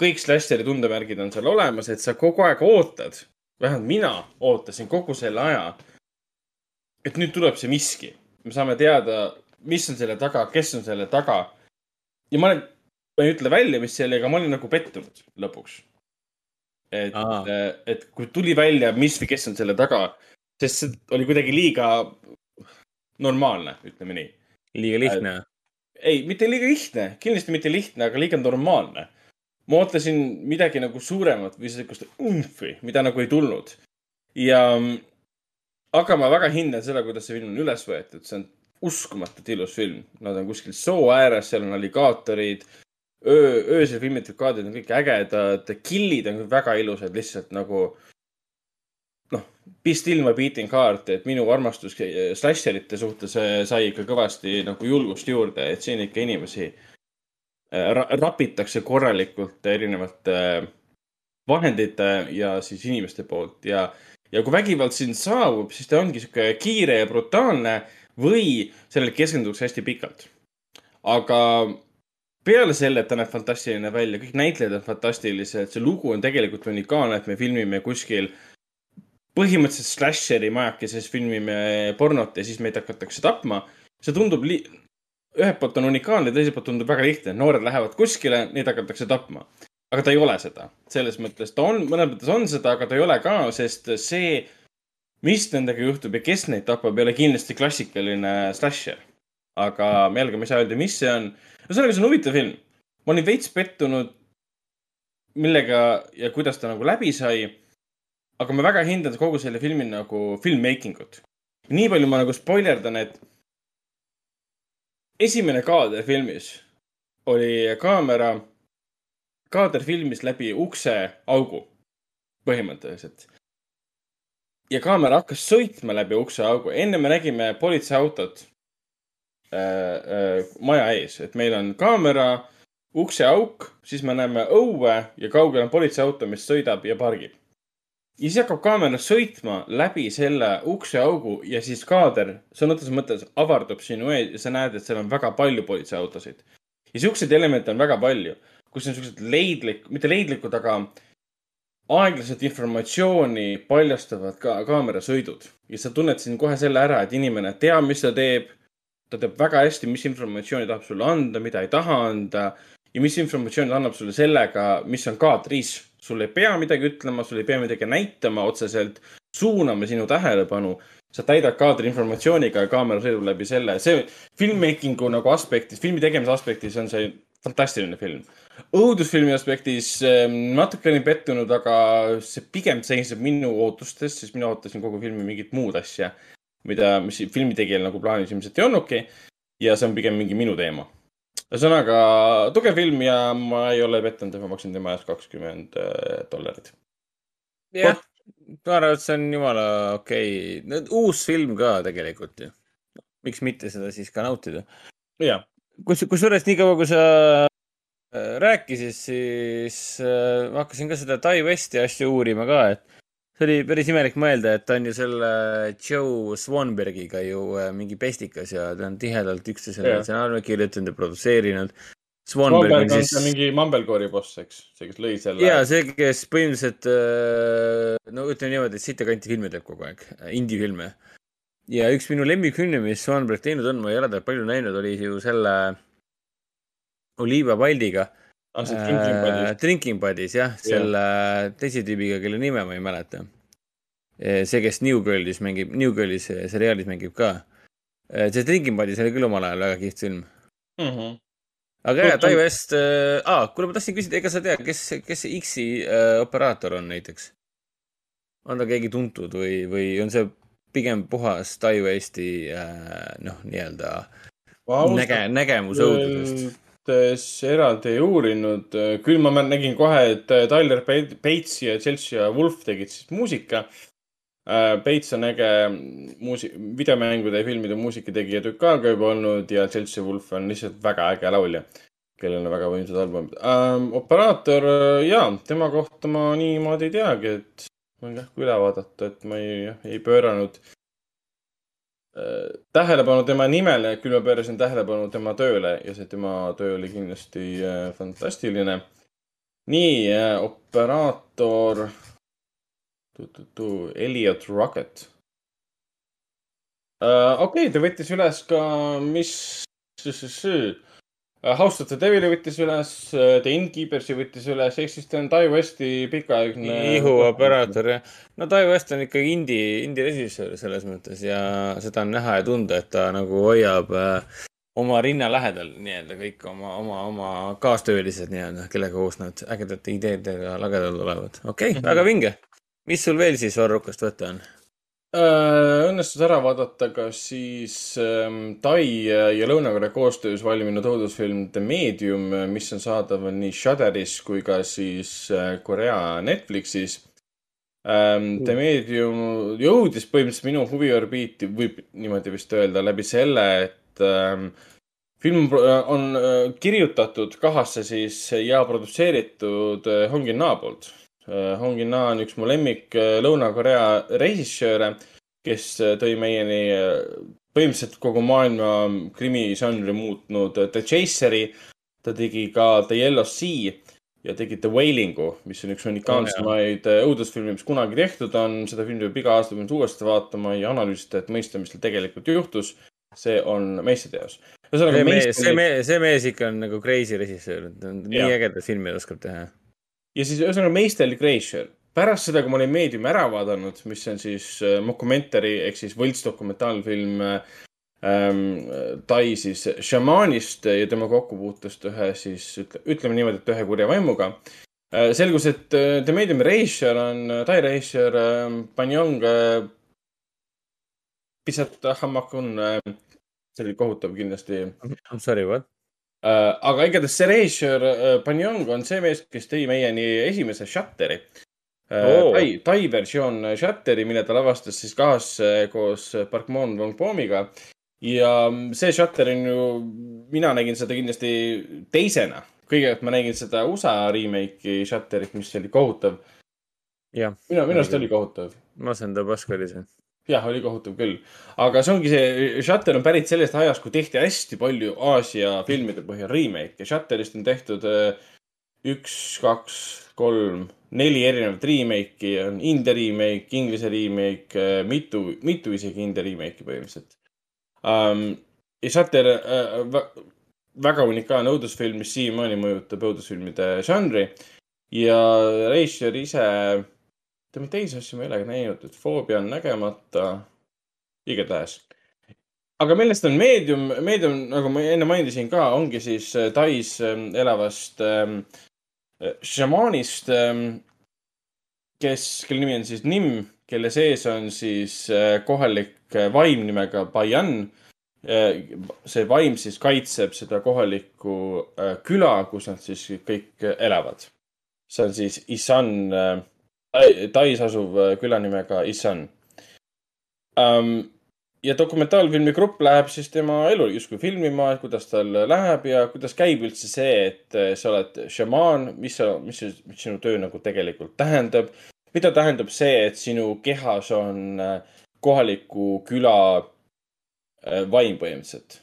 kõik slasheri tundemärgid on seal olemas, et sa kogu aeg ootad, vähemalt mina ootasin kogu selle aja, et nüüd tuleb see miski. me saame teada, mis on selle taga, kes on selle taga. ja ma olen, ma ei ütle välja, mis see oli, aga ma olin nagu pettunud lõpuks. et, et kui tuli välja, mis või kes on selle taga, sest see oli kuidagi liiga normaalne, ütleme nii. liiga lihtne? ei, mitte liiga lihtne, kindlasti mitte lihtne, aga liiga normaalne ma ootasin midagi nagu suuremat või sihukest umfi, mida nagu ei tulnud. ja, aga ma väga hindan seda, kuidas see film on üles võetud, see on uskumatult ilus film. Nad on kuskil soo ääres, seal on alligaatorid. öö, öösel filmitud kaadrid on kõik ägedad, killid on väga ilusad, lihtsalt nagu noh, Be Still My Beating Heart, et minu armastus slasherite suhtes sai ikka kõvasti nagu julgust juurde, et siin ikka inimesi ra rapitakse korralikult erinevate vahendite ja siis inimeste poolt ja, ja kui vägivald sind saabub, siis ta ongi sihuke kiire ja brutaalne või sellele keskendutakse hästi pikalt. aga peale selle, et ta näeb fantastiline välja, kõik näitlejad on fantastilised, see lugu on tegelikult unikaalne, et me filmime kuskil põhimõtteliselt slasheri majakeses filmime pornot ja siis meid hakatakse tapma. see tundub li-, ühelt poolt on unikaalne, teiselt poolt tundub väga lihtne, noored lähevad kuskile, neid hakatakse tapma. aga ta ei ole seda, selles mõttes ta on, mõnes mõttes on seda, aga ta ei ole ka, sest see, mis nendega juhtub ja kes neid tapab, ei ole kindlasti klassikaline slasher. aga jällegi ma ei saa öelda, mis see on ühesõnaga, see on huvitav film. ma olin veits pettunud, millega ja kuidas ta nagu läbi sai. aga ma väga hindan kogu selle filmi nagu filmmaking ut. nii palju ma nagu spoilerdan, et esimene kaader filmis oli kaamera, kaader filmis läbi ukseaugu, põhimõtteliselt. ja kaamera hakkas sõitma läbi ukseaugu, enne me nägime politseiautot Äh, äh, maja ees, et meil on kaamera, ukseauk, siis me näeme õue ja kaugel on politseiauto, mis sõidab ja pargib. Ja siis hakkab kaamera sõitma läbi selle ukseaugu ja siis kaader sõna otseses mõttes avardub sinu ees ja sa näed, et seal on väga palju politseiautosid. ja siukseid elemente on väga palju, kus on siuksed leidlik, mitte leidlikud, aga aeglaselt informatsiooni paljastavad ka kaamerasõidud ja sa tunned siin kohe selle ära, et inimene teab, mis ta teeb ta teab väga hästi, mis informatsiooni tahab sulle anda, mida ei taha anda ja mis informatsiooni ta annab sulle sellega, mis on kaadris. Sul ei pea midagi ütlema, sul ei pea midagi näitama otseselt, suunama sinu tähelepanu. sa täidad kaadri informatsiooniga ja kaamera sõidab läbi selle, see filmmaking'u nagu aspektis, filmi tegemise aspektis on see fantastiline film. õudusfilmi aspektis ehm, natuke olin pettunud, aga see pigem seisneb minu ootustes, sest mina ootasin kogu filmi mingit muud asja mida, mis filmitegijal nagu plaanis ilmselt ei olnudki. ja see on pigem mingi minu teema. Ühesõnaga tugev film ja ma ei ole pettunud, et ma maksin tema eest kakskümmend äh, dollarit. jah, ma arvan, et see on jumala okei okay., uus film ka tegelikult ju. miks mitte seda siis ka nautida. kus, kusjuures niikaua, kui sa äh, rääkisid, siis äh, ma hakkasin ka seda Tai Westi asja uurima ka, et see oli päris imelik mõelda, et ta on ju selle Joe Swanbergiga ju äh, mingi pestikas ja ta on tihedalt üksteisele stsenaariume kirjutanud ja produtseerinud. Swanberg on siis mingi Mumblecore'i boss, eks, see, kes lõi selle. ja see, kes põhimõtteliselt, äh, no ütleme niimoodi, et sitakanti filme teeb kogu aeg, indie-filme. ja üks minu lemmikfilme, mis Swanberg teinud on, ma ei ole teda palju näinud, oli ju selle Oliiva Paldiga ah, see Drinking Buddies äh,. Drinking Buddies jah, selle yeah. teise tüübiga, kelle nime ma ei mäleta. see, kes New Girlis mängib, New Girlis seriaalis mängib ka. see Drinking Buddies oli küll omal ajal väga kihvt film mm. -hmm. aga jaa, Tai West äh,, aa, kuule, ma tahtsin küsida, ega sa tead, kes, kes see X-i äh, operaator on näiteks? on ta keegi tuntud või, või on see pigem puhas Tai Westi äh, noh, nii-öelda näge-, nägemus õudusest? Eraldi ei uurinud, küll ma nägin kohe, et Tyler Bates ja Chelsea Wolf tegid siis muusika. Bates on äge muusi-, videomängude ja filmide muusikategija tükk aega juba olnud ja Chelsea Wolf on lihtsalt väga äge laulja, kellel on väga võimsad albumid ähm,. operaator, jaa, tema kohta ma niimoodi ei teagi, et võin kähku üle vaadata, et ma ei, ei pööranud tähelepanu tema nimele, küll ma pöörasin tähelepanu tema tööle ja see tema töö oli kindlasti äh, fantastiline. nii äh,, operaator. Elliot Rocket äh,. okei okay,, ta võttis üles ka, mis House of the Devil'i võttis üles, äh, The Innkeepers'i võttis üles, ehk siis ta on Tai Westi pikaaegne. ihuoperaator jah. no Tai West on ikkagi indie, indie režissöör selles mõttes ja seda on näha ja tunda, et ta nagu hoiab äh, oma rinna lähedal nii-öelda kõik oma, oma, oma kaastöölised nii-öelda, kellega koos nad ägedate ideedega lagedale tulevad. okei okay, mm, -hmm. väga vinge. mis sul veel siis varrukast võtta on? Äh, õnnestus ära vaadata ka siis ähm, Tai ja Lõuna-Korea koostöös valminud õudusfilm The Medium, mis on saadaval nii Shudderis kui ka siis äh, Korea Netflixis ähm,. The Medium jõudis põhimõtteliselt minu huviorbiiti, võib niimoodi vist öelda, läbi selle, et ähm, film äh, on äh, kirjutatud kahasse siis ja produtseeritud äh, Hong In-na poolt. Hong In-na on üks mu lemmik Lõuna-Korea režissööre, kes tõi meieni põhimõtteliselt kogu maailma krimižanri muutnud The Chaseri. ta tegi ka The Yellow Sea ja tegi The Wailingu, mis on üks unikaalsemaid oh, õudusfilme, mis kunagi tehtud on. seda filmi peab iga aasta uuesti vaatama ja analüüsida, et mõista, mis tal tegelikult juhtus. see on meistriteos ühesõnaga see mees, see mees, see mees ikka on nagu crazy režissöör, nii ägedat filmi oskab teha. Ja siis ühesõnaga meister Kreischer. pärast seda, kui ma olin Meediumi ära vaadanud, mis on siis äh, Mockumentary ehk siis võltsdokumentaalfilm äh, ähm, Tai siis šamaanist ja tema kokkupuutest ühe siis ütle, ütleme niimoodi, et ühe kurja vaimuga äh,. selgus, et äh, The Mediumi režissöör on äh, Tai režissöör äh, Panjong äh, Pisat Hamakun äh, see oli kohutav kindlasti. Sorry, what? Uh, aga igatahes režissöör uh, Panjong on see mees, kes tõi meieni esimese Shutteri. Oh. Tai, Tai versioon Shutteri, mille ta lavastas siis kaas koos Park Mon Wong Pomiga. ja see Shutter on ju, mina nägin seda kindlasti teisena. kõigepealt ma nägin seda USA remake'i Shutterit, mis oli kohutav. minu, minu arust oli kohutav. masendav pask oli see jah, oli kohutav küll. aga see ongi see, Shutter on pärit sellest ajast, kui tehti hästi palju Aasia filmide põhjal remake'e. Shutterist on tehtud äh, üks, kaks, kolm, neli erinevat remake'i, on India remake, Inglise remake, äh, mitu, mitu isegi India remake'i põhimõtteliselt um,. ja Shutter uh, väga unikaalne õudusfilm, mis siiamaani mõjutab õudusfilmide žanri ja režissöör ise ütleme, teisi asju ma ei olegi näinud, et Foobia on nägemata. igatahes. aga millest on Meedium, Meedium, nagu ma enne mainisin ka, ongi siis äh, Tais ähm, elavast ähm, šamaanist ähm,, kes, kelle nimi on siis Nim, kelle sees on siis äh, kohalik äh, vaim nimega Bayan äh,. see vaim siis kaitseb seda kohalikku äh, küla, kus nad siis kõik elavad. see on siis Isan äh, Tais asuv äh, küla nimega Isan um,. ja dokumentaalfilmi grupp läheb siis tema elu justkui filmima, et kuidas tal läheb ja kuidas käib üldse see, et äh, sa oled šamaan, mis sa, mis, mis sinu töö nagu tegelikult tähendab. mida tähendab see, et sinu kehas on äh, kohaliku küla vaim põhimõtteliselt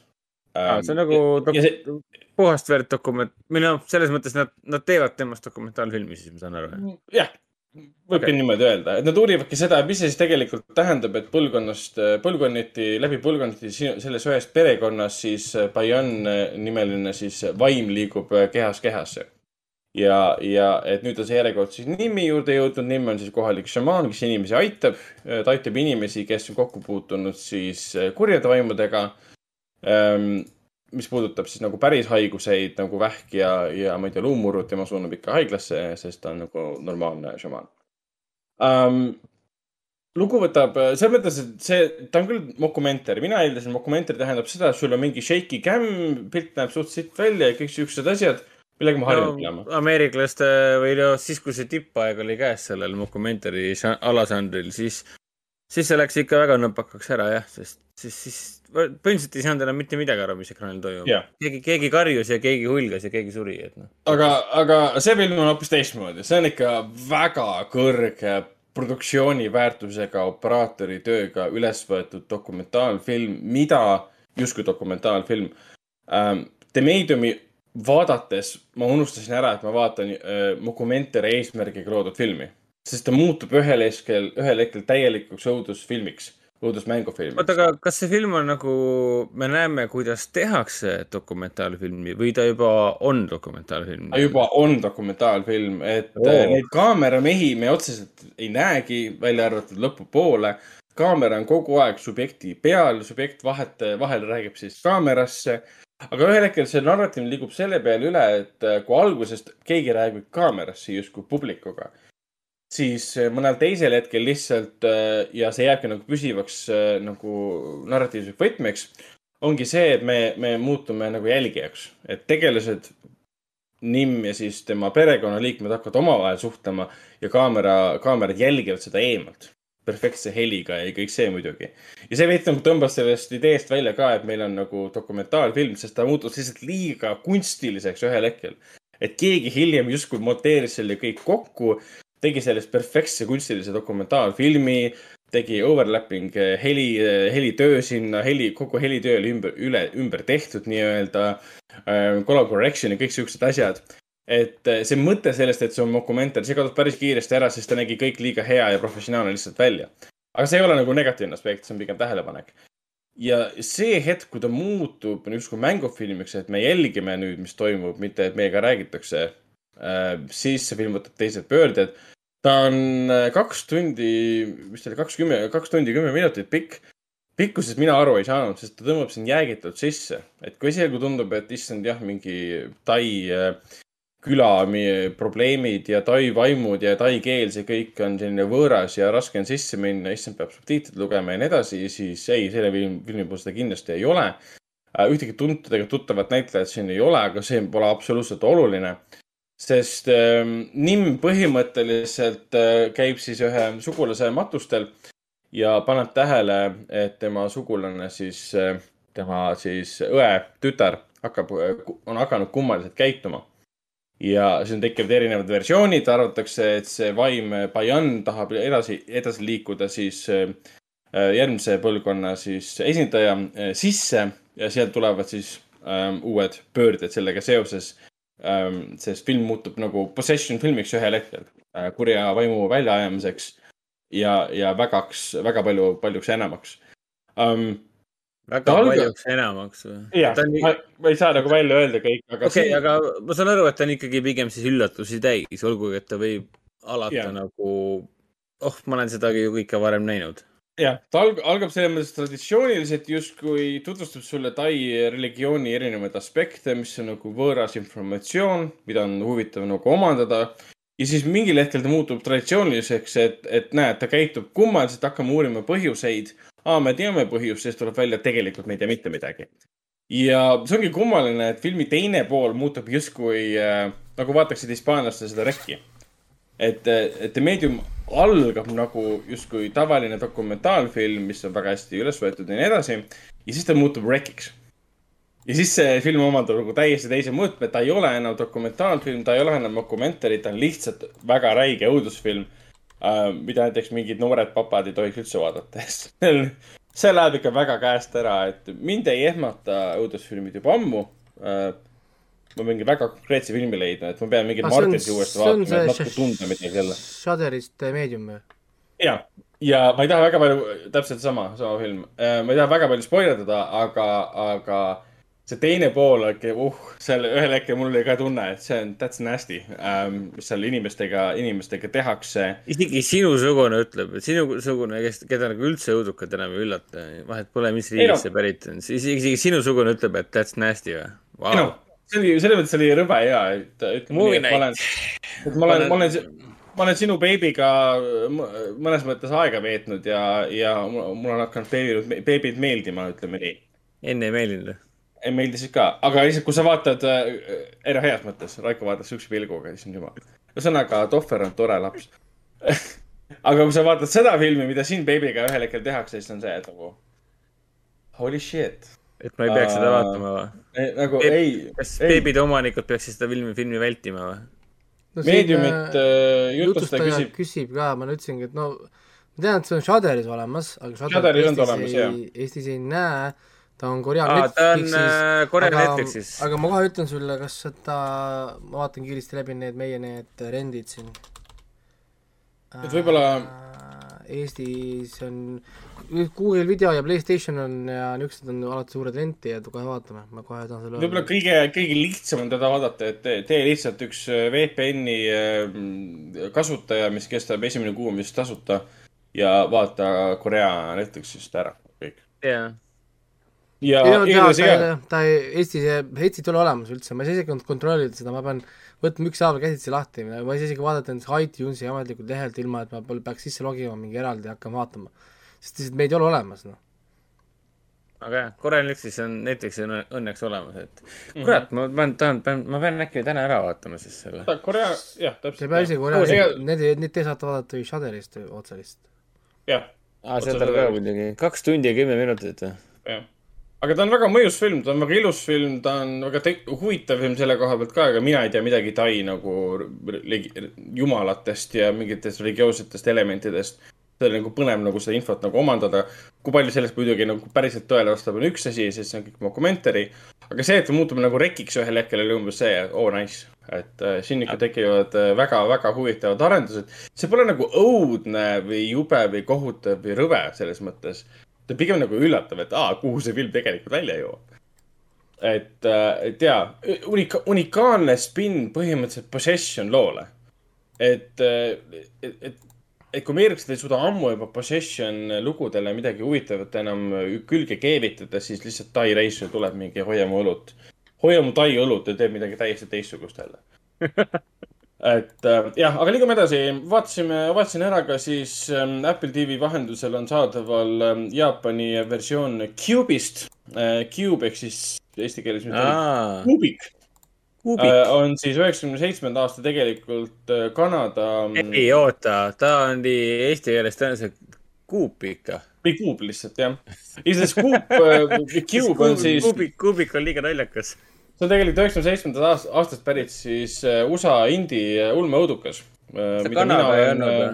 um,. see on nagu dok see... puhast verd dokument, või noh, selles mõttes nad, nad teevad temast dokumentaalfilmi, siis ma saan aru. jah võibki okay. niimoodi öelda, et nad uurivadki seda, mis see siis tegelikult tähendab, et põlvkonnast, põlvkonniti, läbi põlvkonniti selles ühes perekonnas siis Bayan nimeline siis vaim liigub kehast kehasse. ja, ja et nüüd on see järjekord siis Nimmi juurde jõudnud, Nimm on siis kohalik šamaan, kes inimesi aitab. ta aitab inimesi, kes on kokku puutunud siis kurjade vaimudega mis puudutab siis nagu päris haiguseid nagu vähk ja, ja ma ei tea, luumurrut, tema suunab ikka haiglasse, sest ta on nagu normaalne šamaan um,. lugu võtab, selles mõttes, et see, ta on küll mokumenter, mina eeldasin, mokumenter tähendab seda, et sul on mingi shaky cam, pilt näeb suht sitt välja ja kõik siuksed asjad, millega ma harjunud no, olema. ameeriklaste või no siis, kui see tippaeg oli käes sellel mokumentari alažanril, siis, siis see läks ikka väga nõpakaks ära jah, sest siis, siis põhimõtteliselt ei saanud enam mitte midagi aru, mis ekraanil toimub yeah.. keegi, keegi karjus ja keegi hulgas ja keegi suri, et noh. aga, aga see film on hoopis teistmoodi, see on ikka väga kõrge produktsiooni väärtusega operaatori tööga üles võetud dokumentaalfilm, mida, justkui dokumentaalfilm ähm,. The Mediumi vaadates ma unustasin ära, et ma vaatan äh, dokumentari eesmärgiga loodud filmi, sest ta muutub ühel hetkel, ühel hetkel täielikuks õudusfilmiks õudusmängufilm. oota, aga kas see film on nagu, me näeme, kuidas tehakse dokumentaalfilmi või ta juba on dokumentaalfilm? ta juba on dokumentaalfilm, et oh. neid kaameramehi me otseselt ei näegi, välja arvatud lõpupoole. kaamera on kogu aeg subjekti peal, subjekt vahet, vahel räägib siis kaamerasse. aga ühel hetkel see narratiiv liigub selle peale üle, et kui algusest keegi räägib kaamerasse justkui publikuga siis äh, mõnel teisel hetkel lihtsalt äh, ja see jääbki nagu püsivaks äh, nagu narratiivseks võtmeks, ongi see, et me, me muutume nagu jälgijaks, et tegelased, Nimm ja siis tema perekonnaliikmed hakkavad omavahel suhtlema ja kaamera, kaamerad jälgivad seda eemalt perfektse heliga ja kõik see muidugi. ja see veits nagu tõmbas sellest ideest välja ka, et meil on nagu dokumentaalfilm, sest ta muutus lihtsalt liiga kunstiliseks ühel hetkel. et keegi hiljem justkui monteeris selle kõik kokku, tegi sellest perfektse kunstilise dokumentaalfilmi, tegi overlapping eh, heli, eh, helitöö sinna, heli, kogu helitöö oli ümber, üle, ümber tehtud nii-öelda äh,. Color correction ja kõik siuksed asjad. et see mõte sellest, et see on dokumentaar, see kadus päris kiiresti ära, sest ta nägi kõik liiga hea ja professionaalne lihtsalt välja. aga see ei ole nagu negatiivne aspekt, see on pigem tähelepanek. ja see hetk, kui ta muutub justkui mängufilmiks, et me jälgime nüüd, mis toimub, mitte et meiega räägitakse siis see film võtab teised pöörded ta on äh, kaks tundi, mis ta oli, kakskümmend, kaks tundi kümme minutit pikk. pikkusest mina aru ei saanud, sest ta tõmbab sind jäägitult sisse. et kui esialgu tundub, et issand jah, mingi Tai äh, küla probleemid ja Tai vaimud ja Tai keel, see kõik on selline võõras ja raske on sisse minna, issand, peab subtiitrid lugema ja nii edasi, siis ei, selle filmi, filmi puhul seda kindlasti ei ole. Äh, ühtegi tuntud ega tuttavat näitlejat siin ei ole, aga see pole absoluutselt oluline sest äh, Nimm põhimõtteliselt äh, käib siis ühe sugulase matustel ja paneb tähele, et tema sugulane siis äh,, tema siis õe tütar hakkab, äh, on hakanud kummaliselt käituma. ja siin tekivad erinevad versioonid, arvatakse, et see vaim Bayan tahab edasi, edasi liikuda siis äh, äh, järgmise põlvkonna siis esindaja äh, sisse ja sealt tulevad siis äh, uued pöörded sellega seoses ähm,. Sest film muutub nagu possession filmiks ühel hetkel äh, kurja vaimu väljaajamiseks ja, ja vägaks, väga palju, paljuks enamaks um,. väga alga... paljuks enamaks või? jah ma, ma ei saa nagu välja öelda kõik, aga. okei okay, siin..., aga ma saan aru, et ta on ikkagi pigem siis üllatusi täis, olgugi et ta võib alata ja. nagu, oh, ma olen seda ju kõike varem näinud jah, ta alg-, algab selles mõttes traditsiooniliselt justkui tutvustab sulle tai religiooni erinevaid aspekte, mis on nagu võõras informatsioon, mida on huvitav nagu omandada. ja siis mingil hetkel ta muutub traditsiooniliseks, et, et näed, ta käitub kummaliselt, hakkame uurima põhjuseid. aa, me teame põhjust, siis tuleb välja, tegelikult me ei tea mitte midagi. ja see ongi kummaline, et filmi teine pool muutub justkui äh, nagu vaataksid hispaanlaste seda rekki. et, et Medium algab nagu justkui tavaline dokumentaalfilm, mis on väga hästi üles võetud ja nii edasi. ja siis ta muutub rekiks. ja siis see film omandab nagu täiesti teise mõõtme, ta ei ole enam dokumentaalfilm, ta ei ole enam dokumentari, ta on lihtsalt väga räige õudusfilm äh,. mida näiteks mingid noored papad ei tohiks üldse vaadata see läheb ikka väga käest ära, et mind ei ehmata õudusfilmid juba ammu äh, ma mingi väga konkreetse filmi leidma, et ma pean mingit Martinsi uuesti vaatama, et natuke tunda midagi jälle. Shudderist Medium või? ja, ja ma ei taha väga palju, täpselt sama, sama film. Äh, ma ei taha väga palju spoilerdada, aga, aga see teine pool, uh, seal ühel hetkel mul oli ka tunne, et see on, that's nasty um,, mis seal inimestega, inimestega tehakse. isegi sinusugune ütleb, et sinusugune, kes, keda nagu üldse õudukad enam ei üllata, vahet pole, mis riigist see pärit on, isegi sinusugune ütleb, et that's nasty või wow.? See oli, selles mõttes oli rõve hea, et ütleme nii, et ma olen, et ma olen, ma olen, ma olen sinu beebiga mõnes mõttes aega veetnud ja, ja mul on hakanud beebid, beebid meeldima, ütleme nii. enne ei meeldinud või? ei meeldisid ka, aga lihtsalt, kui sa vaatad äh,, noh, heas mõttes, Raiko vaatas siukse pilguga, issand jumal. ühesõnaga, Tohver on tore laps aga kui sa vaatad seda filmi, mida siin beebiga ühel hetkel tehakse, siis on see, et nagu holy shit et ma ei peaks seda vaatama või? nagu Beeb, ei. kas beebide omanikud peaksid seda filmi, filmi vältima või? no Meediumit äh, jutustaja küsib. küsib ka, ma ütlesingi, et no ma tean, et see on Shudderis olemas, aga Shudderis Eestis, olemas, ei, Eestis ei näe, ta on Korea Aa, Netflixis. Äh, Korea aga, Netflixis. aga ma kohe ütlen sulle, kas seda, ma vaatan kiiresti läbi need meie need rendid siin. et võib-olla äh, Eestis on Google video ja Playstation on ja niisugused on alati suured lenti ja kohe vaatame, ma kohe tahan selle võib-olla kõige, kõige lihtsam on teda vaadata, et tee lihtsalt üks äh, VPN-i äh, kasutaja, mis kestab esimene kuu vist tasuta ja vaata Korea Netflixist ära kõik. jah ja, ja, ja ta, ta Eestis, Eestit ei ole olemas üldse, ma ei saa isegi kontrollida seda, ma pean võtma ükshaaval käsitsi lahti, ma ei saa isegi vaadata näiteks iTunesi ametlikult lehelt, ilma et ma peaks sisse logima mingi eraldi ja hakkama vaatama. sest lihtsalt meid ei ole olemas, noh. aga jah, Korea Netflixis on, Netflix on õnneks olemas, et mhm. kurat mm, -hmm. ma pean, tahan, pean, ma pean äkki täna ära vaatama siis selle. Korea, jah, täpselt. ei pea isegi Korea, need, need te saate vaadata ju Shudderist otse lihtsalt. jah aa, sealt on ka muidugi, kaks tundi ja kümme minutit või? jah. Aga ta on väga mõjus film, ta on väga ilus film, ta on väga huvitav film selle koha pealt ka, aga mina ei tea midagi Tai nagu jumalatest ja mingitest religioossetest elementidest. see oli nagu põnev nagu seda infot nagu omandada. kui palju sellest muidugi nagu päriselt tõele vastab, on üks asi, siis see on kõik mockumentary. aga see, et me muutume nagu rekiks ühel hetkel, oli umbes see, oo oh, nice. et äh, siin ikka tekivad väga-väga huvitavad arendused. see pole nagu õudne või jube või kohutav või rõve selles mõttes ta pigem nagu üllatav, et aa, kuhu see film tegelikult välja jõuab. et, et jaa, unika-, unikaalne spinn põhimõtteliselt Possession loole. et, et, et, et kui Ameeriklased ei suuda ammu juba Possession lugudele midagi huvitavat enam külge keevitada, siis lihtsalt Tai Reissu tuleb mingi hoia mu õlut. hoia mu Tai õlut ja teeb midagi täiesti teistsugust jälle. et äh, jah, aga liigume edasi, vaatasime, vaatasin ära ka siis ähm, Apple TV vahendusel on saadaval ähm, Jaapani versioon Cube'ist äh,. Cube ehk siis eesti keeles kuubik äh, on siis üheksakümne seitsmenda aasta tegelikult Kanada mm, ei oota, ta on nii eesti keeles tõenäoliselt kuup ikka. või kuub lihtsalt jah. iseenesest kuup Cube on siis, kuubik, kuubik on liiga naljakas. See on tegelikult üheksakümne seitsmendast aastast pärit siis äh, USA indie ulmeõudukas. Kanada ei olnud või?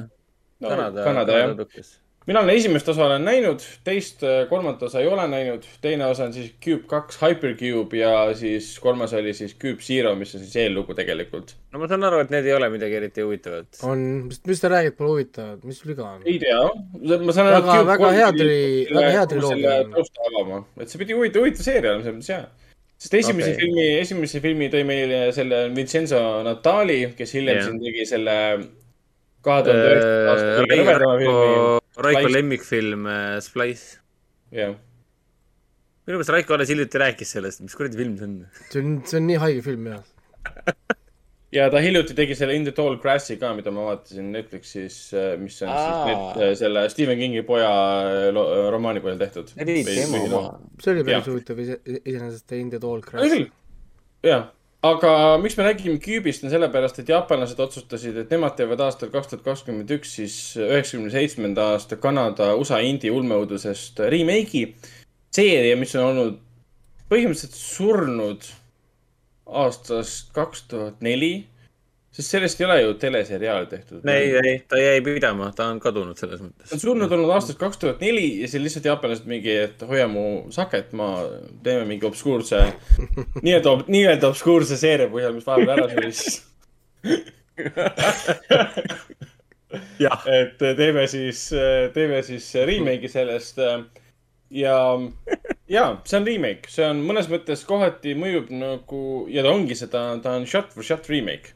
no, Kanada, Kanada jah. Mina olen esimest osa olen näinud, teist, kolmandat osa ei ole näinud, teine osa on siis Cube kaks Hypercube ja siis kolmas oli siis Cube Zero, mis on siis eellugu tegelikult. no ma saan aru, et need ei ole midagi eriti huvitavat. on, mis, mis sa räägid, pole huvitav, mis viga on? ei tea, ma saan aru. Väga- väga hea tri- väga hea triloogia tausta avama, et see pidi huvitav, huvitav seeria olema selles mõttes hea. Sest esimese okay. filmi, esimese filmi tõi meile selle Vincenzo Natali, kes hiljem Jah. siin tegi selle kahe tuhande üheksanda aasta kõige rõvedama filmi. Raiko, lemmikfilm äh, Splice. jah, minu meelest Raiko alles hiljuti rääkis sellest, mis kuradi film see on. see on, see on nii haige film jah. ja ta hiljuti tegi selle In the Tall Grassi ka, mida ma vaatasin Netflixis, mis on Aa. siis net, selle Stephen Kingi poja lo- romaani põhjal tehtud. see oli päris huvitav ise, iseenesest In the Tall küll. jah, aga miks me räägime Cube'ist, on sellepärast, et jaapanlased otsustasid, et nemad teevad aastal kaks tuhat kakskümmend üks siis üheksakümne seitsmenda aasta Kanada USA indie ulmeõudusest remake'i. seeria, mis on olnud põhimõtteliselt surnud aastast kaks tuhat neli, sest sellest ei ole ju teleseriaali tehtud. ei, ei, ta jäi pidama, ta on kadunud selles ta on mõttes. surnud olnud aastast kaks tuhat neli ja siis lihtsalt jaapanlased mingi, et hoia mu saket, ma teeme mingi obskuurse, nii-öelda, nii-öelda obskuurse seeria põhjal, mis vahepeal ära jah, et teeme siis, teeme siis remake'i sellest. ja, ja see on remake, see on mõnes mõttes kohati mõjub nagu ja ta ongi seda, ta on shot for shot remake.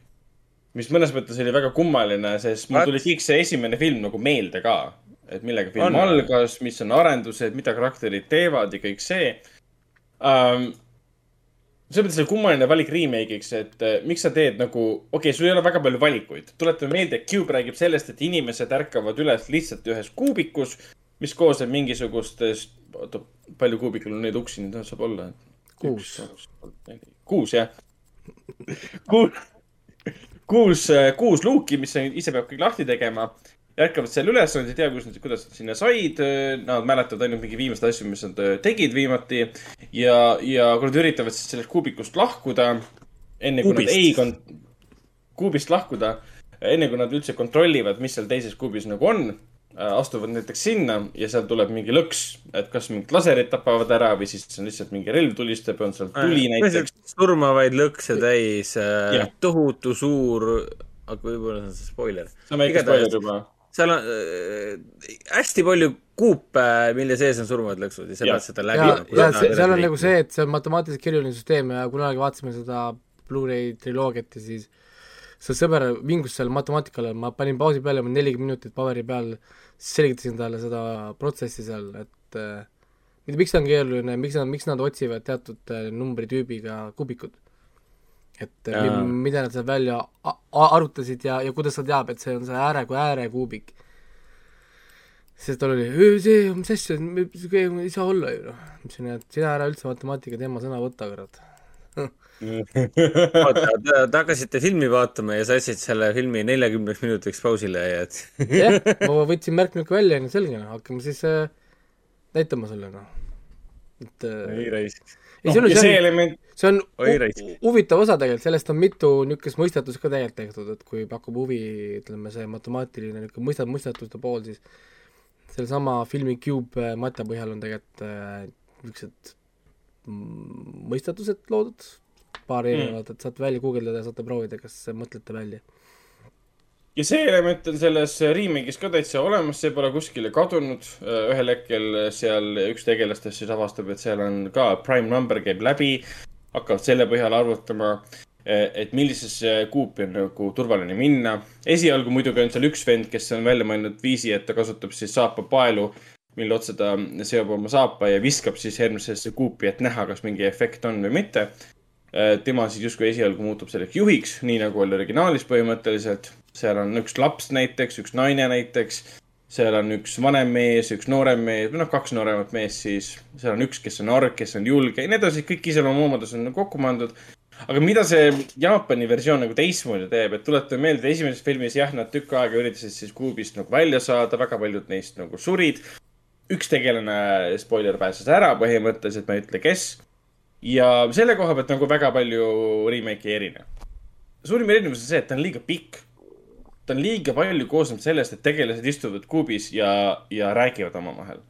mis mõnes mõttes oli väga kummaline, sest mul What? tuli kõik see esimene film nagu meelde ka. et millega film On. algas, mis on arendused, mida karakterid teevad ja kõik see um,. selles mõttes oli kummaline valik remake'iks, et uh, miks sa teed nagu, okei okay,, sul ei ole väga palju valikuid. tuletame meelde, et Cube räägib sellest, et inimesed ärkavad üles lihtsalt ühes kuubikus, mis koosneb mingisugustest, oota, palju kuubikul neid uksi nüüd saab olla? Kuus.. kuus, jah. kuus, kuus, kuus luuki, mis on- ise peab kõik lahti tegema. ärkavad seal üles, nad ei tea, kus nad, kuidas nad sinna said. Nad mäletavad ainult mingi viimaseid asju, mis nad öö, tegid viimati. ja, ja kui nad üritavad siis sellest kuubikust lahkuda, enne kui nad ei kon-, kuubist lahkuda, enne kui nad üldse kontrollivad, mis seal teises kuubis nagu on, astuvad näiteks sinna ja seal tuleb mingi lõks, et kas mingid laserid tapavad ära või siis on lihtsalt mingi relv tulistab ja on seal tuli näiteks. surmavaid lõkse täis äh,, tohutu suur, aga võib-olla see on spoiler. see on väike spoiler juba. seal on äh, hästi palju kuupe, mille sees on surmavad lõksud ja sa pead seda ja läbi,. ja see- seal on nagu see, et see on matemaatiliselt keeruline süsteem ja kunagi vaatasime seda Blu-ray triloogiat ja siis see sõber vingus seal matemaatikale, ma panin pausi peale, ma nelikümmend minutit paberi peal selgitasin talle seda protsessi seal, et äh, mida- miks see on keeruline, miks nad, miks nad otsivad teatud äh, numbritüübiga kuubikud. et Jaa. mi- mida nad seal välja arutasid ja, ja kuidas ta teab, et see on see ääre kui äärekuubik. siis tal oli, see, mis asja, ei saa olla ju noh. ma ütlesin, et sina ära üldse matemaatika teema sõna võta, kurat. Oota, te hakkasite filmi vaatama ja sa jätsid selle filmi neljakümneks minutiks pausile ja et jah, ma võtsin märkmiku välja ja selge, hakkame siis äh, näitama sulle, noh. et äh, ei raisk. ei, see on, ja see on, element, see on huvitav osa tegelikult, sellest on mitu niisugust mõistatust ka tegelikult tehtud, et kui pakub huvi, ütleme see matemaatiline niisugune mõista-, mõistatuste pool, siis sellesama filmi Cube äh, matja põhjal on tegelikult äh, niisugused mõistatused loodud, paar erinevat, et saate välja guugeldada ja saate proovida, kas mõtlete välja. ja see element on selles remake'is ka täitsa olemas, see pole kuskile kadunud. ühel hetkel seal üks tegelastest siis avastab, et seal on ka prime number käib läbi, hakkavad selle põhjal arvutama, et millisesse kuupi on nagu turvaline minna. esialgu muidugi on seal üks vend, kes on välja mõelnud viisi, et ta kasutab siis saapapaelu, mille otsa ta seob oma saapa ja viskab siis järgmisesse kuupi, et näha, kas mingi efekt on või mitte. Tema siis justkui esialgu muutub selleks juhiks, nii nagu oli originaalis põhimõtteliselt. seal on üks laps näiteks, üks naine näiteks, seal on üks vanem mees, üks noorem mees või noh, kaks nooremat meest siis. seal on üks, kes on arg, kes on julge ja nii edasi, kõik iseloomuomadused on kokku pandud. aga mida see Jaapani versioon nagu teistmoodi teeb, et tuletame meelde, esimeses filmis jah, nad tükk aega üritasid siis kuubist nagu välja saada, väga paljud neist nagu surid. üks tegelane, spoiler, pääses ära põhimõtteliselt, ma ei ütle, kes ja selle koha pealt nagu väga palju remake ei erine. suurim erinevus on see, et ta on liiga pikk. ta on liiga palju koosnenud sellest, et tegelased istuvad kuubis ja, ja räägivad omavahel.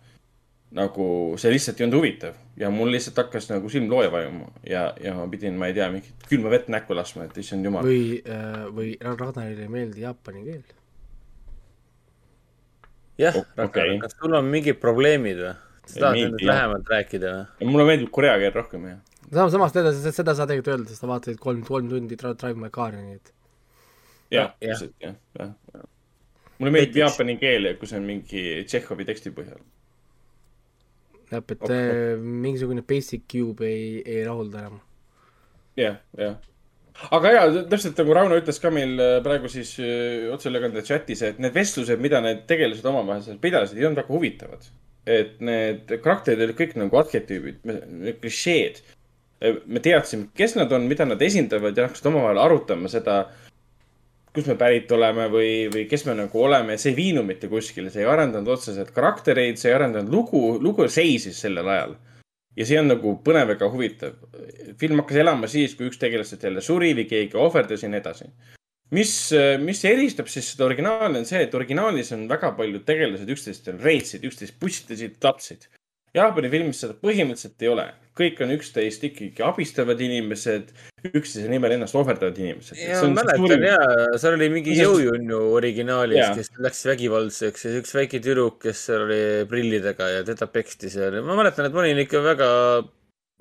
nagu see lihtsalt ei olnud huvitav ja mul lihtsalt hakkas nagu silm looja vajuma ja, ja ma pidin, ma ei tea, mingit külma vett näkku laskma, et issand jumal. või, või Ragnarile ei meeldi jaapani keel. jah O-, Ragnar okei., kas sul on mingid probleemid või? Sa Ei tahad nendest jah. lähemalt rääkida või? mulle meeldib korea keel rohkem ja. samas, samas seda, seda sa tegelikult öelda, sest sa vaatasid kolm, kolm tundi Drive My Car'i, nii et jah, jah. täpselt jah, jah, jah. mulle meeldib jaapani keel, kui see on mingi Tšehhovi teksti põhjal. jah, et Ok. okay. mingisugune basic cube ei, ei rahulda enam. jah, jah. aga jaa, täpselt nagu Rauno ütles ka meil äh, praegu siis äh, otseülekande chatis, et need vestlused, mida need tegelased omavahel seal pidasid, ei olnud väga huvitavad. Et need karakterid olid kõik nagu arhetüübid, klišeed. me teadsime, kes nad on, mida nad esindavad ja hakkasid omavahel arutama seda, kust me pärit oleme või, või kes me nagu oleme, see ei viinud mitte kuskile, see ei arendanud otseselt karaktereid, see ei arendanud lugu, lugu seisis sellel ajal ja see on nagu põnev ega huvitav. film hakkas elama siis, kui üks tegelastest jälle suri või keegi ohverdas ja nii edasi. mis, mis eristab siis seda originaali, on see, et originaalis on väga paljud tegelased üksteist reetsid, üksteist pussitasid, tapsid. Jaapani filmis seda põhimõtteliselt ei ole. kõik on üksteist ikkagi abistavad inimesed, üksteise nimel ennast ohverdavad inimesed. ja ma mäletan ja, seal oli mingi jõujunnu originaalis Jaa., kes läks vägivaldseks ja üks väike tüdruk, kes seal oli prillidega ja teda peksti seal ma mäletan, et ma olin ikka väga,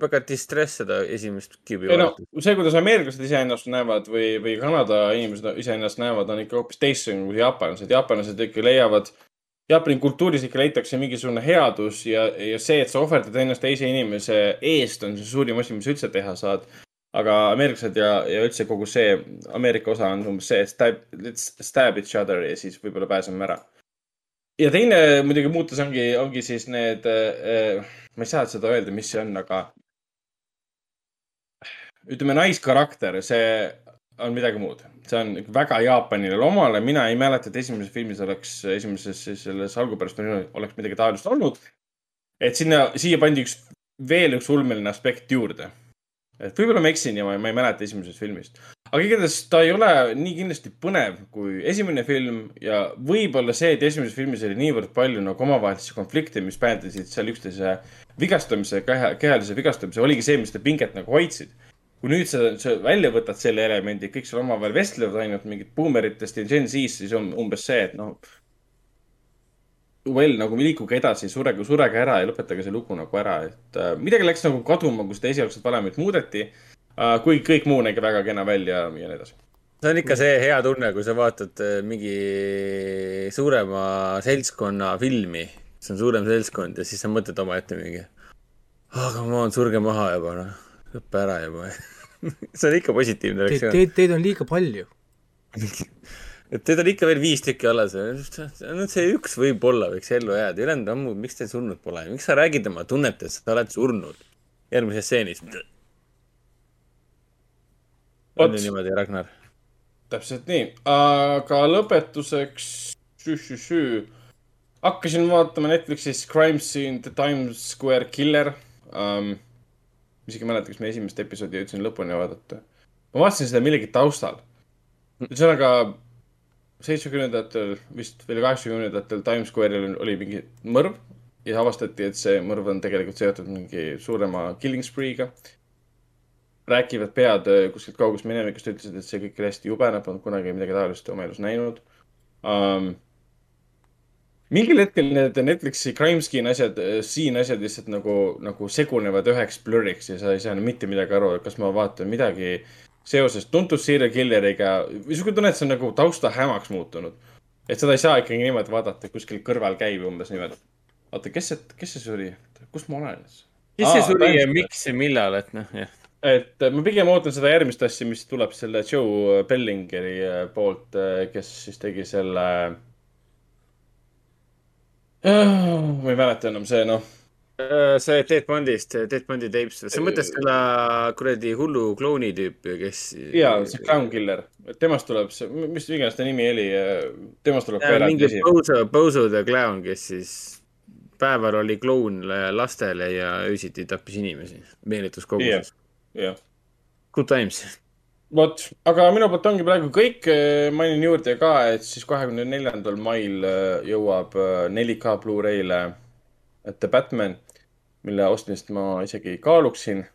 väga distress seda esimest Cube'i ei no see, kuidas ameeriklased iseennast näevad või, või Kanada inimesed iseennast näevad, on ikka hoopis teistsugune kui jaapanlased. jaapanlased ikka leiavad, Jaapani kultuuris ikka leitakse mingisugune headus ja, ja see, et sa ohverdad ennast teise inimese eest, on see suurim asi, mis sa üldse teha saad. aga ameeriklased ja, ja üldse kogu see Ameerika osa on umbes see, et stab, let's stab each other ja siis võib-olla pääseme ära. ja teine muidugi muutus ongi, ongi siis need äh,, ma ei saa seda öelda, mis see on, aga ütleme, naiskarakter, see on midagi muud. see on väga Jaapanile omale, mina ei mäleta, et esimeses filmis oleks, esimeses selles algupärast oleks midagi taolist olnud. et sinna, siia pandi üks, veel üks ulmeline aspekt juurde. et võib-olla ma eksin ja ma, ma ei mäleta esimesest filmist. aga igatahes ta ei ole nii kindlasti põnev kui esimene film ja võib-olla see, et esimeses filmis oli niivõrd palju nagu omavahelisi konflikte, mis päädisid seal üksteise vigastamise, kehalise vigastamise, oligi see, mis seda pinget nagu hoidsid kui nüüd sa, sa välja võtad selle elemendi, kõik seal omavahel vestlevad ainult mingit buumeritest ja Gen Z-st, siis on umbes see, et noh. Well nagu liikuge edasi, surege, surege ära ja lõpetage see lugu nagu ära, et äh, midagi läks nagu kaduma, kui seda esialgset valemit muudeti äh,. kuigi kõik muu nägi väga kena välja ja nii edasi. see on ikka see hea tunne, kui sa vaatad äh, mingi suurema seltskonna filmi, see on suurem seltskond ja siis sa mõtled omaette mingi. aga ma olen surge maha juba noh, lõppe ära juba. see on ikka positiivne Teid, reaktsioon. teid, teid on liiga palju. et teid on ikka veel viis tükki alles. no see üks võib-olla võiks ellu jääda, ülejäänud ammu, miks te surnud pole, miks sa räägid oma tunnetest, sa oled surnud. järgmises stseenis. on ju niimoodi, Ragnar? täpselt nii, aga lõpetuseks, hakkasin vaatama Netflixis Crime Scene The Times Square Killer um,. Isegi ei mäleta, kas me esimest episoodi jõudsin lõpuni vaadata. ma vaatasin seda millegi taustal. ühesõnaga seitsmekümnendatel, vist veel kaheksakümnendatel Times Square'il oli mingi mõrv ja avastati, et see mõrv on tegelikult seotud mingi suurema killing spree'ga rääkivad pead äh, kuskilt kaugest minevikust, ütlesid, et see kõik oli hästi jube, nad polnud kunagi midagi taolist oma elus näinud um,. Mingil hetkel need Netflixi crime scene asjad, siin asjad lihtsalt nagu, nagu segunevad üheks blurriks ja sa ei saa mitte midagi aru, kas ma vaatan midagi seoses tuntud serial killeriga. niisugune tunne, et see on nagu tausta hämaks muutunud. et seda ei saa ikkagi niimoodi vaadata, kuskil kõrval käib umbes niimoodi. oota, kes see, kes see suri, kus ma olen? kes see suri ja miks ja millal, et noh, jah. et äh, ma pigem ootan seda järgmist asja, mis tuleb selle Joe Bellingeri äh, poolt, kes siis tegi selle. Ma ei mäleta enam see, noh, Äh, see Ted Bondist, Ted Bondi tapes, sa mõtled selle kuradi hullu klouni tüüpi, kes. ja see Clown Killer, temast tuleb see, mis iganes ta nimi oli, temast tuleb mingi. Bozo, Bozo the Clown, kes siis päeval oli kloun lastele ja öösiti tappis inimesi meeletus koguses. jah, Good times. vot, aga minu poolt ongi praegu kõik. mainin juurde ka, et siis kahekümne neljandal mail äh, jõuab äh, 4K Blu-ray'le The Batman, mille ostmist ma isegi kaaluksin.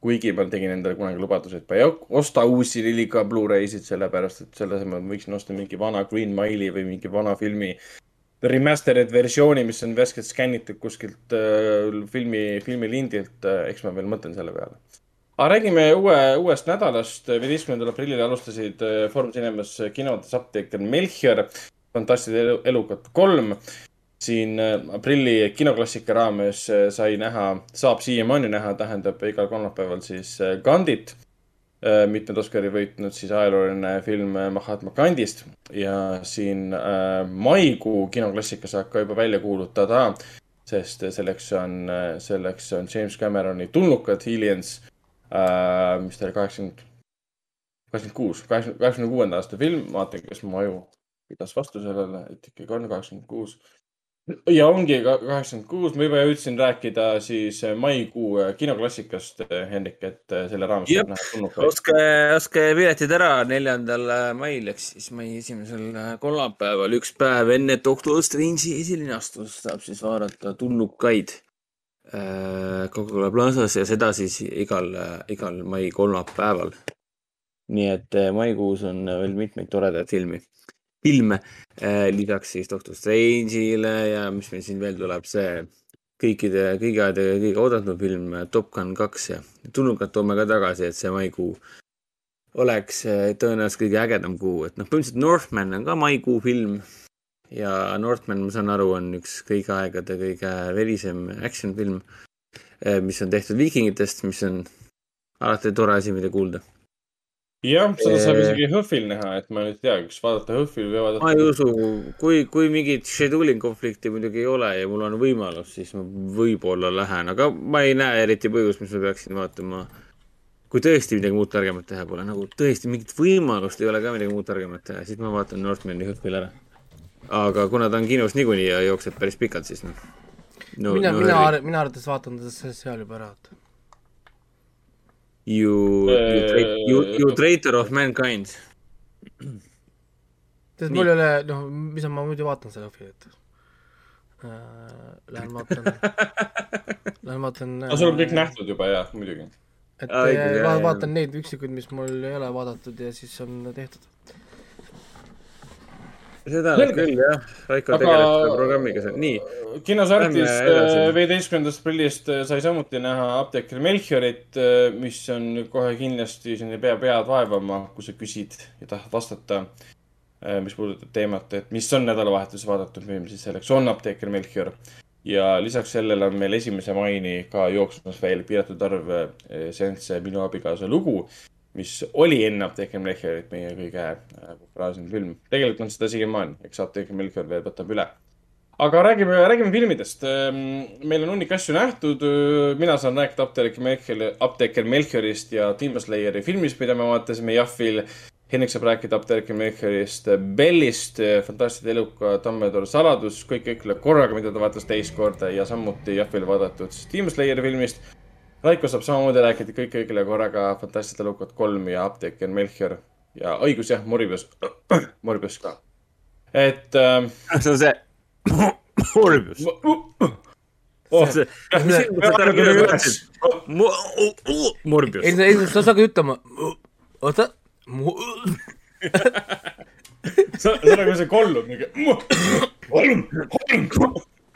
kuigi ma tegin endale kunagi lubaduse, et ma ei osta uusi 4K Blu-ray'sid, sellepärast et selle asemel võiksin osta mingi vana Green Mile'i või mingi vana filmi remastered versiooni, mis on värskelt skännitud kuskilt äh, filmi, filmilindilt. eks ma veel mõtlen selle peale. Aga räägime uue, uuest nädalast. viieteistkümnendal aprillil alustasid äh, Foorum Cinemas kinodes apteeker Melchior, fantastiline elu, elukad kolm. siin äh, aprilli kinoklassika raames äh, sai näha, saab siiamaani näha, tähendab igal kolmapäeval siis äh, Gandit. mitmed Oscari võitnud siis ajalooline film äh, Mahatma Gandhist ja siin äh, maikuu kinoklassika saab ka juba välja kuulutada, sest selleks on, selleks on James Cameroni tulnukad Aliens äh,, mis ta oli kaheksakümmend, kaheksakümmend kuus, kaheksakümne, kaheksakümne kuuenda aasta film, vaatan, kas mu aju pidas vastu sellele, et ikkagi on kaheksakümmend kuus. ja ongi ka kaheksakümmend kuus, ma juba jõudsin rääkida siis maikuu kinoklassikast, Hendrik, et selle raames tulnukaid. ostke, ostke piletid ära neljandal mail ehk siis mai esimesel kolmapäeval, üks päev enne Doctor Strange'i esilinastust saab siis vaadata tulnukaid äh, Coca-Cola Plazas ja seda siis igal, igal mai kolmapäeval. nii et äh, maikuus on veel mitmeid toredaid filmi, filme äh,, lisaks siis Doctor Strange'ile ja mis meil siin veel tuleb, see kõikide, kõigi aegade kõige oodatum film Top Gun kaks ja tulnukad toome ka tagasi, et see maikuu oleks äh, tõenäoliselt kõige ägedam kuu, et noh, põhimõtteliselt Northman on ka maikuu film ja Northman, ma saan aru, on üks kõigi aegade kõige verisem action film, mis on tehtud viikingitest, mis on alati tore asi, mida kuulda. jah, seda saab Eh. isegi HÖFFil näha, et ma nüüd ei tea, kas vaadata HÖFFil või vaadata. ma ei usu, kui, kui mingit scheduling konflikti muidugi ei ole ja mul on võimalus, siis ma võib-olla lähen, aga ma ei näe eriti põhjust, mis ma peaksin vaatama. kui tõesti midagi muud targemat teha pole, nagu tõesti mingit võimalust ei ole ka midagi muud targemat teha, siis ma vaatan Northmani HÖFFil ära. Aga kuna ta on kinos niikuinii ja jookseb päris pikalt, siis noh no,. mina, no mina mina arvates vaatan teda se- seal juba ära, You, you, tra- you, you traitor of mankind. tead, mul ei ole, noh, mis ma muidu vaatan seda filmit äh,. Lähen vaatan, lähen vaatan. aga sul on kõik. nähtud juba ja muidugi. et Aa, õigus, äh, jah, va jah. vaatan neid üksikuid, mis mul ei ole vaadatud ja siis on tehtud. Seda Selge. küll jah, Raiko Aga- tegeleb selle programmiga seal, nii. kinosartis Lähme edasi. viieteistkümnendast aprillist äh, sai samuti näha apteeker Melchiorit, mis on kohe kindlasti ei pea pead vaevama, kui sa küsid ja tahad vastata. mis puudutab teemat, et mis on nädalavahetuses vaadatud film, siis selleks on apteeker Melchior. ja lisaks sellele on meil esimese maini ka jooksmas veel piiratud arv äh, seansse Minu abikaasa lugu, mis oli enne apteeker Melchiorit meie kõige äh, populaarsem film. tegelikult on seda siiamaani, eks apteeker Melchior veel võtab üle aga räägime, räägime filmidest. meil on hunnik asju nähtud. mina saan rääkida apteeker Melchiori, apteeker Melchiorist ja Demon Slayeri filmist, mida me vaatasime Jahvil. Henrik saab rääkida apteeker Melchiorist, Bellist, fantastiliselt eluka Dumbledore saladus, kõik kõikile korraga, mida ta vaatas teist korda ja samuti Jahvil vaadatud siis Demon Slayeri filmist. Raiko saab samamoodi rääkida kõik kõigile korraga fantastiliselt elukat kolm ja apteeker Melchior ja õigus jah, Morbius, Morbius ka. et äh, see on see Morbius. oh, see, Morbius ei, ei, sa saad ütlema, oota, see see on nagu see kollum niuke.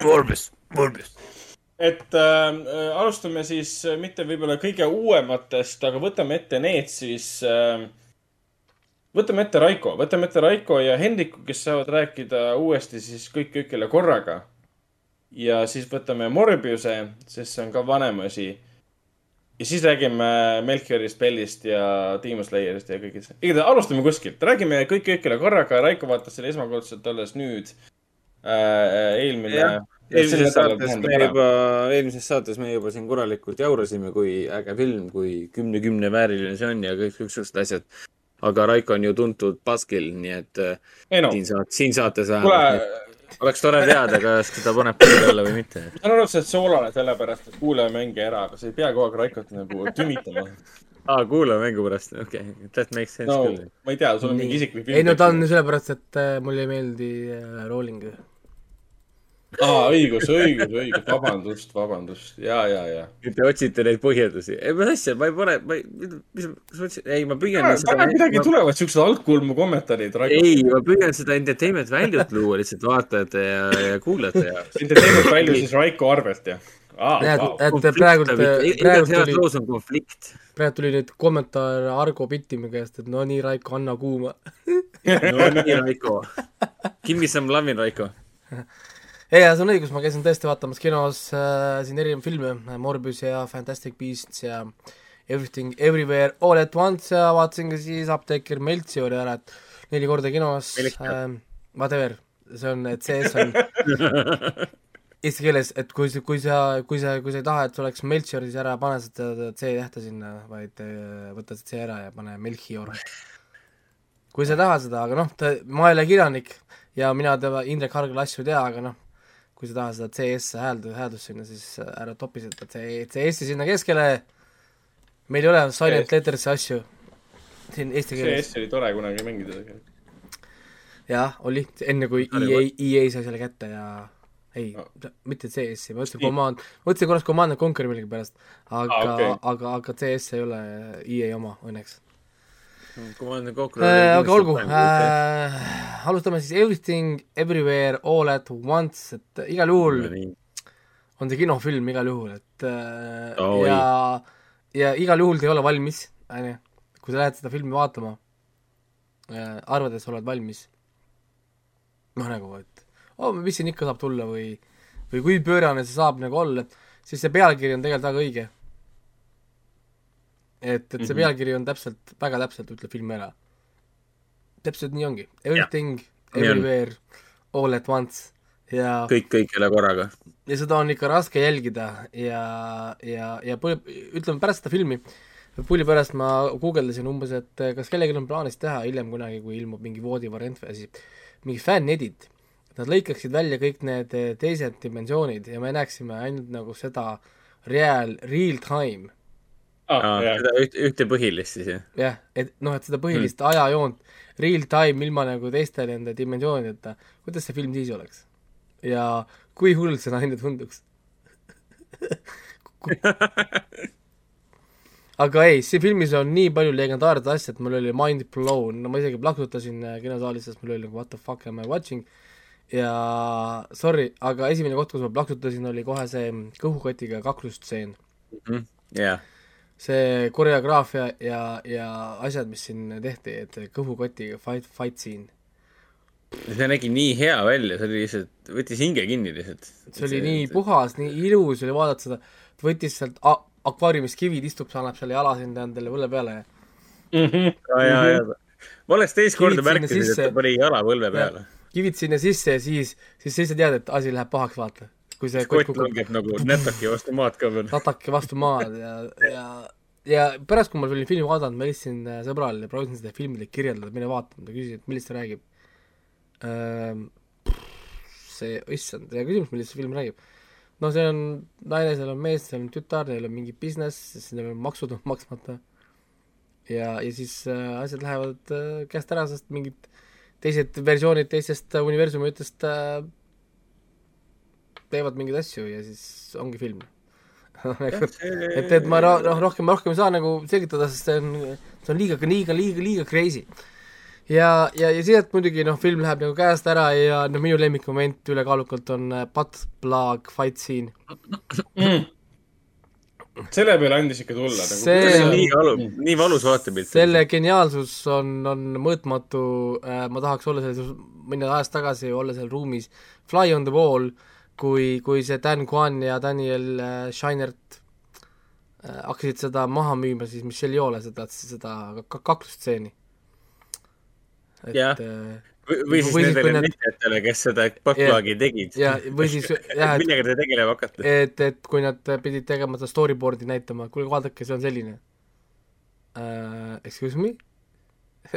Morbius, Morbius. Et äh, alustame siis äh, mitte võib-olla kõige uuematest, aga võtame ette need siis äh,. võtame ette Raiko, võtame ette Raiko ja Hendriku, kes saavad rääkida uuesti siis kõik kõigile korraga. ja siis võtame Morbiuse, sest see on ka vanem asi. ja siis räägime Melchiorist, Bellist ja Demon Slayerist ja kõigist. igatahes alustame kuskilt, räägime kõik kõigile korraga, Raiko vaatas selle esmakordselt alles nüüd äh,. eelmine Jah.. Eelmises saates me juba, eelmises saates me juba siin korralikult jaurasime, kui äge film, kui kümne kümne vääriline see on ja kõik niisugused asjad. aga Raiko on ju tuntud baskil, nii et äh, ei no, siin saate, siin saates vähemalt. oleks tore teada, kas ta paneb pulli alla või mitte. et sa oled soolane sellepärast, et kuulaja mängija ära, aga sa ei pea kogu aeg Raikot nagu tümitama. aa, kuulame mängu pärast, okei okay., that makes sense no küll. ma ei tea, sul on mingi isiklik film. ei no ta on sellepärast, et äh, mulle ei meeldi äh, Rowling. aa, õigus, õigus, õigus, vabandust, vabandust, ja, ja, ja. Te otsite neid põhjendusi. ei, mis asja, ma ei pane, ma ei, mis, kas ma ütlesin, ei, ma püüan väga midagi tulevad siuksed algkulmu kommentaarid ei, ma püüan seda entertainment value't luua lihtsalt vaatajate ja, ja kuulajate jaoks. Entertainment Value siis Raiko arvelt jah? näed, et praegult heas tuli, loos on konflikt. praegu tuli nüüd kommentaar Argo Pittimäe käest, et no nii, Raiko, anna kuuma. no nii, Raiko. Give me some loving, Raiko. ei, see on õigus, ma käisin tõesti vaatamas kinos äh, siin erinevaid filme, Morbius ja Fantastic Beasts ja Everything Everywhere All at Once ja vaatasin ka siis Apteeker Melchiori ära, et neli korda kinos äh,, whatever, see on, et CS on eesti keeles, et kui, kui sa, kui sa, kui sa ei taha, et see oleks Melchior, siis ära pane seda C-tähte sinna, vaid äh, võta see C ära ja pane Melchior. kui sa ei taha seda, aga noh, ma ei ole kirjanik ja mina tema Indrek Hargla asju ei tea, aga noh, kui sa tahad seda CS hääld-, hääldust sinna, siis ära topi seda CS-i sinna keskele, meil ei ole silent letters'i asju siin eesti keeles. S oli tore kunagi mängida tegelikult. jah, oli, enne kui EA, EA sai selle kätte ja ei No. mitte CS-i, ma ütlesin. Command, ma ütlesin korraks Command and Conquer millegipärast, aga ah, okay. aga, aga CS ei ole EA oma õnneks Commander Conquer äh,. aga olgu äh,, alustame siis Everything Everywhere All at Once, et igal juhul on see kinofilm igal juhul, et äh, Oi. ja, ja igal juhul te ei ole valmis, on ju, kui sa lähed seda filmi vaatama äh,, arvades oled valmis, noh nagu, et oh, mis siin ikka saab tulla või, või kui pöörane see saab nagu olla, siis see pealkiri on tegelikult väga õige. et, et see Mhm. pealkiri on täpselt, väga täpselt ütleb filmi ära. täpselt nii ongi, everything, everywhere, all at once ja kõik, kõikjale korraga. ja seda on ikka raske jälgida ja, ja, ja põl- ütleme pärast seda filmi, pulli pärast ma guugeldasin umbes, et eh, kas kellelgi on plaanis teha hiljem kunagi, kui ilmub mingi voodi variant või asi, mingi fänn-edit, nad lõikaksid välja kõik need eh, teised dimensioonid ja me näeksime ainult nagu seda real, real time, aa, jah, seda üht, ühte põhilist siis jah? jah, et noh, et seda põhilist mm. ajajoont, real time ilma nagu teiste nende dimensioonideta, kuidas see film siis oleks? ja kui hull see naine tunduks? aga ei, siin filmis on nii palju legendaarset asja, et mul oli mind blown, no ma isegi plaksutasin äh, kinosaalis, sest mul oli nagu what the fuck am I watching ja sorry, aga esimene koht, kus ma plaksutasin, oli kohe see kõhukotiga kaklustseen. jah, see koreograafia ja, ja asjad, mis siin tehti, et kõhukotiga fight, fight scene, see nägi nii hea välja, see oli lihtsalt, võttis hinge kinni lihtsalt. see oli nii puhas, nii ilus oli vaadata seda, võttis sealt akvaariumis kivid, istub, annab selle jala sinna endale põlve peale ja Mhm. ja, ja, ja ma oleks teist korda Kivid sinna märkinud, et sisse. ta pani jala põlve peale. kivid sinna sisse ja siis, siis sa ise tead, et asi läheb pahaks, vaata. Kui see kott kukub langeb nagu nätaki vastu maad ka veel. natake vastu maad ja, ja, ja pärast, kui ma olin filmi vaadanud, ma helistasin äh, sõbrale ja proovisin seda filmi kirjeldada, mine vaatama, ta küsis, et millest ta räägib ähm,. see, issand, hea küsimus, millest see film räägib. no see on naine, seal on mees, seal on tütar, neil on mingi business, siis neil on maksud on maksmata. ja, ja siis äh, asjad lähevad äh, käest ära, sest mingid teised versioonid teistest äh, universumitest äh, teevad mingeid asju ja siis ongi film. et, et ma noh, rohkem, rohkem ei saa nagu selgitada, sest see on, see on liiga, liiga, liiga, liiga crazy. ja, ja, ja sealt muidugi noh, film läheb nagu käest ära ja noh, minu lemmikmoment ülekaalukalt on äh, butt plug fight scene. selle peale andis ikka tulla nagu. See- on nii valus, nii valus vaatepilt. selle geniaalsus on, on mõõtmatu äh,, ma tahaks olla selles, minna ajas tagasi ja olla seal ruumis fly on the wall, kui, kui see Dan Kwan ja Daniel äh, Scheinert äh, hakkasid seda maha müüma, siis Michelle Yeoh'le seda, seda ka- kaklusstseeni. et Jah. äh, või või siis või nendele nad- näitlejatele, kes seda buttplug'i tegid. ja, või siis jah, et millega te tegelema hakkate? et, et kui nad pidid tegema seda storyboard'i näitama, kuulge vaadake, see on selline uh,. Excuse me?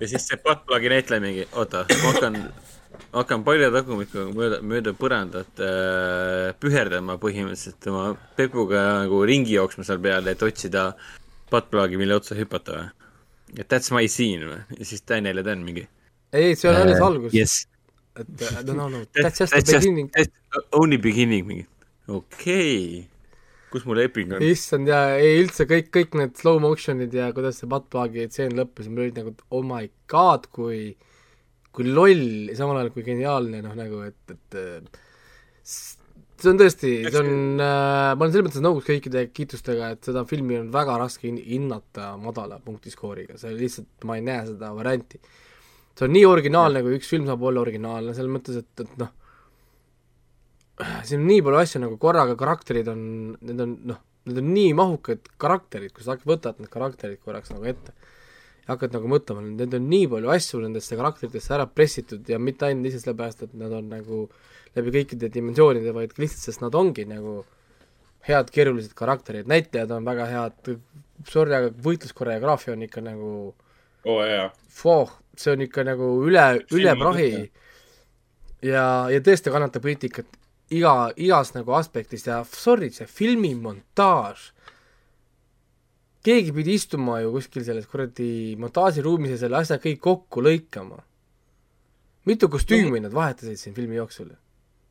ja siis see buttplug'i näitleja mingi, oota, ma hakkan, hakkan paljatagumikuga mööda, mööda põrandat äh, püherdama põhimõtteliselt oma pepuga nagu ringi jooksma seal peal, et otsida buttplug'i, mille otsa hüpata või? et that's my scene või? ja siis Daniel ja Dan mingi. ei, see on alles algus Yes. et uh, no, no, no that's just the That's just, beginning. that's only beginning mingi. okei okay., kus mu leping on? issand ja ei üldse kõik, kõik need slow motion'id ja kuidas see buttplug'i tseen lõppes, mul olid nagu oh my god, kui kui loll ja samal ajal kui geniaalne noh, nagu et, et see on tõesti, see on äh,, ma olen selles mõttes nõus kõikide kiitustega, et seda filmi on väga raske hin- hinnata madala punktiskooriga, see lihtsalt, ma ei näe seda varianti. see on nii originaalne, kui üks film saab olla originaalne, selles mõttes, et, et noh, siin on nii palju asju nagu korraga, karakterid on, need on noh, need on nii mahukad karakterid, kui sa võtad need karakterid korraks nagu ette ja hakkad nagu mõtlema, need on nii palju asju nendesse karakteritesse ära pressitud ja mitte ainult lihtsalt sellepärast, et nad on nagu läbi kõikide dimensioonide, vaid lihtsalt, sest nad ongi nagu head keerulised karakterid, näitlejad on väga head, sorry, aga võitluskoreograafia on ikka nagu oo oh, jaa. Foh, see on ikka nagu üle, üle prahi. Ja, ja tõesti kannatab kriitikat iga, igas nagu aspektis ja sorry, see filmi montaaž, keegi pidi istuma ju kuskil selles kuradi montaažiruumis ja selle asja kõik kokku lõikama. mitu kostüümi nad vahetasid siin filmi jooksul?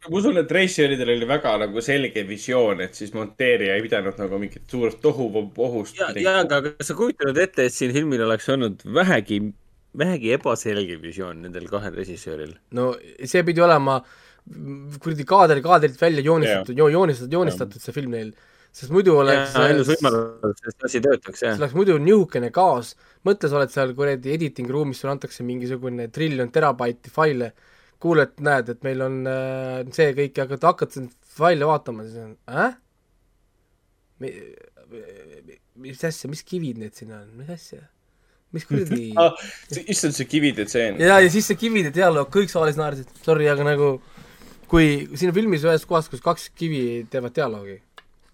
ma usun, et reisijaridel oli väga nagu selge visioon, et siis monteerija ei pidanud nagu mingit suurt tohuvohust. ja, ja aga kas sa kujutad ette, et siin filmil oleks olnud vähegi, vähegi ebaselge visioon nendel kahel režissööril? no see pidi olema kuradi kaader kaadrilt välja joonistatud joonistatud, joonistatud see film neil, sest muidu oleks ainus võimalus, et see asi töötaks, jah see. oleks muidu nihukene kaos, mõtle, sa oled seal kuradi editing ruumis, sulle antakse mingisugune triljon terabaiti faile, kuuled, näed, et meil on äh, see kõik ja hakkad, hakkad faile vaatama, siis on äh?, mis asja, mis kivid need siin on, mis asja, mis kuradi ah,. issand, see kivide tseen. ja, ja siis see kivide dialoog, kõik saalis naersid, sorry, aga nagu kui siin filmis ühes kohas, kus kaks kivi teevad dialoogi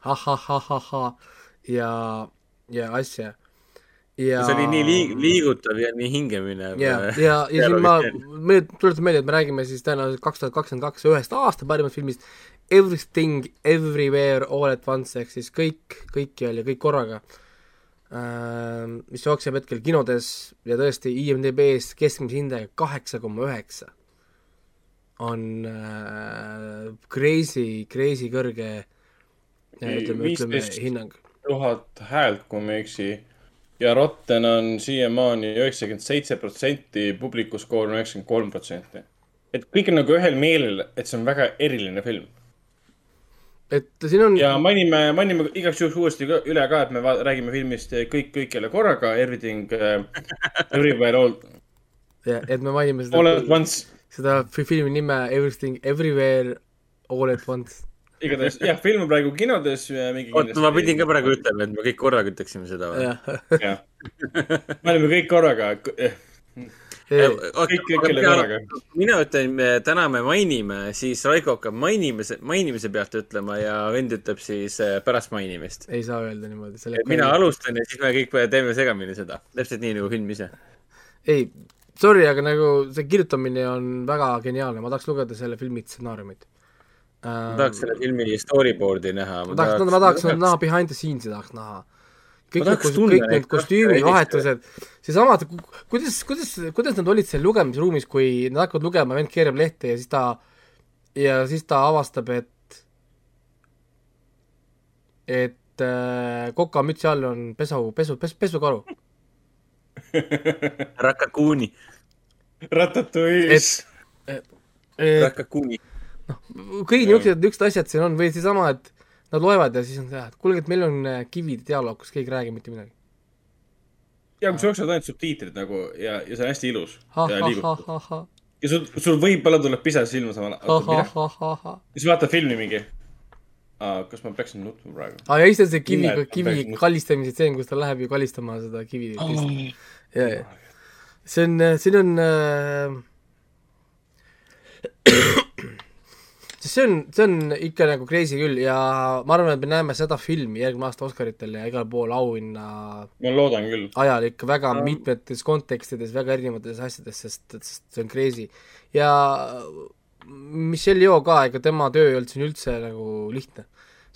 ha-ha-ha-ha-ha ja, ja asja. ja see oli nii liig-, liigutav ja nii hingeminev. ja, ja, ja siin ma, me tuletan meelde, et me räägime siis tõenäoliselt kaks tuhat kakskümmend kaks ühest aasta parimast filmist Everything Everywhere All at Once ehk siis kõik, kõikjal ja kõik korraga äh,. mis jookseb hetkel kinodes ja tõesti IMDB-s keskmise hindaja kaheksa koma üheksa on äh, crazy, crazy kõrge ütleme, ütleme 15 hinnang. tuhat häält, kui ma ei eksi. ja Rotten on siiamaani üheksakümmend seitse protsenti, publiku skoor on üheksakümmend kolm protsenti. et kõik on nagu ühel meelel, et see on väga eriline film. et siin on ja mainime, mainime igaks juhuks uuesti üle ka, et me räägime filmist Kõik kõikjale korraga, Everything uh, Everywhere All, ja, et me mainime All at seda, Once. seda fi- filmi nime Everything Everywhere All at Once. Igatahes jah, film on praegu kinodes. oot, ma pidin ka praegu ütlema, et me kõik korraga ütleksime seda või? jah, me olime kõik korraga. kõik, kõik oli korraga. mina ütlen, täna me mainime, siis Raiko hakkab mainimise, mainimise pealt ütlema ja vend ütleb siis äh, pärast mainimist. ei saa öelda niimoodi. mina alustan ja siis me kõik teeme segamini seda, täpselt nii nagu film ise. ei, sorry, aga nagu see kirjutamine on väga geniaalne, ma tahaks lugeda selle filmi stsenaariumit ma tahaks selle filmi storyboard'i näha. ma tahaks, ma tahaks näha behind the scenes'i tahaks näha kõik need, kõik need kostüümivahetused, seesama, kuidas, kuidas, kuidas nad olid seal lugemisruumis, kui nad hakkavad lugema, vend keerab lehte ja siis ta, ja siis ta avastab, et, et äh, kokamütsi all on pesu, pesu, pesu, pesukaru Rakakuuni. Ratatouille's. Rakakuuni. Noh, kõik niisugused, niisugused asjad siin on või seesama, et Nad loevad ja siis on see, et kuulge, et meil on äh, kivid dialoog, kus keegi ei räägi mitte midagi. ja kus jooksevad ainult subtiitrid nagu ja, ja see on hästi ilus. ja sul, sul võib-olla tuleb pisar silma samal ajal. siis vaatad filmi mingi. kas ma peaksin nutma praegu? aa, ja siis on see kivi, kivi kalistamise tseen, kus ta läheb ju kalistama seda kivi oh.. ja, ja. see on, siin on äh sest see on, see on ikka nagu crazy küll ja ma arvan, et me näeme seda filmi järgmine aasta Oscaritel ja igal pool auhinna ma loodan küll. ajal ikka väga no. mitmetes kontekstides, väga erinevates asjades, sest, sest see on crazy. ja Michelle Yeoh ka, ega tema töö ei olnud siin üldse nagu lihtne.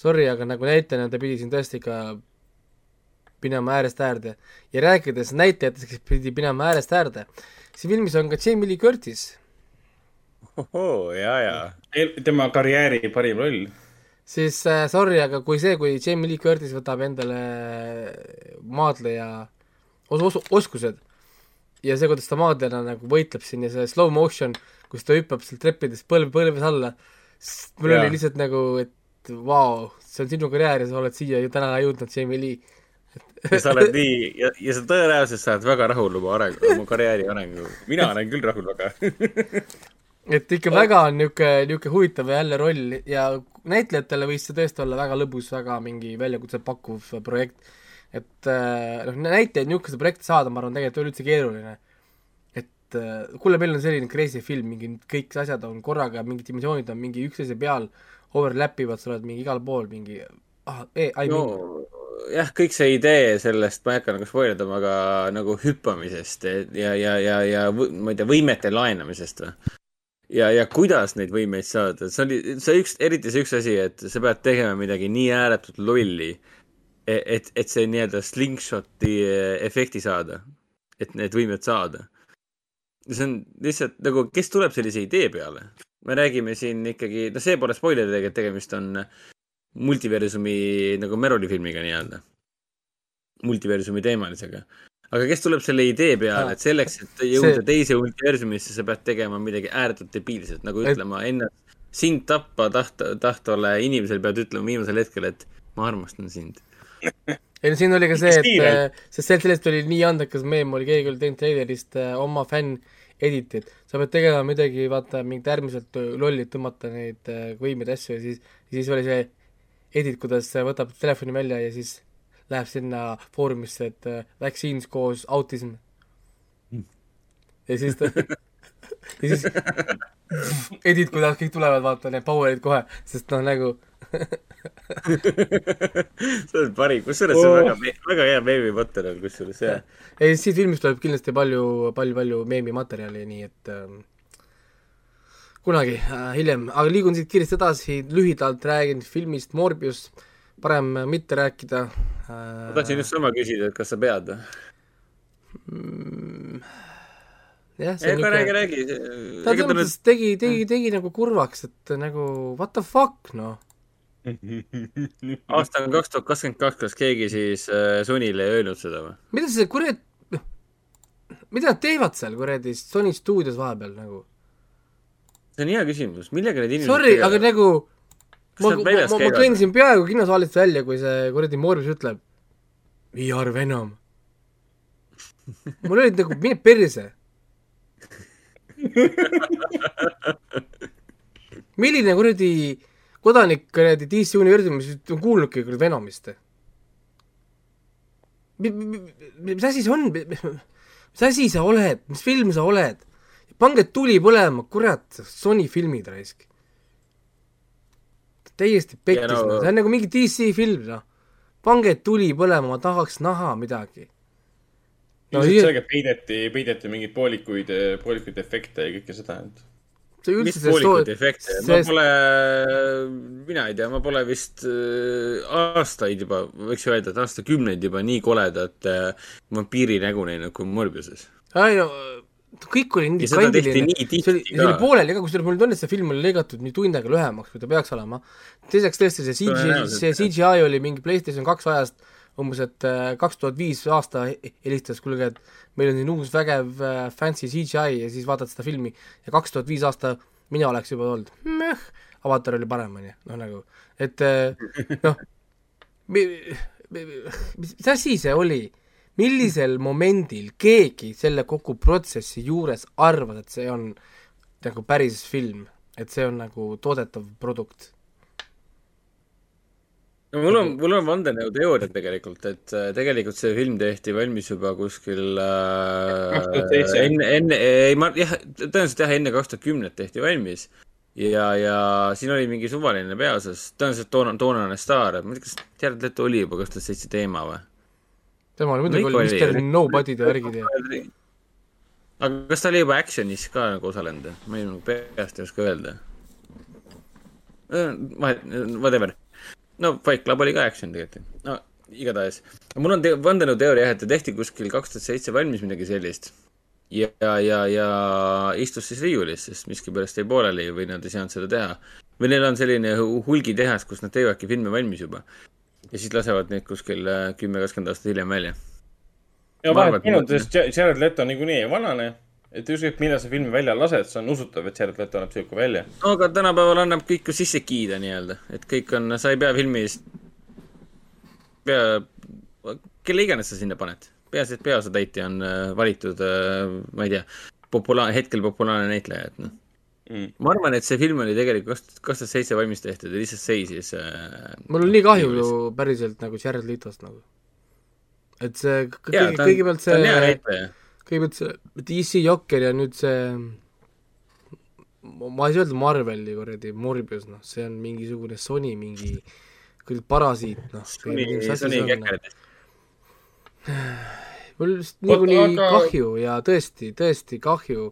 Sorry, aga nagu näitlejana ta pidi siin tõesti ikka minema äärest äärde. ja rääkides näitlejatest, kes pidi minema äärest äärde, siin filmis on ka Jamie Lee Curtis ohoo, ja, ja. tema karjääri parim roll. siis äh, sorry, aga kui see, kui Jamie Lee Curtis võtab endale maadleja os-, os-, oskused ja see, kuidas ta maadlejana nagu võitleb siin ja see slow motion, kus ta hüppab sealt treppidest põlv, põlves alla, siis mul ja. oli lihtsalt nagu, et vau wow,, see on sinu karjäär ja sa oled siia ju täna jõudnud, Jamie Lee ja sa oled nii, ja, ja sa tõenäoliselt sa oled väga rahul oma arengu, oma karjääri arengu. mina olen küll rahul väga et ikka väga on niisugune, niisugune huvitav jälle roll ja näitlejatele võis see tõesti olla väga lõbus, väga mingi väljakutset pakkuv projekt. et äh, noh, näitlejaid niisuguseid projekte saada, ma arvan, tegelikult ei ole üldse keeruline. et äh, kuule, meil on selline crazy film, mingi kõik asjad on korraga, mingid dimensioonid on mingi üksteise peal, overlap ivad, sa oled mingi igal pool mingi ah, e, I no, mean. jah, kõik see idee sellest, ma ei hakka nagu spoilerdama, aga nagu hüppamisest ja, ja, ja, ja ma ei tea, võimete laenamisest või? Ja, ja kuidas neid võimeid saada, see oli, see üks, eriti see üks asi, et sa pead tegema midagi nii ääretult lolli, et, et, et see nii-öelda slingshot'i efekti saada. et need võimed saada. see on lihtsalt nagu, kes tuleb sellise idee peale? me räägime siin ikkagi, no see pole spoiler tegelikult, tegemist on multiversumi nagu Meroli filmiga nii-öelda. multiversumi teemalisega aga kes tuleb selle idee peale, et selleks, et jõuda see... teise universumisse, sa pead tegema midagi ääretult debiilset, nagu et... ütlema ennast, sind tappa taht-, tahtvale inimesele pead ütlema viimasel hetkel, et ma armastan sind. ei no siin oli ka see, et, sest sellest oli nii andekas meem, oli keegi oli teinud treilerist äh, oma fänn editit, sa pead tegema midagi, vaata, mingit äärmiselt lolli, tõmmata neid äh, võimeid asju ja siis, siis oli see edit, kuidas võtab telefoni välja ja siis läheb sinna foorumisse, et uh, vaccines koos autism mm.. ja siis ta ja siis edit, kuidas kõik tulevad, vaata need power'id kohe, sest noh, nagu see on parim, kusjuures see on oh. väga, väga hea meemimaterjal, kusjuures, jah. ei, siit filmist tuleb kindlasti palju, palju, palju meemimaterjali, nii et ähm, kunagi äh, hiljem, aga liigun siit kiiresti edasi, lühidalt räägin filmist Morbius äh,, parem mitte rääkida. ma tahtsin just sama küsida, et kas sa pead mm,? jah, see on niisugune räägi, räägi. ta selles mõttes tegi, tegi, tegi nagu kurvaks, et nagu what the fuck, noh. aasta on kaks tuhat kakskümmend kaks, kas keegi siis äh, Sonyle ei öelnud seda või? mida see kurat, noh, mida nad teevad seal kuradi Sony stuudios vahepeal nagu? see on hea küsimus, millega need inimesed Sorry, aga nagu ma, ma, ma, ma kõndisin peaaegu kinosaalist välja, kui see kuradi Morbius ütleb VR Venom. mul olid nagu, mine perse. milline kuradi kodanik kuradi DC universumis on kuulnudki kuradi Venomist? mis asi see on? mis asi sa oled, mis film sa oled? pange tuli põlema, kurat, Sony filmid raisk. Täiesti pekkis Ja no- no, see on nagu mingi DC film, noh. pange tuli põlema, ma tahaks näha midagi. no ilmselt sellega peideti, peideti mingeid poolikuid, poolikuid efekte ja kõike seda, et see mis üldse see poolikuid sto- efekte, ma see- pole, mina ei tea, ma pole vist äh, aastaid juba, võiks öelda, et aastakümneid juba nii koledat äh, vampiiri nägu näinud kui Morbiuses. ei no kõik oli nii kandiline, see oli, see oli pooleli ka, kusjuures mul tunne, et see film oli lõigatud nii tund aega lühemaks, kui ta peaks olema. teiseks tõesti see CGI, see. CGI oli mingi PlayStation kaks ajast umbes, et kaks tuhat viis aasta helistas, kuulge, et meil on siin uus vägev äh, fancy CGI ja siis vaatad seda filmi ja kaks tuhat viis aasta mina oleks juba olnud, avatar oli parem, on ju, noh nagu, et äh, noh, mis asi see oli? Millisel momendil keegi selle kogu protsessi juures arvas, et see on nagu päris film, et see on nagu toodetav produkt? no mul on, mul on vandenõuteooria tegelikult, et äh, tegelikult see film tehti valmis juba kuskil äh, 2007. enne, enne, ei ma jah, tõenäoliselt jah, enne kaks tuhat kümnet tehti valmis. ja, ja siin oli mingi suvaline peaosas, tõenäoliselt toona, toonane staar, ma ei tea, kas Jared Leto oli juba kaks tuhat seitse teema või? Tema oli muidugi oli. Mr Nobody'd ja värgid ja aga kas ta oli juba Actionis ka nagu osalenud? ma ei nagu peast ei oska öelda. vahet, whatever. no Fight Club oli ka Action tegelikult. no igatahes. mul on te- vandenõuteooria jah, et ta tehti kuskil kaks tuhat seitse valmis midagi sellist. ja, ja, ja istus siis riiulis, sest miskipärast jäi pooleli või nad ei saanud seda teha. või neil on selline hu- hulgitehas, kus nad teevadki filme valmis juba. Ja siis lasevad neid kuskil äh, kümme, kakskümmend aastat hiljem välja. ja vahet et minu ma- arvates Jared Leto niikuinii ei vanane, et ükskõik millal sa filmi välja lased, see on usutav, et Jared Leto annab sihuke välja. no aga tänapäeval annab kõik ju sisse kiida nii-öelda, et kõik on, sa ei pea filmis, pea, kelle iganes sa sinna paned, peaasi, et peaosatäitja on äh, valitud äh,, ma ei tea, populaar-, hetkel populaarne näitleja, et noh. Mm. ma arvan, et see film oli tegelikult kaks, kaks tuhat seitse valmis tehtud ja lihtsalt seisis äh,. mul on nii kahju ju päriselt nagu Jared Letost nagu. et see kõige, kõigepealt see, kõigepealt see DC Jokker ja nüüd see ma ei saa öelda Marveli kuradi Morbius, noh, see on mingisugune Sony mingi kuradi parasiit, noh. Mul lihtsalt niikuinii aga- kahju ja tõesti, tõesti kahju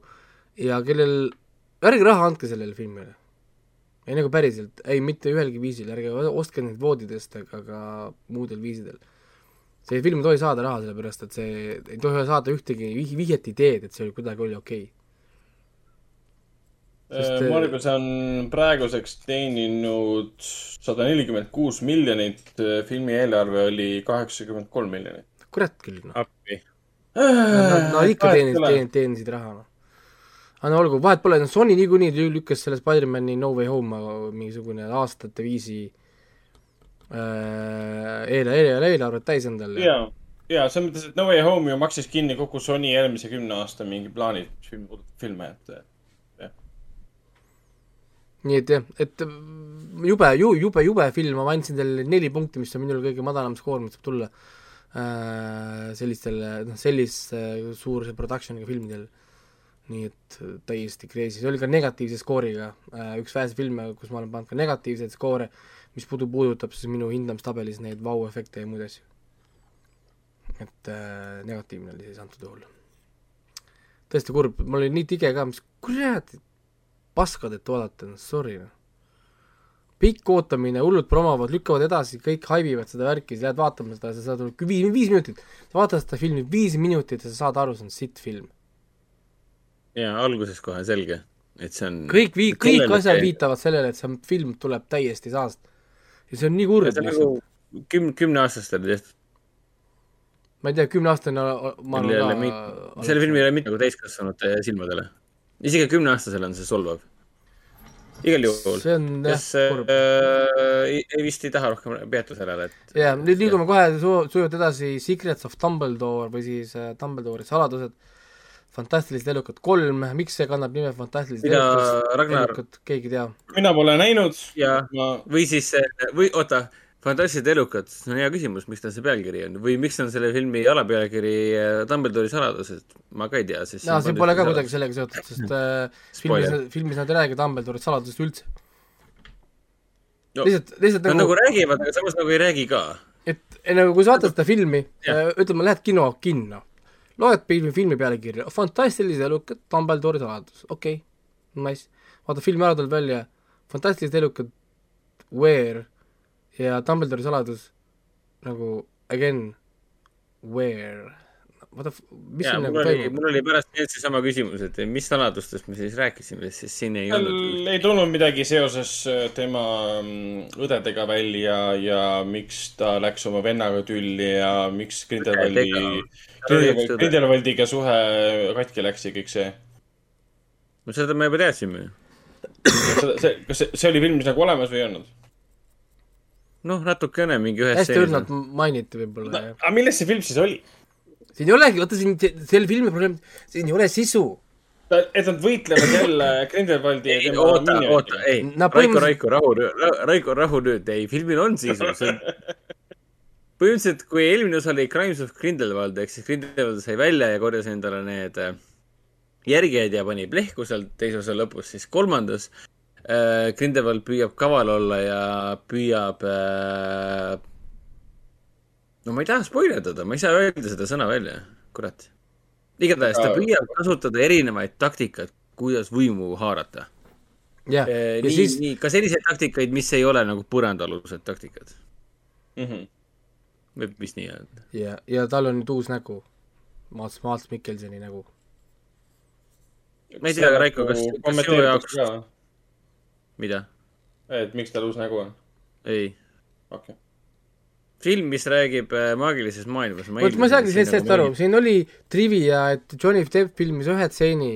ja kellel, ärge raha andke sellele filmile. ei nagu päriselt, ei mitte ühelgi viisil, ärge ostke neid voodidest ega ka muudel viisidel. see film ei tohi saada raha, sellepärast et see ei tohi saada ühtegi vih- vihjet ideed, et see oli kuidagi oli okei okay.. Sest, äh, Morbius on praeguseks teeninud sada nelikümmend kuus miljonit, filmi eelarve oli kaheksakümmend kolm miljonit. kurat küll, noh. appi. Nad ikka teenisid, teenisid raha, noh. Aga no olgu, vahet pole, Sony niikuinii lü- lükkas selle Spider-man'i No Way Home mingisugune aastate viisi äh, eile, eile, eelarvet täis endale. ja, ja selles mõttes, et No Way Home ju maksis kinni kogu Sony eelmise kümne aasta mingi plaanid, mis film puudutab filme, et nii et jah, et jube, ju-, jube, jube film, ma andsin talle neli punkti, mis on minul kõige madalam skoor, mis saab tulla äh, sellistele, noh, sellise suuruse production'iga filmidel. Nii et äh, täiesti crazy, see oli ka negatiivse skooriga äh,, üks väheseid filme, kus ma olen pannud ka negatiivseid skoore, mis puudu puudutab siis minu hindamistabelis neid vau-efekte ja muid asju. et äh, negatiivne oli siis antud juhul. tõesti kurb, ma olin nii tige ka, mis kurat, paskadet vaadata, noh sorry noh. pikk ootamine, hullud promovad, lükkavad edasi, kõik haibivad seda värki, sa lähed vaatama seda, sa saad viis, viis minutit. sa vaatad seda filmi viis minutit ja sa saad aru, see on sitt film. Ja alguses kohe selge, et see on. kõik vii-, kõik asjad see- viitavad sellele, et see film tuleb täiesti saast. ja see on nii kurb on lihtsalt nagu küm-, kümneaastastele tehtud. ma ei tea, kümneaastane ma arvan mit-, selle filmi ei ole mitte nagu täiskasvanute silmadele. isegi kümneaastasele on see solvav. igal juhul. see on jah kes kurb. äh, ei, vist ei taha rohkem peatuda sellele, et jaa, nüüd liigume kohe su-, sujuvalt edasi Secrets of Dumbledore või siis äh, Dumbledore'i saladused. Fantastilised elukad kolm, miks see kannab nime Fantastilised elukad Ragnar- elukad, keegi ei tea. mina pole näinud. ja ma, või siis, või oota, fantastilised elukad, see on hea küsimus, miks tal see pealkiri on või miks on selle filmi alapealkiri äh, Dumbledore'i saladused, ma ka ei tea, sest jaa, see pole ka kuidagi sellega seotud, sest äh, filmis, filmis nad ei räägi Dumbledore'i saladusest üldse No, lihtsalt, lihtsalt Nad nagu nagu räägivad, aga samas nagu ei räägi ka. et ei, nagu kui sa vaatad seda filmi, Jah. ütleme, lähed kino, kinno, loed filmi, filmi pealkirja, fantastilised elukad, Dumbledore'i saladus, okei okay., nice. vaata filmi ära tuleb välja, fantastilised elukad, where ja Dumbledore'i saladus nagu again, where, vaata, mis jaa, siin mul nagu oli, toimub. mul oli pärast meeles seesama küsimus, et mis saladustest me siis rääkisime, sest siin ei olnud. ei tulnud midagi seoses äh, tema mm, õdedega välja ja miks ta läks oma vennaga tülli ja miks Grindelwaldi. Grindelwaldiga suhe katki läks ja kõik see. no seda me juba teadsime ju. see, kas see, see oli filmis nagu olemas või ei olnud? noh, natukene mingi ühes hästi õrnalt mainiti võib-olla jah. aga milles see film siis oli? Siin ei olegi, vaata siin, selle filmi probleem, siin ei ole sisu. et nad võitlevad jälle Grindelwaldi ja ei, tema oota, oota, ei No Raiko, Raiko, rahu, Raiko, rahu nüüd, ei, filmil on sisu, see on põhimõtteliselt, kui eelmine osa oli Crimes of Grindelwald ehk siis Grindelwald sai välja ja korjas endale need äh, järgijad ja pani plehku seal teise osa lõpus, siis kolmandas äh, Grindelwald püüab kaval olla ja püüab äh, no ma ei taha spoilerdada, ma ei saa öelda seda sõna välja, kurat. igatahes ta püüab kasutada erinevaid taktikaid, kuidas võimu haarata jah, Eh, ja nii siis, nii, ka selliseid taktikaid, mis ei ole nagu põrandaalused taktikad. Mhm. võib vist nii öelda. ja, ja tal on nüüd uus nägu. Maats, Maats Mikkelsoni nägu. ma ei tea, Raiko, kas, kas sinu jaoks, mida? et miks tal uus nägu on? ei. okei okay.. film, mis räägib äh, maagilisest maailmast. vot ma ei saagi sellest aru, siin oli trivia, et Johnny Depp filmis ühe stseeni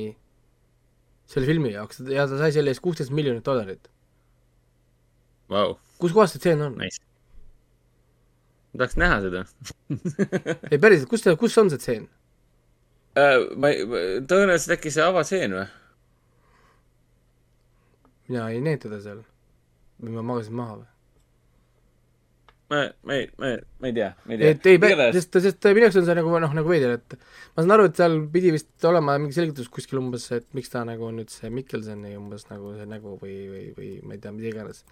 selle filmi jaoks ja ta sai selle eest kuusteist miljonit dollarit. Vau, kus kohas see stseen on? nice. ma tahaks näha seda ei päriselt, kus ta, kus on see stseen? äh,. ma ei, tõenäoliselt äkki see avatseen või? mina ei näinud teda seal. või ma magasin maha või? ma, ma ei, ma, ma ei tea, ma ei tea. et ei, sest, sest minu jaoks on see nagu noh, nagu veider, et ma saan aru, et seal pidi vist olema mingi selgitus kuskil umbes, et miks ta nagu on nüüd see Mikkelsoni umbes nagu see nägu või, või, või ma ei tea, mida iganes.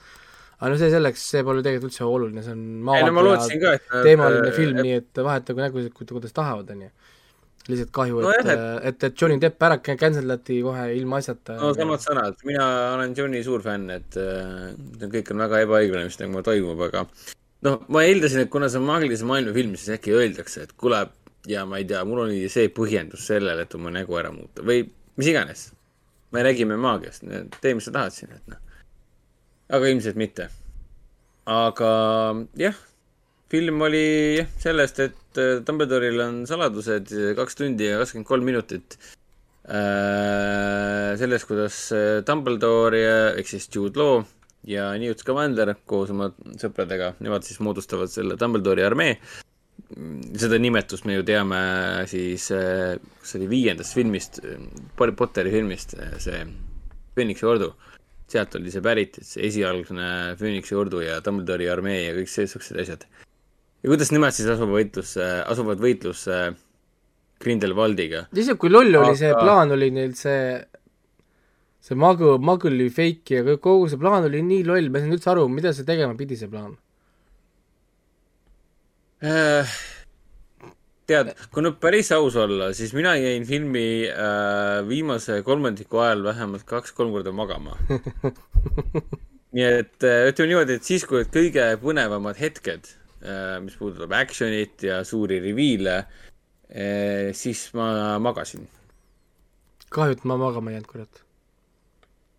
aga no see selleks, see pole tegelikult üldse oluline, see on ei no nad- teemaline äh, film, nii et vahetagu nägusid, kuidas tahavad, onju. lihtsalt kahju, Nojah, et, et, et Johnny Depp ära cancel dati kohe ilmaasjata. no samad sõnad, mina olen Johni suur fänn, et äh, kõik on väga ebaõiglane, mis temaga toimub, aga noh, ma eeldasin, et kuna see on maagilise maailma film, siis äkki öeldakse, et kuule, ja ma ei tea, mul oli see põhjendus sellele, et oma nägu ära muuta või mis iganes. me räägime maagiast, tee, mis sa tahad siin, et noh. aga ilmselt mitte. aga jah, film oli jah sellest, et äh, Dumbledore'il on saladused kaks tundi ja kakskümmend kolm minutit äh, sellest, kuidas äh, Dumbledore ja- ehk siis Jude Law ja Newt Scamander koos oma sõpradega, nemad siis moodustavad selle Dumbledore'i armee. seda nimetust me ju teame siis, kas see oli viiendast filmist, Harry Potteri filmist, see Phoenixi ordu. sealt oli see pärit, et see esialgne Phoenixi ordu ja Dumbledore'i armee ja kõik seesugused asjad. ja kuidas nemad siis asuvad võitlusse, asuvad võitlusse Grindelwaldiga lihtsalt, kui loll oli see Aga- plaan, oli neil see, see magu, maguli fake ja kogu see plaan oli nii loll, ma ei saanud üldse aru, mida see tegema pidi, see plaan. Äh, tead, kui nüüd päris aus olla, siis mina jäin filmi äh, viimase kolmandiku ajal vähemalt kaks-kolm korda magama. nii et äh, ütleme niimoodi, et siis, kui kõige põnevamad hetked äh,, mis puudutab action'it ja suuri reviile äh,, siis ma magasin. kahju, et ma magama ei jäänud, kurat.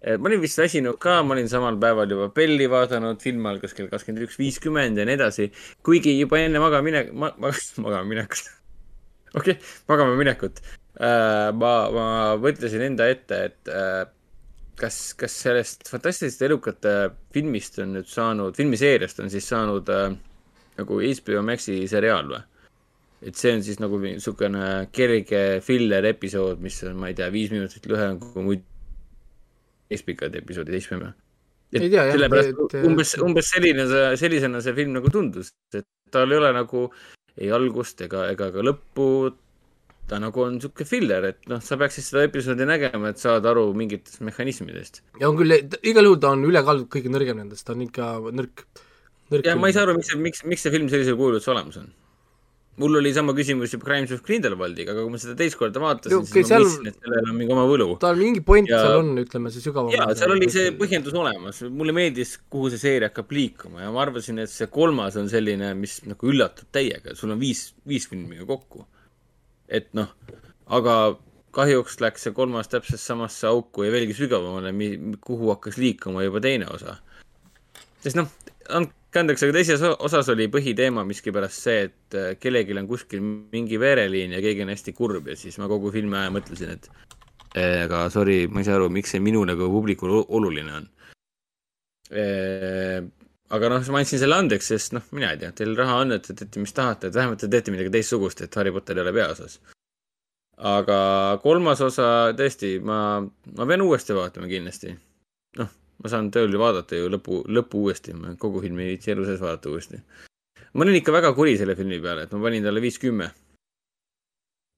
Eh, ma olin vist väsinud ka, ma olin samal päeval juba Belli vaadanud, film algas kell kakskümmend üks viiskümmend ja nii edasi. kuigi juba enne magamine-, ma-, ma-, magamaminekut, okei okay,, magama minekut äh, ma, ma mõtlesin enda ette, et äh, kas, kas sellest fantastiliste elukate filmist on nüüd saanud, filmiseeriast on siis saanud äh, nagu HBO Maxi seriaal või? et see on siis nagu niisugune kerge filler episood, mis on, ma ei tea, viis minutit lühem kui muidu keskpikad episoodid, seitsme Ei tea, sellepärast et- umbes, umbes selline see, sellisena see film nagu tundus, et tal ei ole nagu ei algust ega, ega ka lõppu. ta nagu on sihuke filler, et noh, sa peaksid seda episoodi nägema, et saada aru mingitest mehhanismidest. ja on küll, igal juhul ta on ülekaalult kõige nõrgem nendest, ta on ikka nõrk, nõrk ja ma ei saa aru, miks see, miks, miks see film sellisel kujul üldse olemas on. Mul oli sama küsimus juba Crimes of Grindelwaldiga, aga kui ma seda teist korda vaatasin Ju,, siis okei, ma seal- mõistsin, et sellel on mingi oma võlu. tal mingi point Ja- seal on, ütleme see sügavam. jaa, seal oli see põhjendus olemas, mulle meeldis, kuhu see seeria hakkab liikuma ja ma arvasin, et see kolmas on selline, mis nagu üllatab täiega, sul on viis, viis filmi ju kokku. et noh, aga kahjuks läks see kolmas täpselt samasse auku ja veelgi sügavamale, kuhu hakkas liikuma juba teine osa. sest noh, andke andeks, aga teises osas oli põhiteema miskipärast see, et äh, kellelgi on kuskil mingi vereliin ja keegi on hästi kurb ja siis ma kogu filmi aja mõtlesin, et eh, aga sorry, ma ei saa aru, miks see minu nagu publikule oluline on. aga noh, ma andsin selle andeks, sest noh, mina ei tea, teil raha on, et te teete, mis tahate, et vähemalt te teete midagi teistsugust, et Harry Potter ei ole peaosas. aga kolmas osa tõesti, ma, ma pean uuesti vaatama kindlasti. noh, ma saan tööl vaadata ju lõpu, lõpu uuesti, ma kogu filmi ei viitsi elu sees vaadata uuesti. ma olin ikka väga kuri selle filmi peale, et ma panin talle viis kümme.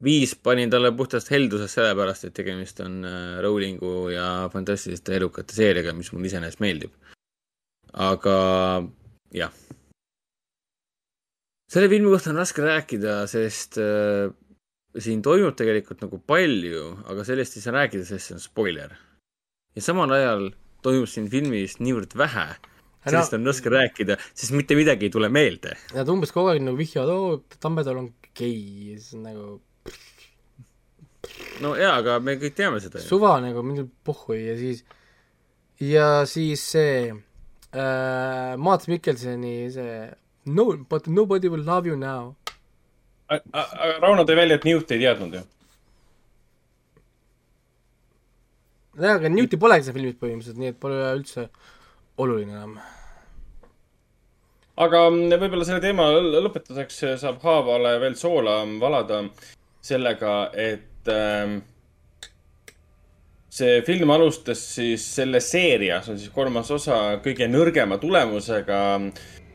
viis panin talle puhtast heldusest sellepärast, et tegemist on äh, Rowlingu ja fantastiliste elukate seeriaga, mis mulle iseenesest meeldib. aga jah. selle filmi kohta on raske rääkida, sest äh, siin toimub tegelikult nagu palju, aga sellest ei saa rääkida, sest see on spoiler. ja samal ajal toimub siin filmis niivõrd vähe, sellest on raske rääkida, sest mitte midagi ei tule meelde. Nad umbes kogu aeg nagu vihjavad, oo, Dumbledore on gei ja siis on nagu no jaa, aga me kõik teame seda ju. suva nagu mingi pohhui ja siis, ja siis see äh, Maats Mikkelsoni see no but nobody will love you now. aga Rauno tõi välja, et Newt ei teadnud ju. jaa, aga Newti polegi seal filmis põhimõtteliselt, nii et pole üldse oluline enam. aga mm, võib-olla selle teema lõ- lõpetuseks saab haavale veel soola valada sellega, et ähm, see film alustas siis selle seeria, see on siis kolmas osa, kõige nõrgema tulemusega.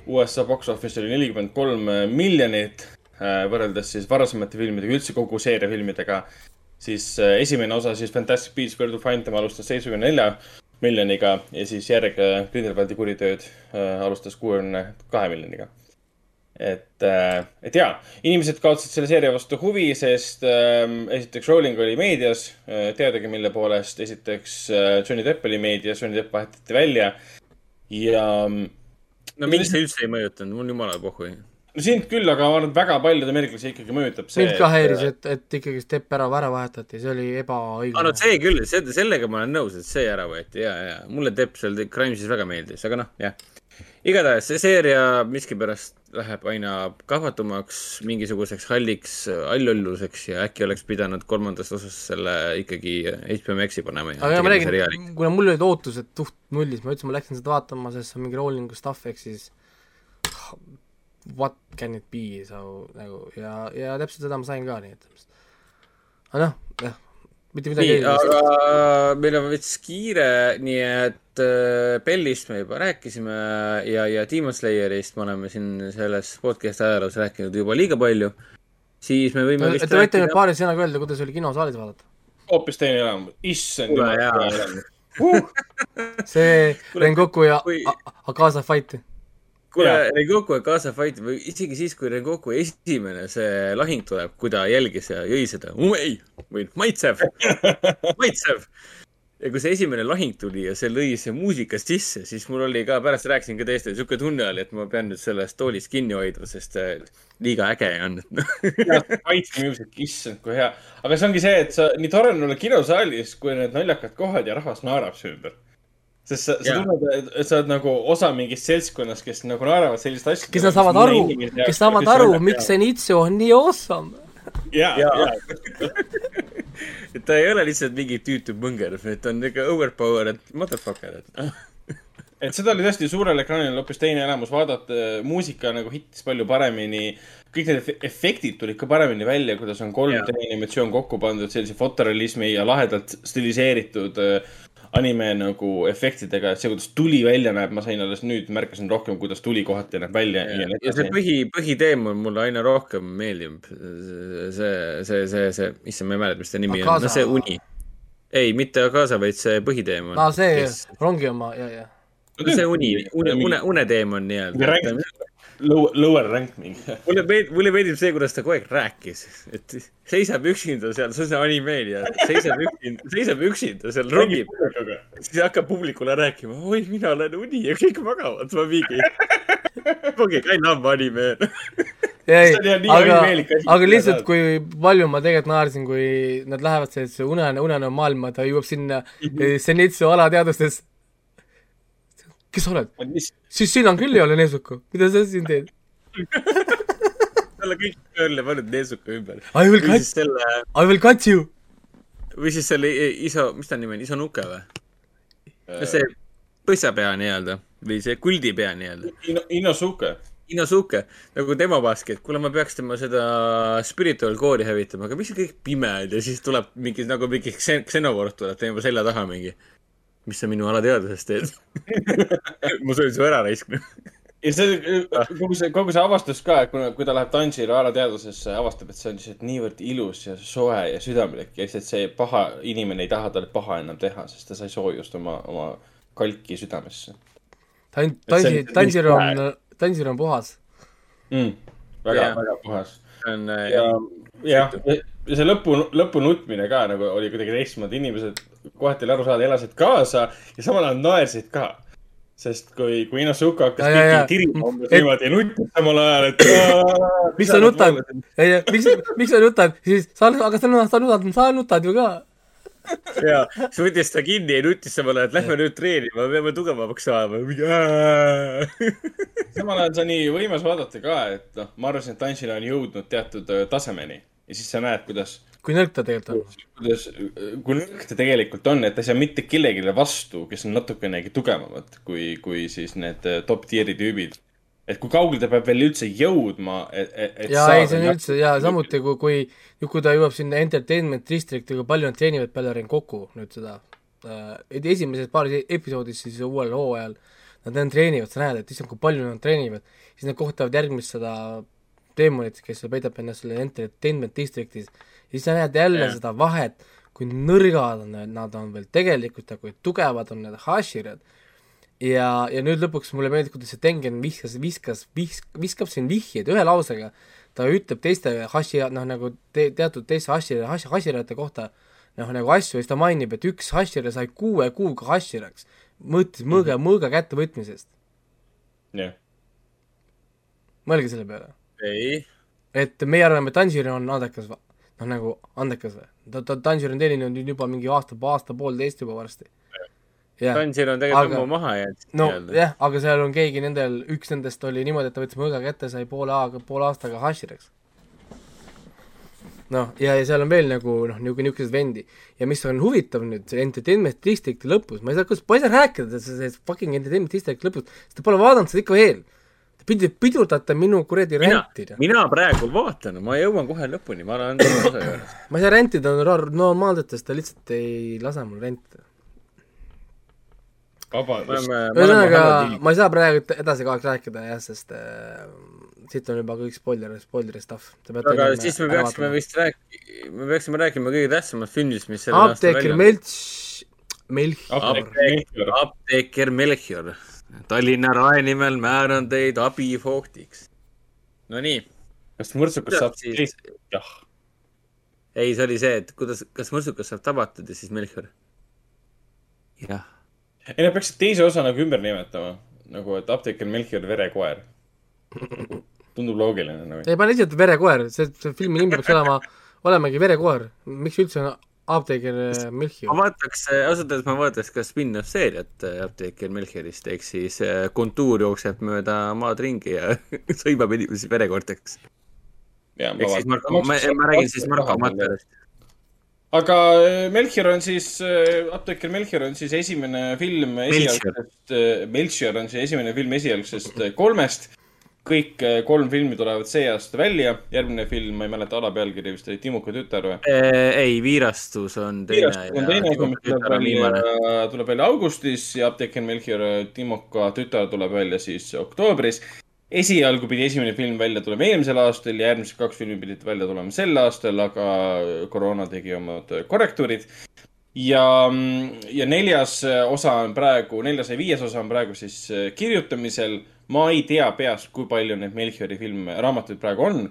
USA box office oli nelikümmend kolm miljonit äh, võrreldes siis varasemate filmidega, üldse kogu seeria filmidega. Siis äh, esimene osa siis Fantastic Beasts Where to Find Them alustas seitsmekümne nelja miljoniga ja siis järg äh, Grindelwaldi kuritööd äh, alustas kuuekümne kahe miljoniga. et, et jaa, inimesed kaotasid selle seeria vastu huvi, sest äh, esiteks Rowling oli meedias teadagi mille poolest, esiteks Johnny Depp oli meedias, Johnny Depp vahetati välja ja mm, no mind see üldse ei mõjutanud, mul jumala pohhui. No sind küll, aga ma arvan, et väga paljud ameeriklasi ikkagi mõjutab see. mind ka häiris, et, et ikkagi Stepp ära, ära vahetati, see oli aa, no ebaõiglane. see küll, see, sellega ma olen nõus, et see ära võeti ja, ja mulle Depp seal Crimesis väga meeldis, aga noh, jah. igatahes see seeria miskipärast läheb aina kahvatumaks, mingisuguseks halliks allolluseks ja äkki oleks pidanud kolmandas osas selle ikkagi HBO Maxi panema. aga ma räägin, kuna mul olid ootused suht nullis, ma ütlesin, ma läksin seda vaatama, sest see on mingi Rowlingu stuff, ehk siis what can it be, so nagu ja, ja täpselt seda ma sain ka, nii et aga noh, jah, mitte midagi nii, aga meil on veits kiire, nii et äh, Bellist me juba rääkisime ja, ja Demon Slayerist me oleme siin selles podcast'i ajaloos rääkinud juba liiga palju. siis me võime et vist te võite nüüd paari sõnaga öelda, kuidas oli kinosaalis vaadata? hoopis teine elamus, issand jumal hea elamus uh!. see Rengoku ja Akasa fight. Kuule Rengoku ja Gaza Fight või isegi siis, kui Rengoku esimene see lahing tuleb, kui ta jälgis ja jõi seda umei või maitsev, maitsev. ja kui see esimene lahing tuli ja see lõi see muusika sisse, siis mul oli ka, pärast rääkisin ka teistele, sihuke tunne oli, et ma pean nüüd sellest toolist kinni hoidma, sest äh, liiga äge on. Fight Music, issand kui hea. aga see ongi see, et sa, nii tore on olla kinosaalis, kui need naljakad kohad ja rahvas naerab su ümber. Sest sa, sa tunned, et sa oled nagu osa mingist seltskonnast, kes nagu naeravad sellist asja. kes nad saavad aru, kes saavad aru, miks see Nitsu on nii awesome. ja, Jaa. ja, et ta ei ole lihtsalt mingi tüütu põnger, et ta on niuke overpowered motherfucker, et et seda oli tõesti suurel ekraanil hoopis teine elamus vaadata, muusika nagu hittis palju paremini. kõik need efe- efektid tulid ka paremini välja, kuidas on 3D animatsioon kokku pandud sellise fotorealismi ja lahedalt stiliseeritud äh, anime nagu efektidega, et see, kuidas tuli välja näeb, ma sain alles nüüd, märkasin rohkem, kuidas tuli kohati näeb välja ja nii ja see põhi, põhiteema mulle aina rohkem meeldib. see, see, see, see, issand, ma ei mäleta, mis ta nimi on, Akaza. no see uni. ei, mitte Akaza, vaid see põhiteema. aa, see rongi oma, ja, ja. see uni, une, une, uneteema on nii-öelda. Lower, lower rank mingi. mulle meeldib, mulle meeldib see, kuidas ta kogu aeg rääkis, et seisab üksinda seal, see on see anime ja seisab üksinda, seisab üksinda seal rongib, siis hakkab publikule rääkima, oi, mina olen uni ja kõik magavad, ma mingi. ongi kind of anime. ei aga aga lihtsalt kui palju ma tegelikult naersin, kui nad lähevad sellesse unene, unenäo maailma, ta jõuab sinna eh, Zenitsu alateadustes. Kes sa oled? siis sina küll ei ole Nezuko, mida sa siin teed? talle kõik tööle pannud Neesuka ümber. I will cut, selle, I will cut you. või siis selle iso, mis ta nimi on, Isonuke või? see põssapea nii-öelda või see kuldipea nii-öelda. Ino-, Inosuke. Inosuke, nagu tema vaski, et kuule, ma peaks tema seda spiritual core'i hävitama, aga miks see kõik pimed ja siis tuleb mingi nagu mingi ksen- ksenovort tuleb tema selja taha mingi. Mis sa minu alateadvuses teed? ma söön su ära raisk. ja see, kogu see, kogu see avastus ka, et kuna, kui ta läheb Tanjiro alateadvusesse, avastab, et see on lihtsalt niivõrd ilus ja soe ja südamlik ja lihtsalt see paha inimene ei taha talle paha enam teha, sest ta sai soojust oma, oma kalki südamesse Tan-, see on Tansi, nii Tansiro soe. on, Tansiro on puhas. mm.. väga Jah. väga puhas. see on äh, ja, jah, ja see lõpu, lõpu nutmine ka nagu oli kuidagi teistmoodi, inimesed kohati oli aru saada, elasid kaasa ja samal ajal naersid ka. sest kui, kui Inosuke hakkas kõiki tirima umbes Et- niimoodi ja nuttis samal ajal, et. miks sa nutad? miks, miks sa nutad, siis sa, aga sa nutad, sa nutad, sa nutad ju ka. ja siis võttis ta kinni ja nutis samal ajal, et lähme nüüd treenima, peame tugevamaks saama. samal ajal see on nii võimas vaadata ka, et noh, ma arvasin, et Tanjiro on jõudnud teatud öö, tasemeni ja siis sa näed, kuidas, kui nõrk ta tegelikult on. kuidas, kui nõrk ta tegelikult on, et ta ei saa mitte kellelegi vastu, kes on natukenegi tugevamad kui, kui siis need öö, top tier'i tüübid. et kui kaugele ta peab veel üldse jõudma, et, et, ja ei, see on üldse ja samuti, kui, kui, kui ta jõuab sinna entertainment district'i, kui palju nad treenivad peale Rengoku nüüd seda äh, esimeses paaris episoodis siis uuel hooajal nad ainult treenivad, sa näed, et issand, kui palju nad treenivad, siis nad kohtavad järgmist seda teemonit, kes peidab ennast selle entertainment district'is siis sa näed jälle Jah. seda vahet, kui nõrgad on need, nad on veel tegelikult ja kui tugevad on need Hashirad ja, ja nüüd lõpuks mulle meeldib, kuidas see Tengen viskas, viskas, visk-, viskab siin vihjeid ühe lausega, ta ütleb teiste hashi, noh nagu te, teatud teiste hashire, hash-, hashirate kohta noh, nagu asju ja siis ta mainib, et üks hashire sai kuue kuuga hashiraks, mõõtis mõõga, mõõga kättevõtmisest. jah, mõelge selle peale. ei, et meie arvame, et Tanjiro on andekas, noh nagu andekas või, ta, ta, Tanjiro on teeninud nüüd juba mingi aasta, aasta-poolteist juba varsti. Tanjiro on tegelikult ammu maha jäänud. no jah, aga seal on keegi nendel, üks nendest oli niimoodi, et ta võttis mõõga kätte, sai poole aega, poole aastaga hashireks. noh, ja, ja seal on veel nagu noh, niisugune, niisuguseid vendi. ja mis on huvitav nüüd, see Entertainment Districti lõpus, ma ei saa, kas, ma ei saa rääkida sellest fucking Entertainment Districti lõpust, sest te pole vaadanud seda ikka veel. Te pidi, pidurdate minu kuradi mina rentida,. mina praegu vaatan, ma jõuan kohe lõpuni, ma olen teise osa juures. ma ei saa rentida nor- normaalsetest, ta lihtsalt ei lase mul rentida. ühesõnaga ma ei saa praegu edasi kogu aeg rääkida jah, sest äh, siit on juba kõik spoiler, spoileri stuff. aga siis me peaksime vist rääkima, me peaksime rääkima kõige tähtsamast filmist, mis selle apteeker. Melts, Melchior. apteeker Melchior. Tallinna Rae nimel määran teid abivoogtiks. Nonii, kas mõrtsukas saab Siis- teist? jah. ei, see oli see, et kuidas, kas mõrtsukas saab tabatud ja siis Melchior. jah, ei, nad peaksid teise osa nagu ümber nimetama. nagu, et apteeker Melchior Verekoer. tundub loogiline nagu. ei, pane lihtsalt Verekoer, see, see filmi nimi peaks olema, olemegi Verekoer. miks üldse on apteeker äh, ma Melchior? vaataks, ausalt öeldes ma vaataks ka spin-off seeriat äh, apteeker Melchiorist, ehk siis äh, kontuur jookseb mööda maad ringi ja sõimab inimesi verekoorteks. ehk siis Marko, ma, ma räägin siis Marko Materjalist. aga äh, Melchior on siis, apteeker Melchior on siis esimene film esialgsest, Melchior on siis esimene film esialgsest äh, kolmest. Kõik äh, kolm filmi tulevad see aasta välja. järgmine film, ma ei mäleta alapealkiri, vist oli Timuka tütar või? ei, Viirastus on teine. viirastus on teine, tuleb välja, tuleb välja augustis ja Apteeker Melchior Timoka tütar tuleb välja siis oktoobris esialgu pidi esimene film välja tulema eelmisel aastal ja järgmised kaks filmi pidid välja tulema sel aastal, aga koroona tegi omad korrektuurid. ja, ja neljas osa on praegu, neljas ja viies osa on praegu siis kirjutamisel. Ma ei tea peast, kui palju neid Melchiori filme, raamatuid praegu on.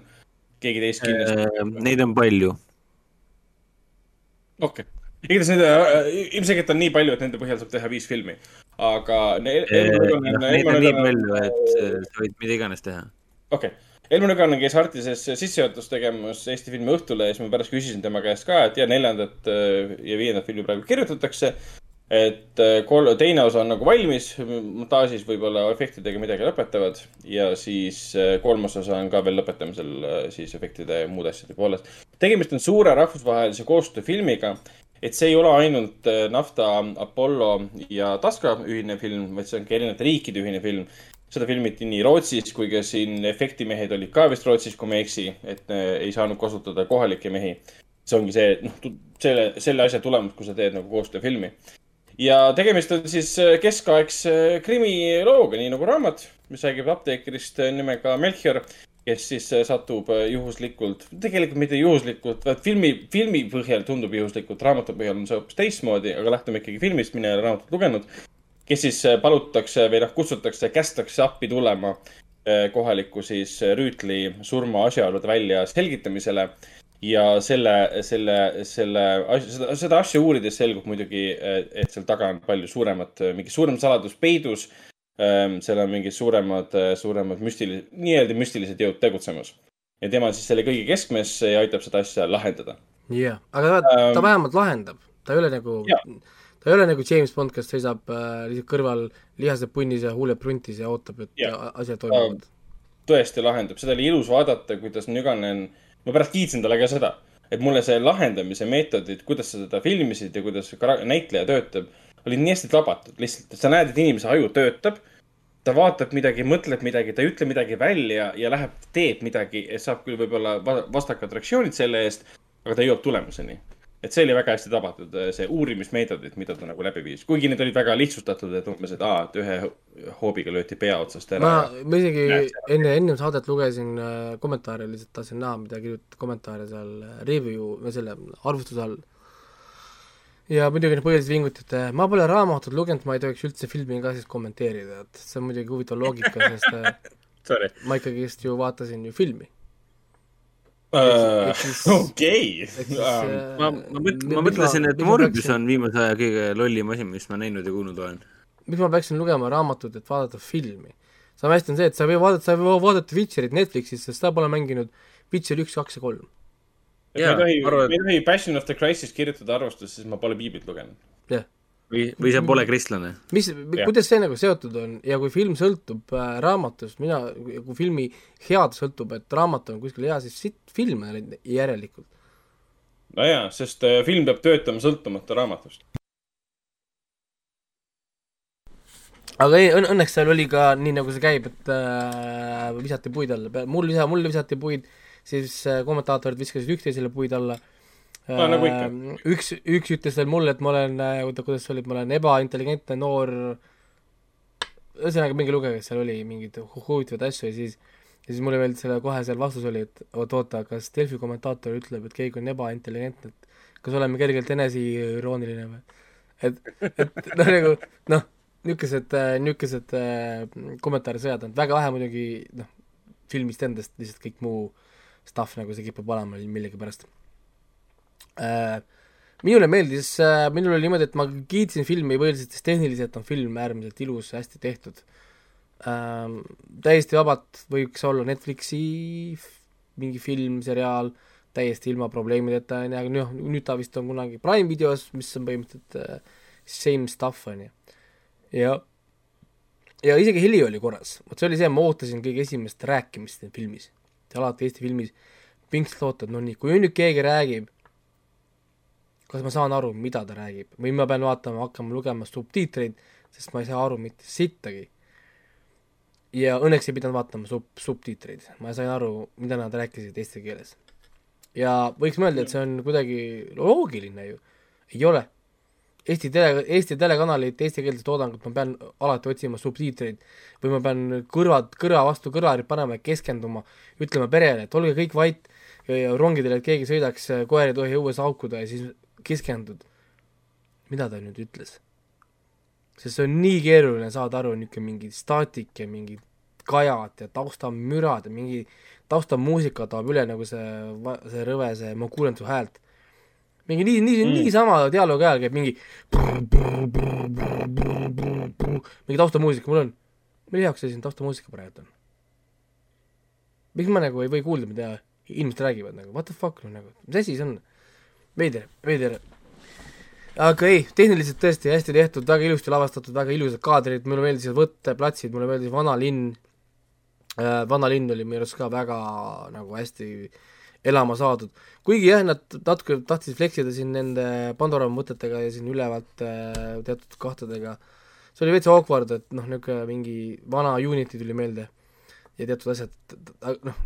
keegi teist kindlasti äh,. Neid on palju. okei okay igatahes neid äh, ilmselgelt on nii palju, et nende põhjal saab teha viis filmi aga ne, Elmar Nüganen. Neid on nii palju, et sa võid mida iganes teha. okei okay., Elmar Nüganen käis Artises sissejuhatust tegemas Eesti filmi Õhtule ja siis ma pärast küsisin tema käest ka, et ja neljandat äh, ja viiendat filmi praegu kirjutatakse. Et äh, kol-, teine osa on nagu valmis, montaažis võib-olla efektidega midagi lõpetavad ja siis äh, kolmas osa on ka veel lõpetamisel siis efektide ja muude asjade poolest. tegemist on suure rahvusvahelise koostööfilmiga et see ei ole ainult äh, Nafta, Apollo ja Taska ühine film, vaid see on ka erinevate riikide ühine film. seda filmiti nii Rootsis kui ka siin efektimehed olid ka vist Rootsis, kui ma ei eksi, et äh, ei saanud kasutada kohalikke mehi. see ongi see, noh, selle, selle asja tulemus, kui sa teed nagu koostööfilmi. Ja tegemist on siis äh, keskaegse krimilooga, nii nagu raamat, mis räägib apteekrist nimega Melchior kes siis äh, satub äh, juhuslikult, tegelikult mitte juhuslikult, vaid filmi, filmi põhjal tundub juhuslikult, raamatu põhjal on see hoopis teistmoodi, aga lähtume ikkagi filmist, mina ei ole raamatut lugenud. kes siis äh, palutakse või noh, kutsutakse, kästakse appi tulema kohaliku siis rüütli surma asjaolude välja selgitamisele. Ja selle, selle, selle, seda, seda asja uurides selgub muidugi, et seal taga on palju suuremat, mingi suurem saladus peidus Ehm, seal on mingid suuremad, suuremad müstilised, nii-öelda müstilised jõud tegutsemas. ja tema on siis selle kõige keskmes ja aitab seda asja lahendada. jah, aga ta, ta um, vähemalt lahendab, ta ei ole nagu, ta ei ole nagu James Bond, kes seisab äh, lihtsalt kõrval lihased punnis ja huuled pruntis ja ootab, et ja. asjad toimuvad. tõesti lahendab, seda oli ilus vaadata, kuidas Nüganen, ma pärast kiitsin talle ka seda, et mulle see lahendamise meetodid, kuidas sa seda filmisid ja kuidas näitleja töötab olid nii hästi tabatud, lihtsalt, sa näed, et inimese aju töötab. ta vaatab midagi, mõtleb midagi, ta ei ütle midagi välja ja läheb, teeb midagi, saab küll võib-olla vastakad reaktsioonid selle eest, aga ta jõuab tulemuseni. Et see oli väga hästi tabatud, see uurimismeetodid, mida ta nagu läbi viis, kuigi need olid väga lihtsustatud, et umbes, et aa, et ühe hoobiga löödi pea otsast ära. ma, ma isegi enne, ennem saadet lugesin äh, kommentaare, lihtsalt tahtsin näha, mida kirjutati kommentaare seal äh, review või selle arvustuse all. Ja muidugi need põhilised vingutid, ma pole raamatut lugenud, ma ei tohiks üldse filmi ka siis kommenteerida, et see on muidugi huvitav loogika, sest äh, ma ikkagist ju vaatasin ju filmi uh,. okei. Um, äh, ma, ma mõt-, ma mõtlesin, et Morbius on viimase aja kõige lollim asi, mis ma näinud ja kuulnud olen. miks ma peaksin lugema raamatut, et vaadata filmi? sama hästi on see, et sa ei või vaadata, sa ei või vaadata Witcherit Netflixis, sest sa pole mänginud Witcher üks, kaks ja kolm me ei tohi arvan..., me ei tohi Passion of the Christ'ist kirjutada arvustust, sest ma pole piiblit lugenud. jah yeah. Või, või sa pole kristlane. mis kuidas see nagu seotud on ja kui film sõltub äh, raamatust, mina, kui filmi head sõltub, et raamat on kuskil hea, siis sitt film järelikult. nojaa, sest äh, film peab töötama sõltumata raamatust. aga ei, õnneks seal oli ka nii, nagu see käib, et äh, visati puid alla, mul lisa, mul visati puid siis äh, kommentaatorid viskasid üksteisele puid alla no,. Nagu ikka. Äh, üks, üks ütles veel mulle, et ma olen, äh, oota, kuidas see oli, et ma olen ebaintelligentne noor, ühesõnaga mingi lugeja, seal oli, mingeid huvitavaid asju ja siis ja siis mulle veel selle, kohe seal vastus oli, et oot, oota, kas Delfi kommentaator ütleb, et keegi on ebaintelligentne, et kas oleme kergelt eneseirooniline või? et, et noh, nagu noh, niisugused, niisugused kommentaarisõjad on väga vähe muidugi noh, filmist endast lihtsalt kõik muu äh, stuff, nagu see kipub olema millegipärast äh,. Minule meeldis äh,, minul oli niimoodi, et ma kiitsin filmi põhiliselt, sest tehniliselt on film äärmiselt ilus, hästi tehtud äh,. täiesti vabalt võiks olla Netflixi mingi film, seriaal, täiesti ilma probleemideta, on ju, aga noh, nüüd ta vist on kunagi Prime videos, mis on põhimõtteliselt äh, same stuff, on ju. ja ja isegi heli oli korras, vot see oli see, ma ootasin kõige esimest rääkimist filmis alati Eesti filmis pingsalt ootad, no nii, kui nüüd keegi räägib, kas ma saan aru, mida ta räägib või ma pean vaatama, hakkama lugema subtiitreid, sest ma ei saa aru mitte sittagi. ja õnneks ei pidanud vaatama sub-, subtiitreid, ma sain aru, mida nad rääkisid eesti keeles. ja võiks mõelda, et see on kuidagi loogiline ju, ei ole. Eesti tele, Eesti telekanalite eestikeelset toodangut ma pean alati otsima subtiitreid või ma pean kõrvad, kõrva vastu kõrvarid panema ja keskenduma, ütlema perele, et olge kõik vait rongidel, et keegi sõidaks, koer ei tohi õues haukuda ja siis keskendud. mida ta nüüd ütles? sest see on nii keeruline saada aru, niisugune mingi staatik ja mingid kajad ja taustamürad ja mingi taustamuusika toob üle nagu see, see rõve, see ma kuulen su häält. mingi nii, nii mm., niisama dialoogi ajal käib mingi mingi taustamuusika, mul on, mille jaoks see siin taustamuusika praegu on? miks ma nagu ei või kuulda, mida inimesed räägivad nagu, what the fuck, no nagu, mis asi see on? Veider, veider. aga ei, tehniliselt tõesti hästi tehtud, väga ilusti lavastatud, väga ilusad kaadrid, mulle meeldisid võtteplatsid, mulle meeldis vanalinn äh,, vanalinn oli minu arust ka väga nagu hästi elama saadud. kuigi jah, nad natuke tahtsid fleksida siin nende Pandora mõtetega ja siin ülevalt äh, teatud kohtadega, see oli veits awkward, et noh, niisugune mingi vana Unity tuli meelde ja teatud asjad, noh,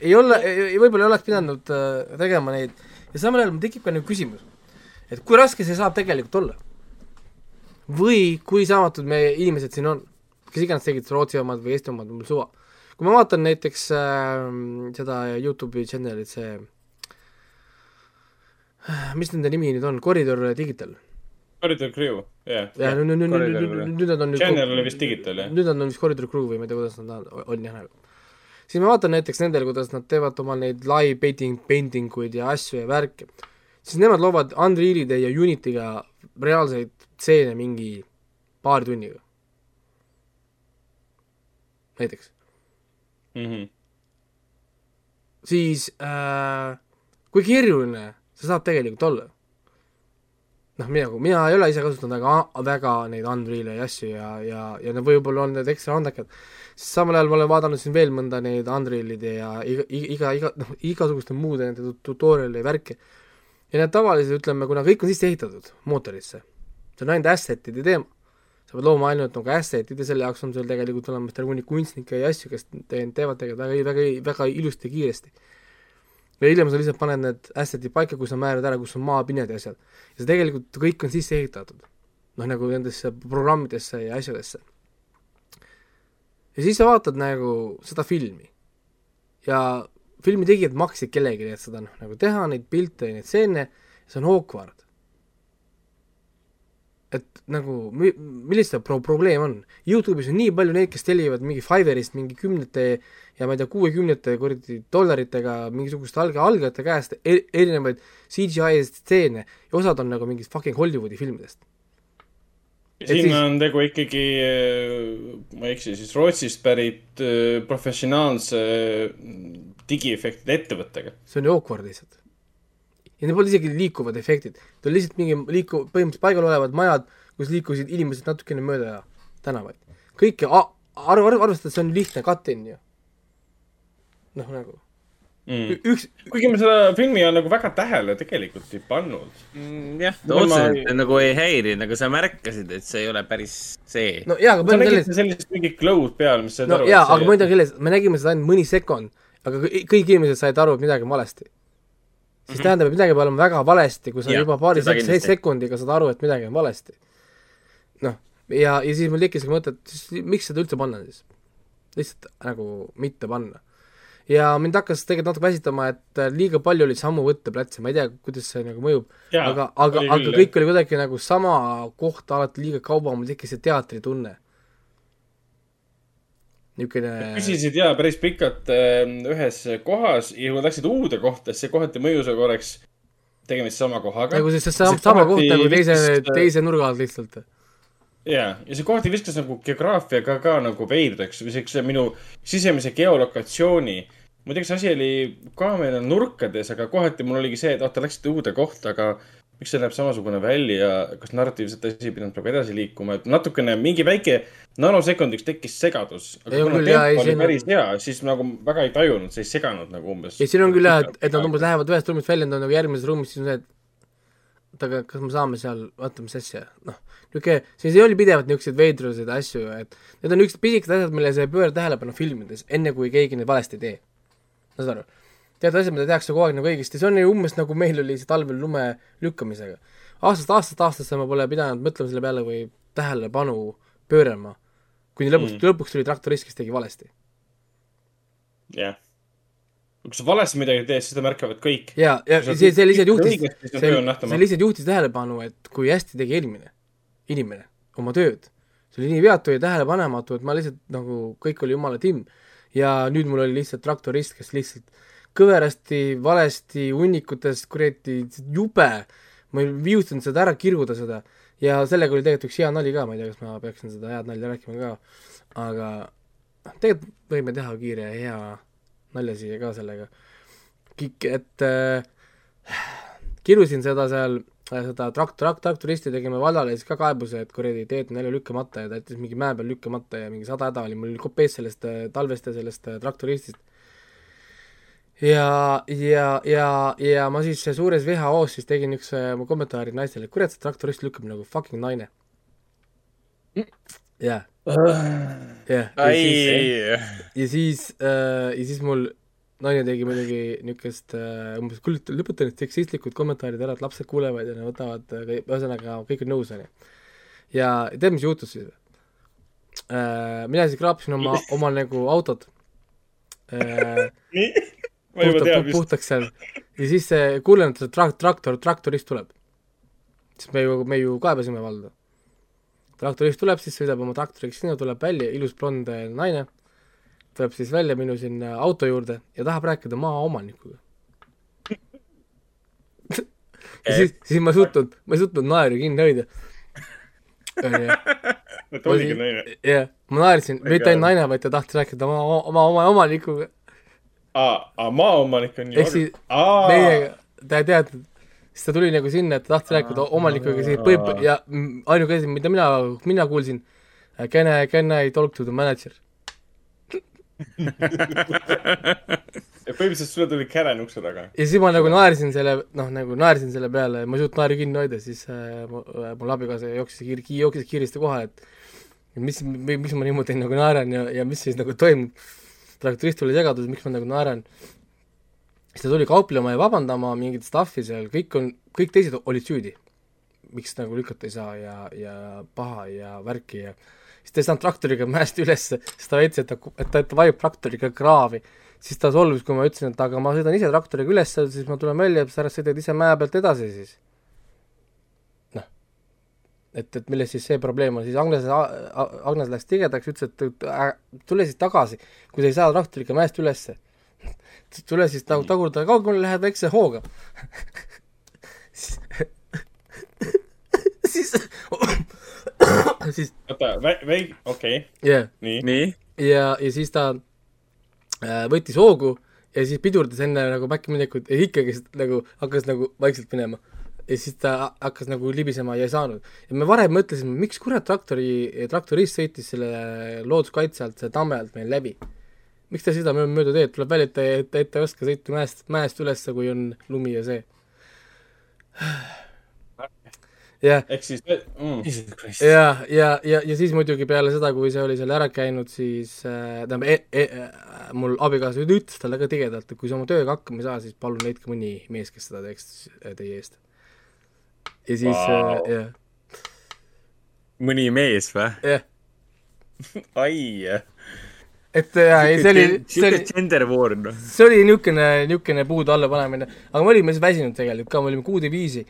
ei ole, võib-olla ei oleks pidanud äh, tegema neid ja samal ajal mul tekib ka nagu küsimus, et kui raske see saab tegelikult olla? või kui saamatud meie inimesed siin on, kes iganes tegid Rootsi omad või Eesti omad, mul suva. kui ma vaatan näiteks äh, seda Youtube'i channel'it, see mis nende nimi nüüd on, Koridor Digital Corridor Crew, jah. ja nüüd, nüüd, nüüd, nüüd, nüüd nad on Channel oli vist Digital, jah? nüüd nad on vist Corridor Crew või ma ei tea, kuidas nad on, on jah nagu. Siis ma vaatan näiteks nendel, kuidas nad teevad omal neid live painting, painting uid ja asju ja värke, siis nemad loovad Unrealide ja Unity'ga reaalseid stseene mingi paari tunniga. näiteks mm. -hmm. siis äh, kui keeruline see saab tegelikult olla noh, mina, mina ei ole ise kasutanud väga, väga neid Unreal'e ja asju ja, ja, ja need võib-olla on need ekstra andekad, siis samal ajal ma olen vaadanud siin veel mõnda neid Unreal'ide ja iga, iga, iga, noh, igasuguste muude nende tutorial'i värki. ja need tavalised, ütleme, kuna kõik on sisse ehitatud mootorisse, see on ainult asset'ide teema, sa pead looma ainult nagu asset'id ja selle jaoks on sul tegelikult olemas terve hunnik kunstnikke ja asju, kes te, teevad tegelikult väga, väga, väga ilusti ja kiiresti ja hiljem sa lihtsalt paned need asset'id paika, kui sa määrad ära, kus on maapined ja asjad. ja see tegelikult kõik on sisse ehitatud. noh, nagu nendesse programmidesse ja asjadesse. Ja siis sa vaatad nagu seda filmi. ja filmi tegijad maksid kellelegi, et seda noh, nagu teha, neid pilte neid stseene, see on awkward. et nagu mi-, milles see pro-, probleem on? Youtube'is on nii palju neid, kes tellivad mingi Fiverrist mingi kümnete ja ma ei tea, kuuekümnete kuradi dollaritega mingisuguste alg-, algajate käest er, erinevaid CGI stseene ja osad on nagu mingist fucking Hollywoodi filmidest. Siin siis... on tegu ikkagi, ma ei eksi, siis Rootsist pärit äh, professionaalse digiefektide ettevõttega. see on ju awkward lihtsalt. ja need pole isegi liikuvad efektid, ta on lihtsalt mingi liikuv, põhimõtteliselt paigal olevad majad, kus liikusid inimesed natukene mööda tänavaid. kõike arv, arv, arvestades see on lihtne cut-in ju noh, nagu mm.. üks. kuigi ma seda filmi on nagu väga tähele tegelikult ei pannud mm,. jah, otseselt ma... nagu ei häirinud, aga sa märkasid, et see ei ole päris see. no jaa, aga sa nägid selles... sellist mingit glow'd peal, mis said no, aru. jaa, aga tea, kelles, me nägime seda ainult mõni sekund, aga kõik inimesed said aru, et midagi on valesti. siis mm -hmm. tähendab, et midagi peab olema väga valesti, kui sa ja, juba paari sek sekundiga saad aru, et midagi on valesti. noh, ja, ja siis mul tekkiski mõte, et siis miks seda üldse panna siis? lihtsalt nagu mitte panna ja mind hakkas tegelikult natuke väsitama, et äh, liiga palju oli samu võtteplatse, ma ei tea, kuidas see nagu mõjub, aga, aga, aga kõik oli kuidagi nagu sama koht, alati liiga kaua, mul tekkis see teatritunne. niisugune püsisid jaa, päris pikalt äh, ühes kohas ja kui läksid uude kohta, siis see kohati mõjus korraks tegemist sama kohaga. nagu siis see sama, sama koht nagu teise vist..., teise nurga alt lihtsalt jaa, ja see kohati viskas nagu geograafiaga ka nagu veidraks või siukse minu sisemise geolokatsiooni ma ei tea, kas asi oli kaamera nurkades, aga kohati mul oligi see, et te läksite uude kohta, aga miks see näeb samasugune välja, kas narratiivselt asi ei pidanud praegu edasi liikuma, et natukene mingi väike nanosekundiks tekkis segadus. aga ei, kuna tempo jah, oli siin... päris hea, siis nagu väga ei tajunud, see ei seganud nagu umbes. ei, siin on küll jah, et, et nad umbes lähevad ühest ruumist välja, nad on nagu järgmises ruumis, siis on see, et oota, aga kas me saame seal, oota, mis asja, noh, niisugune, siis ei oli pidevalt niisuguseid veidruseid asju, et need on niisugused pisikesed asjad, millele sa ei pööra tähelepanu filmides, enne kui keegi neid valesti ei tee. saad aru? tead asjad, mida tehakse kogu aeg nagu õigesti, see on ju umbes nagu meil oli see talvel lume lükkamisega. aastast aastast aastasse ma pole pidanud mõtlema selle peale või tähelepanu pöörama, kuni lõpuks mm., lõpuks tuli traktorist, kes tegi valesti. jah. kui sa valesti midagi teed, siis seda märkavad kõik. ja, ja see, see lihtsalt juhtis, see see lihtsalt juhtis tähelepanu, et kui hästi tegi eelmine inimene oma tööd. see oli nii veatu ja tähelepanematu, et ma lihtsalt nagu, kõik oli jumala timm. ja nüüd mul oli lihtsalt traktorist, kes lihtsalt kõverasti, valesti, hunnikutes, kuradi, jube. ma ei viitsanud seda ära kirguda seda ja sellega oli tegelikult üks hea nali ka, ma ei tea, kas ma peaksin seda head nalja rääkima ka, aga noh, tegelikult võime teha kiire ja hea nalja siia ka sellega. et äh, kirusin seda seal, seda trakt-, trakt-, traktoristi tegime vallale ja siis ka kaebuse, et kuradi teed on jälle lükkamata ja ta jättis mingi mäe peal lükkamata ja mingi sada häda oli mul kopees sellest äh, talvest ja sellest äh, traktoristist. ja, ja, ja, ja ma siis suures WHO-s siis tegin üks äh, mu kommentaari naistele, et kurat, see traktorist lükkab nagu fucking naine. jah, jah. ai, ja siis äh,, ja siis mul naine tegi muidugi niisugust äh, umbes, kuule, lõpeta need seksistlikud kommentaarid ära, et lapsed kuulevad ja nad võtavad äh,, ühesõnaga kõik on nõus, onju. ja tead, mis juhtus siis äh,? mina siis kraapisin oma, oma nagu autot nii, ma juba tean vist. puhtaks seal ja siis kuulen, et trak-, traktor, traktorist tuleb. siis me ju, me ju kaebasime valda. traktorist tuleb, siis sõidab oma traktoriga sinna, tuleb välja ilus blond naine, tuleb siis välja minu sinna auto juurde ja tahab rääkida maaomanikuga. ja siis, siis ma ei suutnud, ma ei suutnud naeru kinni hoida. et oligi naine. jah, ma naersin, mitte ainult naine, vaid ta tahtis rääkida oma, oma, oma omanikuga. aa, aa, maaomanik on ju ehk siis aa, meiega, ta ei teadnud, siis ta tuli nagu sinna, et ta tahtis rääkida omanikuga siis põip- ja ainuke asi, mida mina, mina kuulsin, can I, can I talk to the manager? Põhimõtteliselt sulle tuli kären ukse taga. ja siis ma nagu naersin selle, noh nagu naersin selle peale ja ma ei suutnud naeru kinni hoida, siis äh, mu- äh, mul abikaasa jooksis kiir-, jooksis kiiresti kohale, et mis, miks ma niimoodi nagu naeran ja, ja mis siis nagu toimub. traktorist tuli segadus, miks ma nagu naeran. siis ta tuli kauplema ja vabandama mingit stuff'i seal, kõik on, kõik teised olid süüdi. miks nagu lükata ei saa ja, ja paha ja värki ja siis ta ei saanud traktoriga mäest ülesse, sest ta väitis, et ta, et ta, ta vajub traktoriga kraavi siis ta solvus, kui ma ütlesin, et aga ma sõidan ise traktoriga üles, siis ma tulen välja, pärast sõidad ise mäe pealt edasi siis. noh, et, et milles siis see probleem on, siis Agnes, Agnes läks tigedaks, ütles, et et, äh, tule siis tagasi, kui sa ei saa traktoriga mäest ülesse. tule siis nagu tagurda kaugemale, lähed väikse hooga. siis, siis, oota, väi-, okei, nii. nii, ja, ja siis ta äh, võttis hoogu ja siis pidurdas enne nagu back'i minekut ja ikkagi nagu hakkas nagu vaikselt minema. ja siis ta hakkas nagu libisema ja ei saanud. ja me varem mõtlesime, miks kurat traktori, traktorist sõitis selle looduskaitse alt, selle tamme alt meil läbi. miks ta seda mö- mööda teed, tuleb välja, et ta, et ta, et ta ei oska sõita mäest, mäest ülesse, kui on lumi ja see. jah, ehk siis mm,, ja, ja, ja, ja siis muidugi peale seda, kui see oli seal ära käinud, siis äh, tähendab e,, e, äh, mul abikaasa nüüd ütles talle ka tigedalt, et kui sa oma tööga hakkama ei saa, siis palun leidke mõni mees, kes seda teeks äh, teie eest. ja siis wow. äh,, jah, mõni mees või? jah, ai. et jaa, ei see oli, see oli, gender war, noh. see oli niisugune, niisugune puude allapanemine, aga me olime siis väsinud tegelikult ka, me olime kuude viisi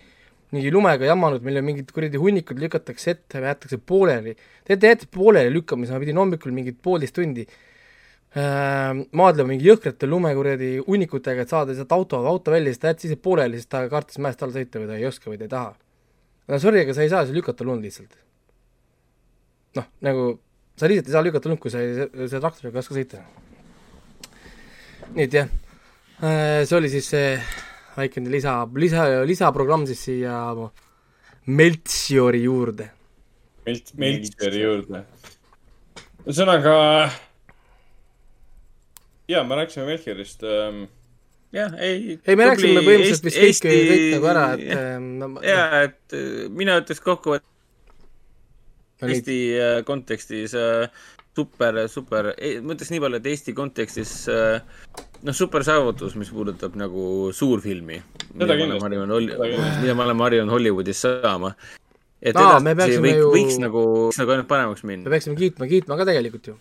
mingi lumega jamanud, meil on mingid kuradi hunnikud lükatakse ette jäetakse pooleli. teate, jäeti pooleli lükkamise, ma pidin hommikul mingit poolteist tundi äh, maadlema mingi jõhkrate lume kuradi hunnikutega, et saada sealt auto, auto välja, siis ta jättis ise pooleli, sest ta kartis mäest alla sõita või ta ei oska või ta ei taha. no sorry, aga sa ei saa siis lükata lund lihtsalt. noh, nagu sa lihtsalt ei saa lükata lund, kui sa ei, selle traktoriga ei oska sõita. nii et jah, see oli siis see väikene lisa, lisa, lisaprogramm siis siia Meltsiori juurde. Melt-, Meltseri juurde. ühesõnaga, jaa, me rääkisime Melchierist ähm,. jah, ei. ei, me rääkisime põhimõtteliselt vist kõik, kõik nagu ära, et ähm, no, et äh, mina ütleks kokkuvõttes no, Eesti äh, kontekstis äh, super, super, ma ütleks nii palju, et Eesti kontekstis äh, noh, super saavutus, mis puudutab nagu suurfilmi. mida me oleme harjunud me Hollywoodis saama. et me edasi peaksime võiks ju- võiks nagu, võiks nagu ainult paremaks me minna. peaksime kiitma, kiitma ka tegelikult ju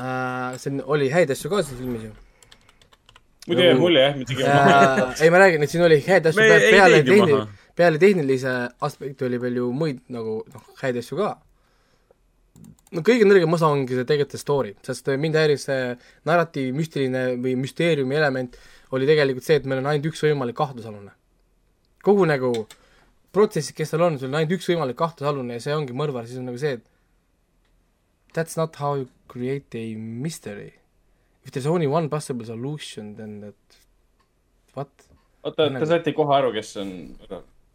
äh,. siin oli häid asju ka selles filmis ju muidu jäi mulje jah, me tegime maha. äh,. ei, ma räägin, et siin oli häid asju Me peale teinud ju tehni- maha., peale tehnilise aspekti oli veel ju muid nagu noh, häid asju ka. No kõige nõrgem osa ongi see tegelikult see story, sest mind häiris see narratiiv, müstiline või müsteeriumi element oli tegelikult see, et meil on ainult üks võimalik kahtlusalune. kogu nagu protsessis, kes seal on, sul on ainult üks võimalik kahtlusalune ja see ongi mõrvar, siis on nagu see, et that's not how you create a mystery. If there is only one possible solution, then that what? oota, te saite kohe aru, kes on.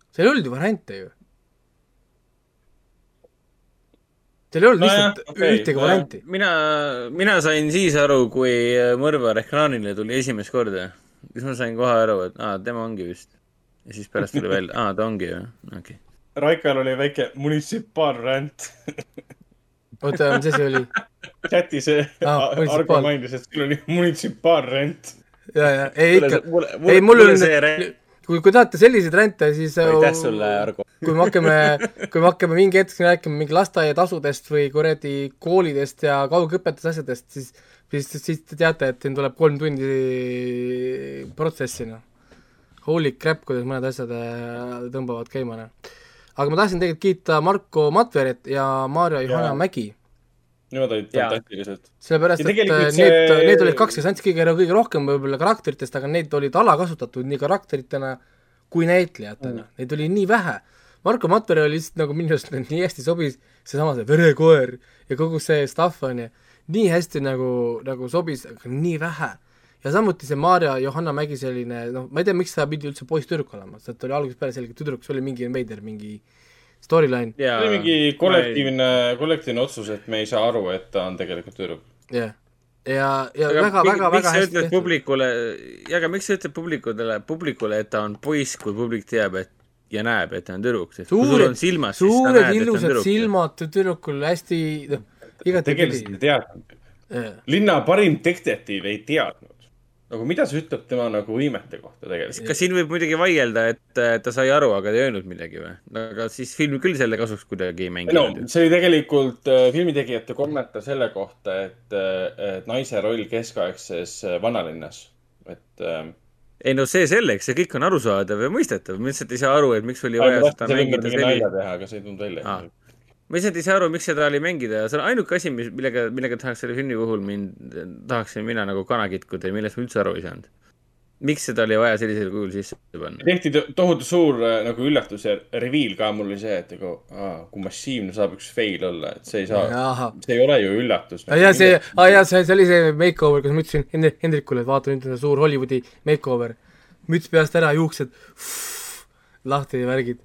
seal ei olnud ju variante ju. Seal ei olnud Nojah, lihtsalt okei, ühtegi nojah. varianti. mina, mina sain siis aru, kui mõrvar ekraanile tuli esimest korda. siis ma sain kohe aru, et aa, tema ongi vist. ja siis pärast tuli välja, aa, ta ongi ju, okei okay.. Raikal oli väike munitsipaalränd. oota, mis asi oli? chatis Aa, Argo munitsipaal- mainis, et sul oli munitsipaalränd. ja, ja, ei ikka, ei mul on kui, kui tahate selliseid ränte, siis aitäh sulle, Argo. kui me hakkame, kui me hakkame mingi hetk rääkima mingi lasteaiatasudest või kuradi koolidest ja kaugõpetuse asjadest, siis siis, siis te teate, et siin tuleb kolm tundi protsessi, noh. Holy crap, kuidas mõned asjad äh, tõmbavad käima, noh. aga ma tahtsin tegelikult kiita Marko Matverit ja Maarja Johanna Jaa. Mägi, Nemad olid fantastilised. sellepärast et tegelikult äh, see- need, need olid kaks, kes andsid kõige, kõige rohkem võib-olla karakteritest, aga need olid alakasutatud nii karakteritena kui näitlejatena mm., neid oli nii vähe. Marko Matvere oli lihtsalt nagu minu arust nii hästi sobis seesama see verekoer ja kogu see stuff on ju, nii hästi nagu, nagu sobis, aga nii vähe. ja samuti see Maarja Johanna Mägi selline, noh, ma ei tea, miks ta pidi üldse poiss-tüdruk olema, sest ta oli algusest peale selge tüdruk, see oli mingi veider mingi storyline, see oli mingi kollektiivne, kollektiivne otsus, et me ei saa aru, et ta on tegelikult tüdruk. jah. ja, ja väga, väga, väga hästi tehtud. publikule, ja aga miks sa ütled publikule, publikule, et ta on poiss, kui publik teab, et ja näeb, et ta on tüdruk, sest kui sul suured on, silmad, siis sa suured näed, et ta on ilusad tüdruk. silmad tüdrukul, hästi, noh, igatepidi tegelikult ei teadnud. linna parim detektiiv ei teadnud. Nagu mida see ütleb tema nagu võimete kohta tegelikult? kas siin võib muidugi vaielda, et äh, ta sai aru, aga ta ei öelnud midagi või? aga siis film küll selle kasuks kuidagi ei no mänginud ju. see oli tegelikult äh, filmitegijate kommentaar selle kohta, et äh,, et naise roll keskaegses vanalinnas, et äh, ei no see selleks, see kõik on arusaadav ja mõistetav, ma lihtsalt ei saa aru, et miks oli vaja seda mängida mingi selli- nalja teha, aga see ei tulnud välja Aa. Ma lihtsalt ei saa aru, miks seda oli mängida ja see on ainuke asi, mis, millega, millega tahaks selle filmi puhul mind, tahaksin mina nagu kana kitkuda ja millest ma üldse aru ei saanud. miks seda oli vaja sellisel kujul sisse panna? tehti to- tohutu suur äh, nagu üllatus ja reveal ka mul oli see, et nagu, kui massiivne saab üks fail olla, et see ei saa, see ei ole ju üllatus. ja see, aa jaa, see, see oli see makeover, kus ma ütlesin Hendrik, Hendrikule, et vaata nüüd on see suur Hollywoodi makeover, müts peast ära, juuksed lahti ja värgid.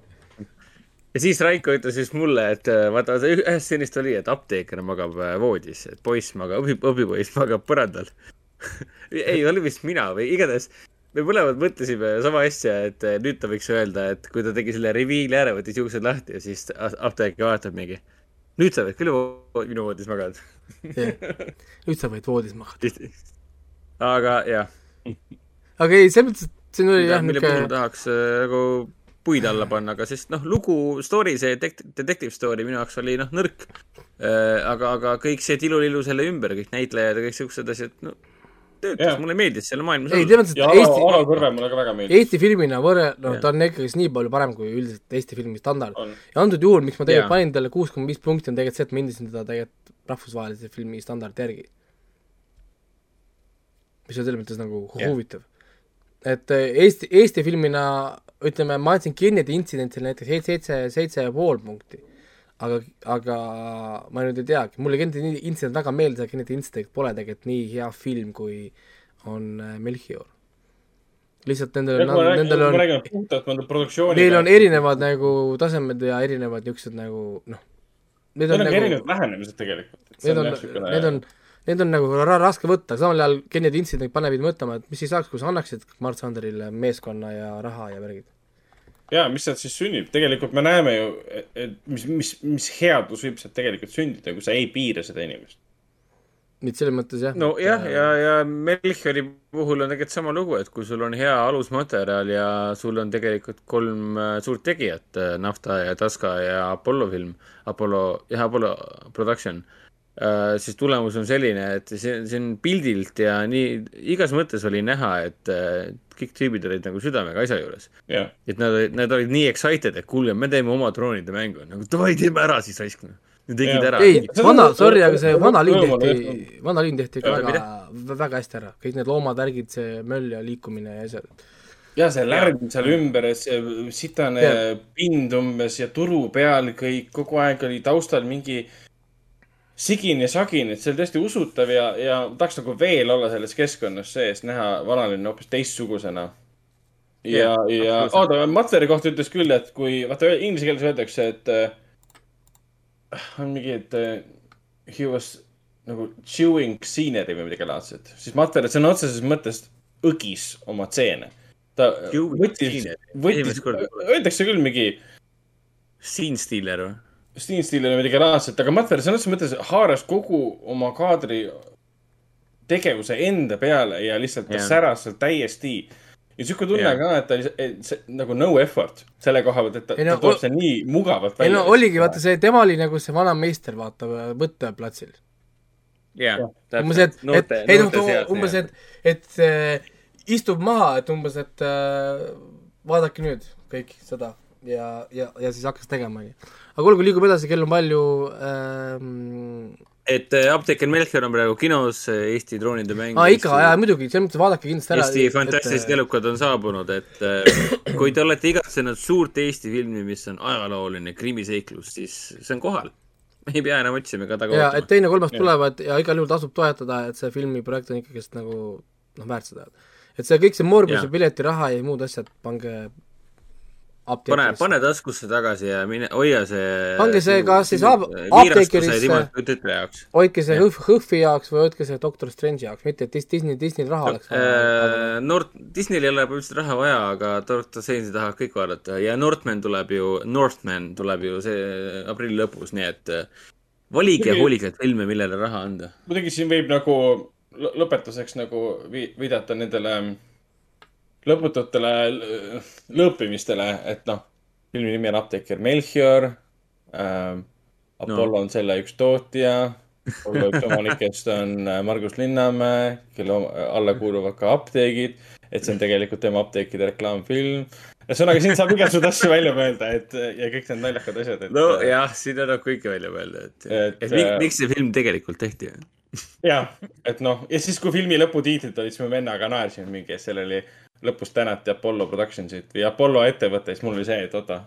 Ja siis Raiko ütles siis mulle, et äh, vaata, ühest stseenist oli, et apteeker magab äh, voodis, et poiss magab, õpi, õpipoiss magab põrandal. ei, oli vist mina või igatahes me mõlemad mõtlesime sama asja, et äh, nüüd ta võiks öelda, et kui ta tegi selle reviili ära, võttis juuksed lahti ja siis apteeker vaatab mingi. nüüd sa võid küll minu voodis magada. nüüd sa võid voodis magada. aga jah, aga ei, selles mõttes, et siin oli jah, mille puhul niisugune, tahaks äh, nagu puid alla panna, aga sest noh, lugu, story, see detect-, detective story minu jaoks oli noh, nõrk. aga, aga kõik see tilulilu selle ümber, kõik näitlejad ja kõik siuksed asjad, no töötas mulle meeldis selle maailmas ei, selles mõttes, ja et Eesti, Alo Kõrve mulle ka väga meeldis. Eesti filmina võrre-, no Jah. ta on ikkagist nii palju parem kui üldiselt Eesti filmi standard. ja antud juhul, miks ma tegelikult Jaa. panin talle kuus koma viis punkti, on tegelikult see, et ma hindasin teda tegelikult rahvusvahelise filmi standardi järgi. mis on selles mõttes nagu Jah. huvitav. et eh, Eesti, Eesti filmina ütleme, ma andsin Kinnede intsidentile näiteks seitse, seitse, ja pool punkti. aga, aga ma nüüd ei teagi, mulle Kinnede intsident väga meeldis, aga Kinnede intsident pole tegelikult nii hea film, kui on eh, Melchior. lihtsalt nendel on, räägin, nendel on. Neil on erinevad nagu tasemed ja erinevad niisugused nagu noh, need on on nagu, erinevad lähenemised tegelikult. need on, need on, Need on nagu ra raske võtta, samal ajal Kennedy intsident paneb mind mõtlema, et mis siis saaks, kui sa annaksid Mart Sanderile meeskonna ja raha ja värgid. ja mis sealt siis sünnib, tegelikult me näeme ju, et mis, mis, mis headus võib sealt tegelikult sündida, kui sa ei piira seda inimest. nüüd selles mõttes jah. nojah, ja, ja, ja Melchiori puhul on tegelikult sama lugu, et kui sul on hea alusmaterjal ja sul on tegelikult kolm äh, suurt tegijat, äh, Nafta ja Taska ja Apollo film, Apollo, jah, Apollo Production siis tulemus on selline, et see, see on pildilt ja nii igas mõttes oli näha, et kõik tüübid olid nagu südamega asja juures yeah.. et nad, nad olid nii excited, et kuulge, me teeme oma droonide mängu, nagu davai, teeme ära siis raisk. Nad tegid Jah. ära. ei, vana, sorry, aga see vana liin tehti, vana liin tehti ikka väga, väga hästi ära, kõik need loomad, värgid, see möll ja liikumine ja asjad. ja see lärm seal ümber, see sitane pind umbes ja turu peal kõik, kogu aeg oli taustal mingi sigine-sagine, et see oli tõesti usutav ja, ja tahaks nagu veel olla selles keskkonnas sees, näha vanalinna hoopis teistsugusena. ja ja oota, Matleri kohta ütles küll, et kui, vaata inglise keeles öeldakse, et äh, on mingi, et äh, he was nagu chewing scenery või midagi laadset, siis Matver sõna otseses mõttes õgis oma tseene. ta Chewing võttis võttis öeldakse küll mingi Scene stealer või? Steam Steelil või midagi laadset, aga Matver sõna otseses mõttes haaras kogu oma kaadri tegevuse enda peale ja lihtsalt ta Jah. säras seal täiesti. ja sihuke tunne Jah. ka, et ta oli see, nagu no effort selle koha pealt, et ta, Ei no ta tuleb seal nii mugavalt ei no oligi, vaata see, tema oli nagu see vana meister, vaata, võtteplatsil. jaa, umbes, et, et, ei noh, umbes, et, et äh, istub maha, et umbes, et äh, vaadake nüüd kõik seda ja, ja, ja siis hakkas tegema, onju. aga olgu, liigub edasi, kell on palju ähm,. et äh, Apteeker Melchior on praegu kinos, Eesti droonide mäng. aa, ikka, jaa, muidugi, selles mõttes vaadake kindlasti ära. Eesti fantastilised elukad on saabunud, et äh, kui te olete igatsenud suurt Eesti filmi, mis on ajalooline krimiseiklus, siis see on kohal. ei pea enam otsima ega taga ja et ootama. teine-kolmas tulevad ja igal juhul tasub toetada, et see filmiprojekt on ikkagist nagu noh, väärt seda. et see kõik see Morbiuse piletiraha ja muud asjad, pange pane, pane taskusse tagasi ja mine, hoia see. Pange see kas siis ap- apteekrisse- tütre jaoks. hoidke see Hõhv, Hõhvi jaoks või hoidke see Doctor Strange'i jaoks, mitte et Dis- Disney, Disneyl raha oleks vaja. Äh, Nord, Disneyl ei ole põhimõtteliselt raha vaja, aga Doctor Strange'i tahavad kõik vaadata ja Northman tuleb ju, Northman tuleb ju see aprilli lõpus, nii et äh, valige hoolikalt filme, millele raha anda. muidugi siin võib nagu lõ- lõpetuseks nagu vi- viidata nendele lõpututele lõõpimistele, et noh, filmi nimi on Apteeker Melchior ähm,. Apollo on selle üks tootja, Apollo üks omanikest on äh, Margus Linnamäe, kelle alla kuuluvad ka apteegid, et see on tegelikult tema apteekide reklaamfilm. ühesõnaga, siin saab igasuguseid asju välja mõelda, et ja kõik need naljakad asjad, et. nojah, siin annab kõike välja mõelda, et, Et, et, et miks, äh, miks see film tegelikult tehti. jah, et noh, ja siis, kui filmi lõputiitrid olid, siis me vennaga naersime mingi, seal oli lõpus tänati Apollo Productionsit või Apollo ettevõte, siis mul oli see, et oota,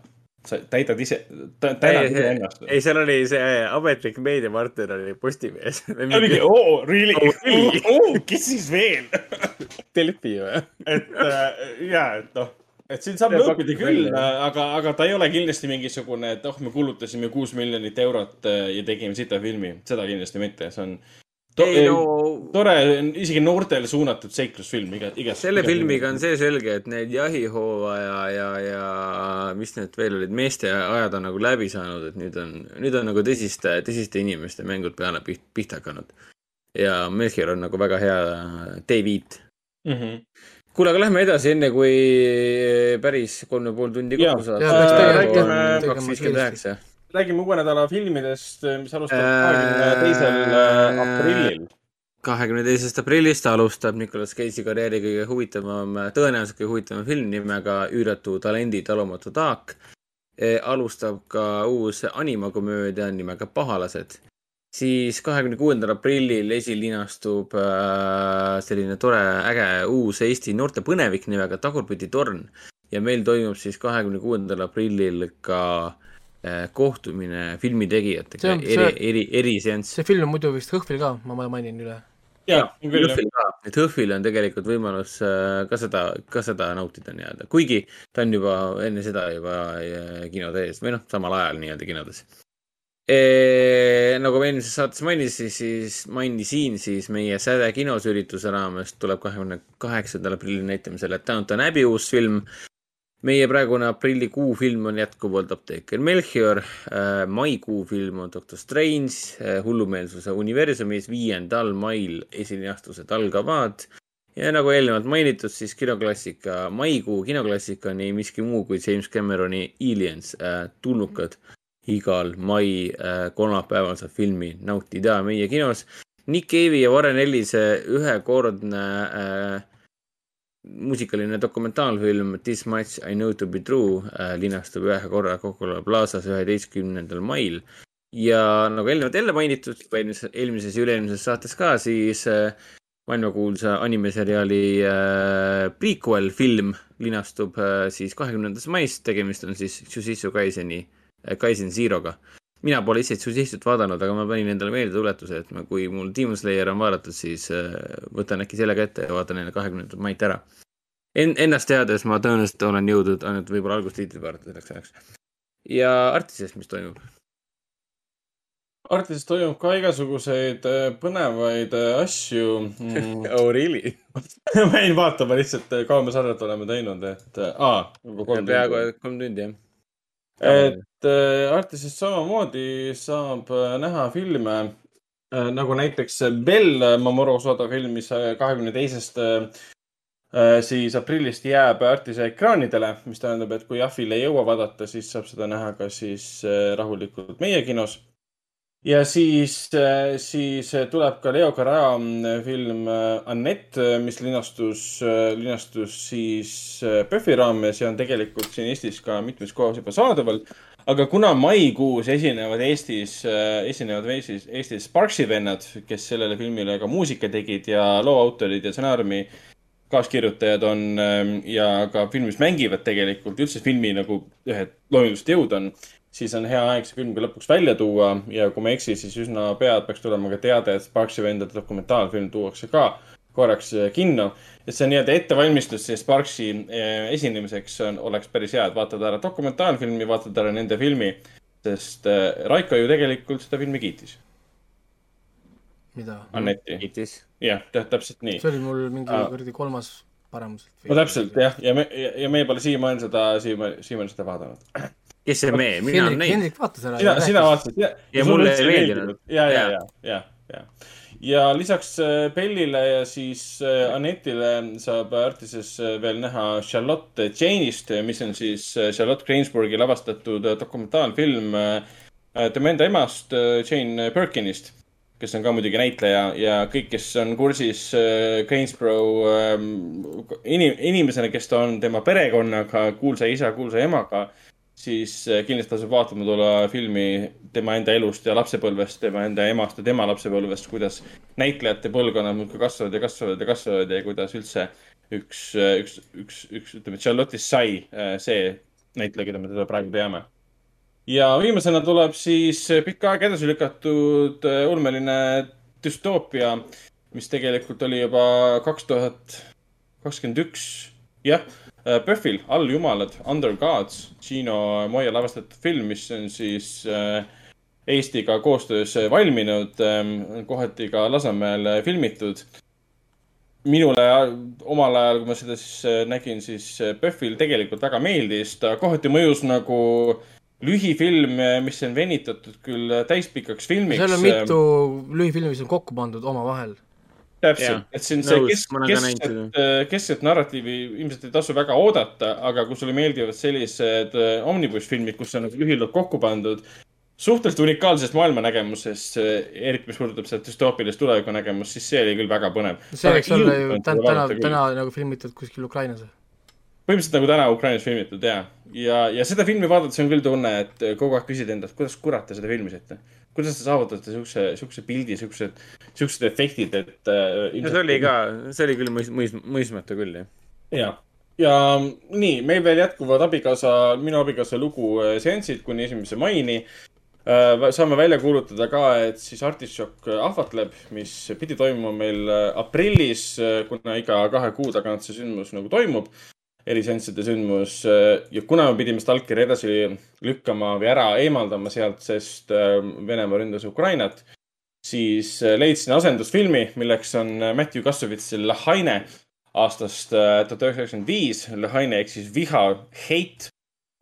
sa täidad ise, tänad iseennast. ei, seal oli see ametlik meediapartner oli Postimees. oligi, oo, really Oh, really? oh,, kes siis veel? Delfi või? et äh, ja, et noh, et siin saab lõõpida küll, aga, aga ta ei ole kindlasti mingisugune, et oh, me kulutasime kuus miljonit eurot äh, ja tegime sita filmi, seda kindlasti mitte, see on ei no tore, isegi noortele suunatud seiklusfilm iga, igas. selle filmiga on see selge, et need jahihooaja ja, ja mis need veel olid, meeste ajad on nagu läbi saanud, et nüüd on, nüüd on nagu tõsiste, tõsiste inimeste mängud peale piht, pihta hakanud. ja Melchior on nagu väga hea David. mm. -hmm. kuule, aga lähme edasi, enne kui päris kolm ja pool tundi kokku saada. tegema kaks viiskümmend üheksa. Räägime uue nädala filmidest, mis alustab Äh, kahekümne teisel aprillil. kahekümne teisest aprillist alustab Nicolas Cage'i karjääri kõige huvitavam, tõenäoliselt kõige huvitavam film nimega Üüratu talendi talumatu taak. alustab ka uus animakomöödia nimega Pahalased. siis kahekümne kuuendal aprillil esilinastub selline tore äge uus Eesti noorte põnevik nimega Tagurpidi torn ja meil toimub siis kahekümne kuuendal aprillil ka äh, kohtumine filmitegijatega eri see-, eri, eriseanss. see film on muidu vist Hõhvil ka, ma mainin üle. jaa. Hõhvil ka, et Hõhvil on tegelikult võimalus äh, ka seda, ka seda nautida nii-öelda, kuigi ta on juba enne seda juba äh, kinode ees või noh, samal ajal nii-öelda kinodes. nagu ma eelmises saates mainisin, siis mainisin, siis meie Säde kinos ürituse raames tuleb kahekümne kaheksandal aprillil näitamisele Downton Abbey uus film. Meie praegune aprillikuu film on jätkuvalt Apteeker Melchior äh,. maikuu film on Doctor Strange äh, hullumeelsuse universumis. viiendal mail esilinastused algavad ja nagu eelnevalt mainitud, siis kinoklassika, maikuu kinoklassika on ei miski muu kui James Cameroni Aliens äh,, tulnukad igal mai äh, kolmapäeval saab filmi nautida meie kinos. Nick Cave'i ja Warren Ellise ühekordne äh, muusikaline dokumentaalfilm This much I know to be true äh, linastub ühe korra Coca-Cola Plazas üheteistkümnendal mail. ja nagu eelnevalt jälle mainitud, eelmises, eelmises ja üle-eelmises saates ka, siis äh, maailmakuulsa animeseriaali äh, prequel film linastub äh, siis kahekümnendast maist, tegemist on siis Jujutsu Kaiseni äh, Kaisen Zero'ga. Mina pole ise Tsushishut vaadanud, aga ma panin endale meeldetuletuse, et ma, kui mul Demon Slayer on vaadatud, siis äh, võtan äkki selle kätte ja vaatan enne kahekümnendat mait ära. En-, ennast teades ma tõenäoliselt olen jõudnud ainult võib-olla algustiitrid vaadata selleks ajaks. ja Artises, mis toimub? Artises toimub ka igasuguseid äh, põnevaid äh, asju mm. oh really ma jäin vaatama lihtsalt, kaua me saadet oleme teinud, et aa, tundi. peaaegu kolm tundi, jah et äh, Artisest samamoodi saab äh, näha filme äh, nagu näiteks Bell Mamoru Soda film, mis kahekümne teisest siis aprillist jääb Artise ekraanidele, mis tähendab, et kui Jahvil ei jõua vaadata, siis saab seda näha ka siis rahulikult meie kinos ja siis, äh, siis tuleb ka Leo Carrara äh, film äh, Annette, mis linastus, linastus siis PÖFFi raames ja on tegelikult siin Eestis ka mitmes kohas juba saadaval. aga kuna maikuus esinevad Eestis, esinevad Eestis, Eestis Sparksi vennad, kes sellele filmile ka muusika tegid ja loo autorid ja stsenaariumi kaaskirjutajad on ähm, ja ka filmis mängivad tegelikult üldse filmi nagu ühed loomingulised jõud on siis on hea aeg see film ka lõpuks välja tuua ja kui ma ei eksi, siis üsna pea peaks tulema ka teade, et Sparksi vendade dokumentaalfilm tuuakse ka korraks äh, kinno. et see nii-öelda ettevalmistus siis Sparksi äh, esinemiseks on, oleks päris hea, et vaatad ära dokumentaalfilmi, vaatad ära nende filmi, sest äh, Raiko ju tegelikult seda filmi kiitis. mida? Aneti. kiitis. jah, täpselt nii. see oli mul mingi kuradi kolmas paremuselt. no täpselt jah, ja me, ja me pole siiamaani seda, siiamaani, siiamaani seda vaadanud kes see me, mina olen näinud. Hendrik vaatas ära. sina, sina vaatasid ja, ja, mulle ei meeldinud. ja, ja, ja, ja, ja. ja lisaks äh, Bellile ja siis äh, Anetile saab Artises äh, veel näha Charlotte Jane'ist, mis on siis Charlotte Gainsbourgi lavastatud dokumentaalfilm tema enda emast, Jane Birkinist kes on ka muidugi näitleja ja kõik, kes on kursis Gainsborough ähm, inim-, inimesena, kes ta on tema perekonnaga, kuulsa isa, kuulsa emaga siis äh, kindlasti tasub vaatama tulla filmi tema enda elust ja lapsepõlvest, tema enda emast ja tema lapsepõlvest, kuidas näitlejate põlvkonnad muudkui kasvavad ja kasvavad ja kasvavad ja kuidas üldse üks, äh, üks, üks, üks, ütleme, Charlotte'ist sai äh, see näitleja, keda me teda praegu teame. ja viimasena tuleb siis pikka aega edasi lükatud ulmeline düstoopia, mis tegelikult oli juba kaks tuhat kakskümmend üks, jah PÖFFil äh, Alljumalad, Under Gods, Gino Moia lavastatud film, mis on siis äh, Eestiga koostöös valminud, ähm, kohati ka Lasnamäel filmitud. minule omal ajal, kui ma seda siis äh, nägin, siis PÖFFil tegelikult väga meeldis, ta kohati mõjus nagu lühifilm, mis on venitatud küll täispikaks filmiks. seal on mitu lühifilmi, mis on kokku pandud omavahel täpselt, et siin see kesk, keskset, keskset narratiivi ilmselt ei tasu väga oodata, aga kui sulle meeldivad sellised äh, omnibus filmid, kus on nagu lühidalt kokku pandud suhteliselt unikaalsest maailmanägemusest, eriti mis puudutab seda düstoopilist tulevikunägemust, siis see oli küll väga põnev. see võiks olla ju täna, täna, täna nagu filmitud kuskil Ukrainas või? põhimõtteliselt nagu täna Ukrainas filmitud ja, ja, ja seda filmi vaadates on küll tunne, et kogu aeg küsid endalt, kuidas kurat te seda filmisite kuidas te saavutate siukse, siukse pildi, siuksed, siuksed efektid, et äh,. see oli ka, see oli küll mõis-, mõis-, mõismatu küll, jah. ja, ja nii, meil veel jätkuvad abikaasa, minu abikaasa lugu äh, seansid kuni esimese maini äh,. saame välja kuulutada ka, et siis Artišokk ahvatleb, mis pidi toimuma meil äh, aprillis, äh, kuna iga kahe kuu tagant see sündmus nagu toimub erisensside sündmus ja kuna me pidime Stalkeri edasi lükkama või ära eemaldama sealt, sest Venemaa ründas Ukrainat, siis leidsin asendusfilmi, milleks on Matthew Kassovitsi Lahaine aastast tuhat üheksasada üheksakümmend viis. Lahaine ehk siis viha, hate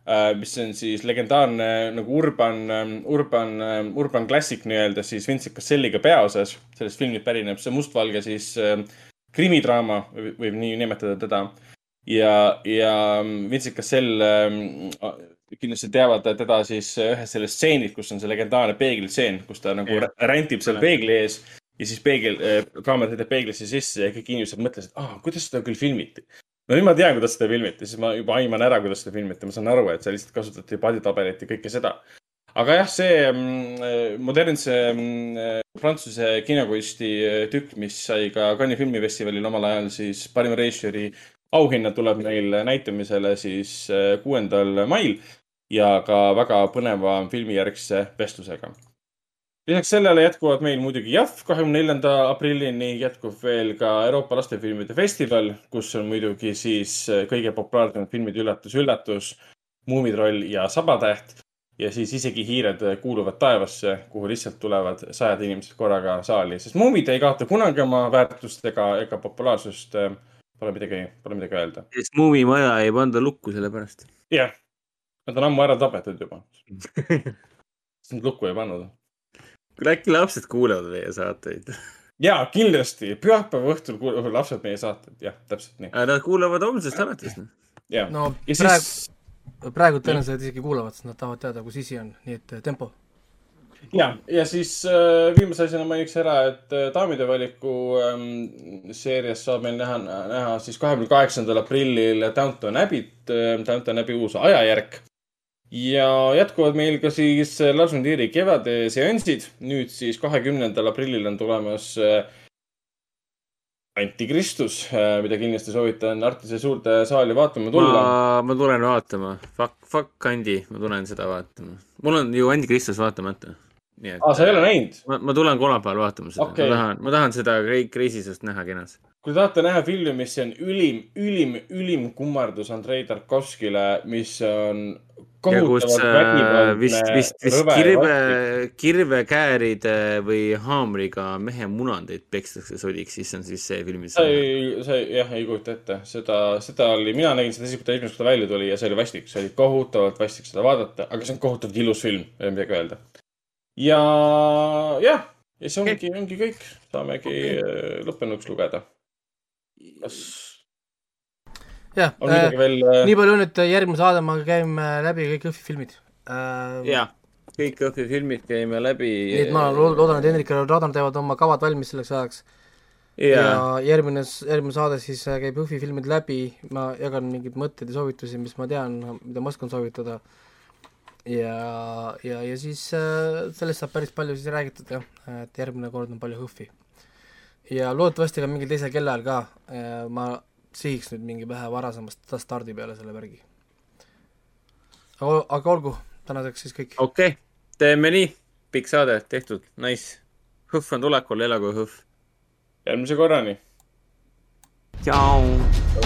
Äh, mis on siis legendaarne nagu urban, ähm, urban, ähm, urban klassik nii-öelda siis Vincent Casselliga peaosas. sellest filmist pärineb see mustvalge siis äh, krimidraama, võib nii nimetada teda. Ja, ja ähm, Vincent Cassell äh, kindlasti teavad teda siis ühes sellest stseenist, kus on see legendaarne peeglitseen, kus ta nagu yeah. rändib seal peegli ees ja siis peegel, kaamera sõidab peeglisse sisse ja kõik inimesed mõtlesid, et ah, kuidas seda küll filmiti no nüüd ma tean, kuidas seda filmiti, siis ma juba aiman ära, kuidas seda filmiti, ma saan aru, et seal lihtsalt kasutati paaditabelit ja kõike seda. aga jah, see mm, modernse mm, prantsuse kinokunsti tükk, mis sai ka Cannes'i filmifestivalil omal ajal siis parima režissööri auhinna, tuleb meil näitamisele siis eh, kuuendal mail ja ka väga põneva filmijärgse vestlusega lisaks sellele jätkuvad meil muidugi JAF kahekümne neljanda aprillini, jätkub veel ka Euroopa lastefilmide festival, kus on muidugi siis äh, kõige populaarsemad filmid Üllatus, üllatus, Muumitroll ja Sabatäht. ja siis isegi Hiired kuuluvad taevasse, kuhu lihtsalt tulevad sajad inimesed korraga saali, sest Muumid ei kaota kunagi oma väärtust ega, ega populaarsust. Äh, pole midagi, pole midagi öelda. sest Muumimaja ei panda lukku selle pärast. jah, nad on ammu ära tapetud juba sest nad lukku ei pannud kuule äkki lapsed kuulevad meie saateid? ja kindlasti, pühapäeva õhtul kuulevad lapsed meie saateid, jah, täpselt nii. Nad kuulavad homsest alates. Noh. no ja praegu siis..., praegu tõenäoliselt isegi kuulavad, sest nad tahavad teada, kus isi on, nii et tempo. Ja, ja siis äh, viimase asjana mainiks ära, et äh, daamide valiku ähm, seerias saab meil näha, näha siis kahekümne kaheksandal aprillil Downton Abbey't äh,, Downton Abbey uus ajajärk ja jätkuvad meil ka siis Lars von Trieri kevade seansid. nüüd siis kahekümnendal aprillil on tulemas äh, Antikristus, äh, mida kindlasti soovitan Artise suurde saali vaatama tulla. ma tulen vaatama. Fuck, fuck Andi, ma tulen seda vaatama. mul on ju Antikristus vaatamata. Nii et. aa, sa ei ole näinud? ma, tulen kolmapäeval vaatama seda okay.. ma tahan, ma tahan seda kreisisust näha kinos. kui te tahate näha filmi, mis on ülim, ülim, ülim kummardus Andrei Tarkovskile, mis on kus äh, vist, vist, vist kirve, kirvekääride või haamriga mehe munandeid pekstakse sodiks, siis on siis see film. sa ei, sa jah, ei kujuta ette, seda, seda oli, mina nägin seda siis, kui ta esimest korda välja tuli ja see oli vastik, see oli kohutavalt vastik seda vaadata, aga see on kohutavalt ilus film, ei ole midagi öelda. Ja, jah, ja see ongi ongi kõik, saamegi okay. lõppenuks lugeda. kas jah äh,, veel... Äh, nii palju on, et järgmise saade me käime läbi kõik Õhvi filmid äh,. jah, kõik Õhvi filmid käime läbi. nii et ma loodan, et Hendrik ja Radar teevad oma kavad valmis selleks ajaks. ja järgmine, järgmine saade siis äh, käib Õhvi filmid läbi, ma jagan mingeid mõtteid ja soovitusi, mis ma tean, mida ma oskan soovitada. Ja, ja, ja siis äh, sellest saab päris palju siis räägitud jah, et järgmine kord on palju Õhvi. ja loodetavasti ka mingil teisel kellaajal ka, ma sihiks nüüd mingi vähe varasemast stardi peale selle värgi. aga, aga olgu, tänaseks siis kõik. okei okay., teeme nii, pikk saade, tehtud, nice. Hõhv on tulekul, elagu Hõhv. järgmise korrani. tšau.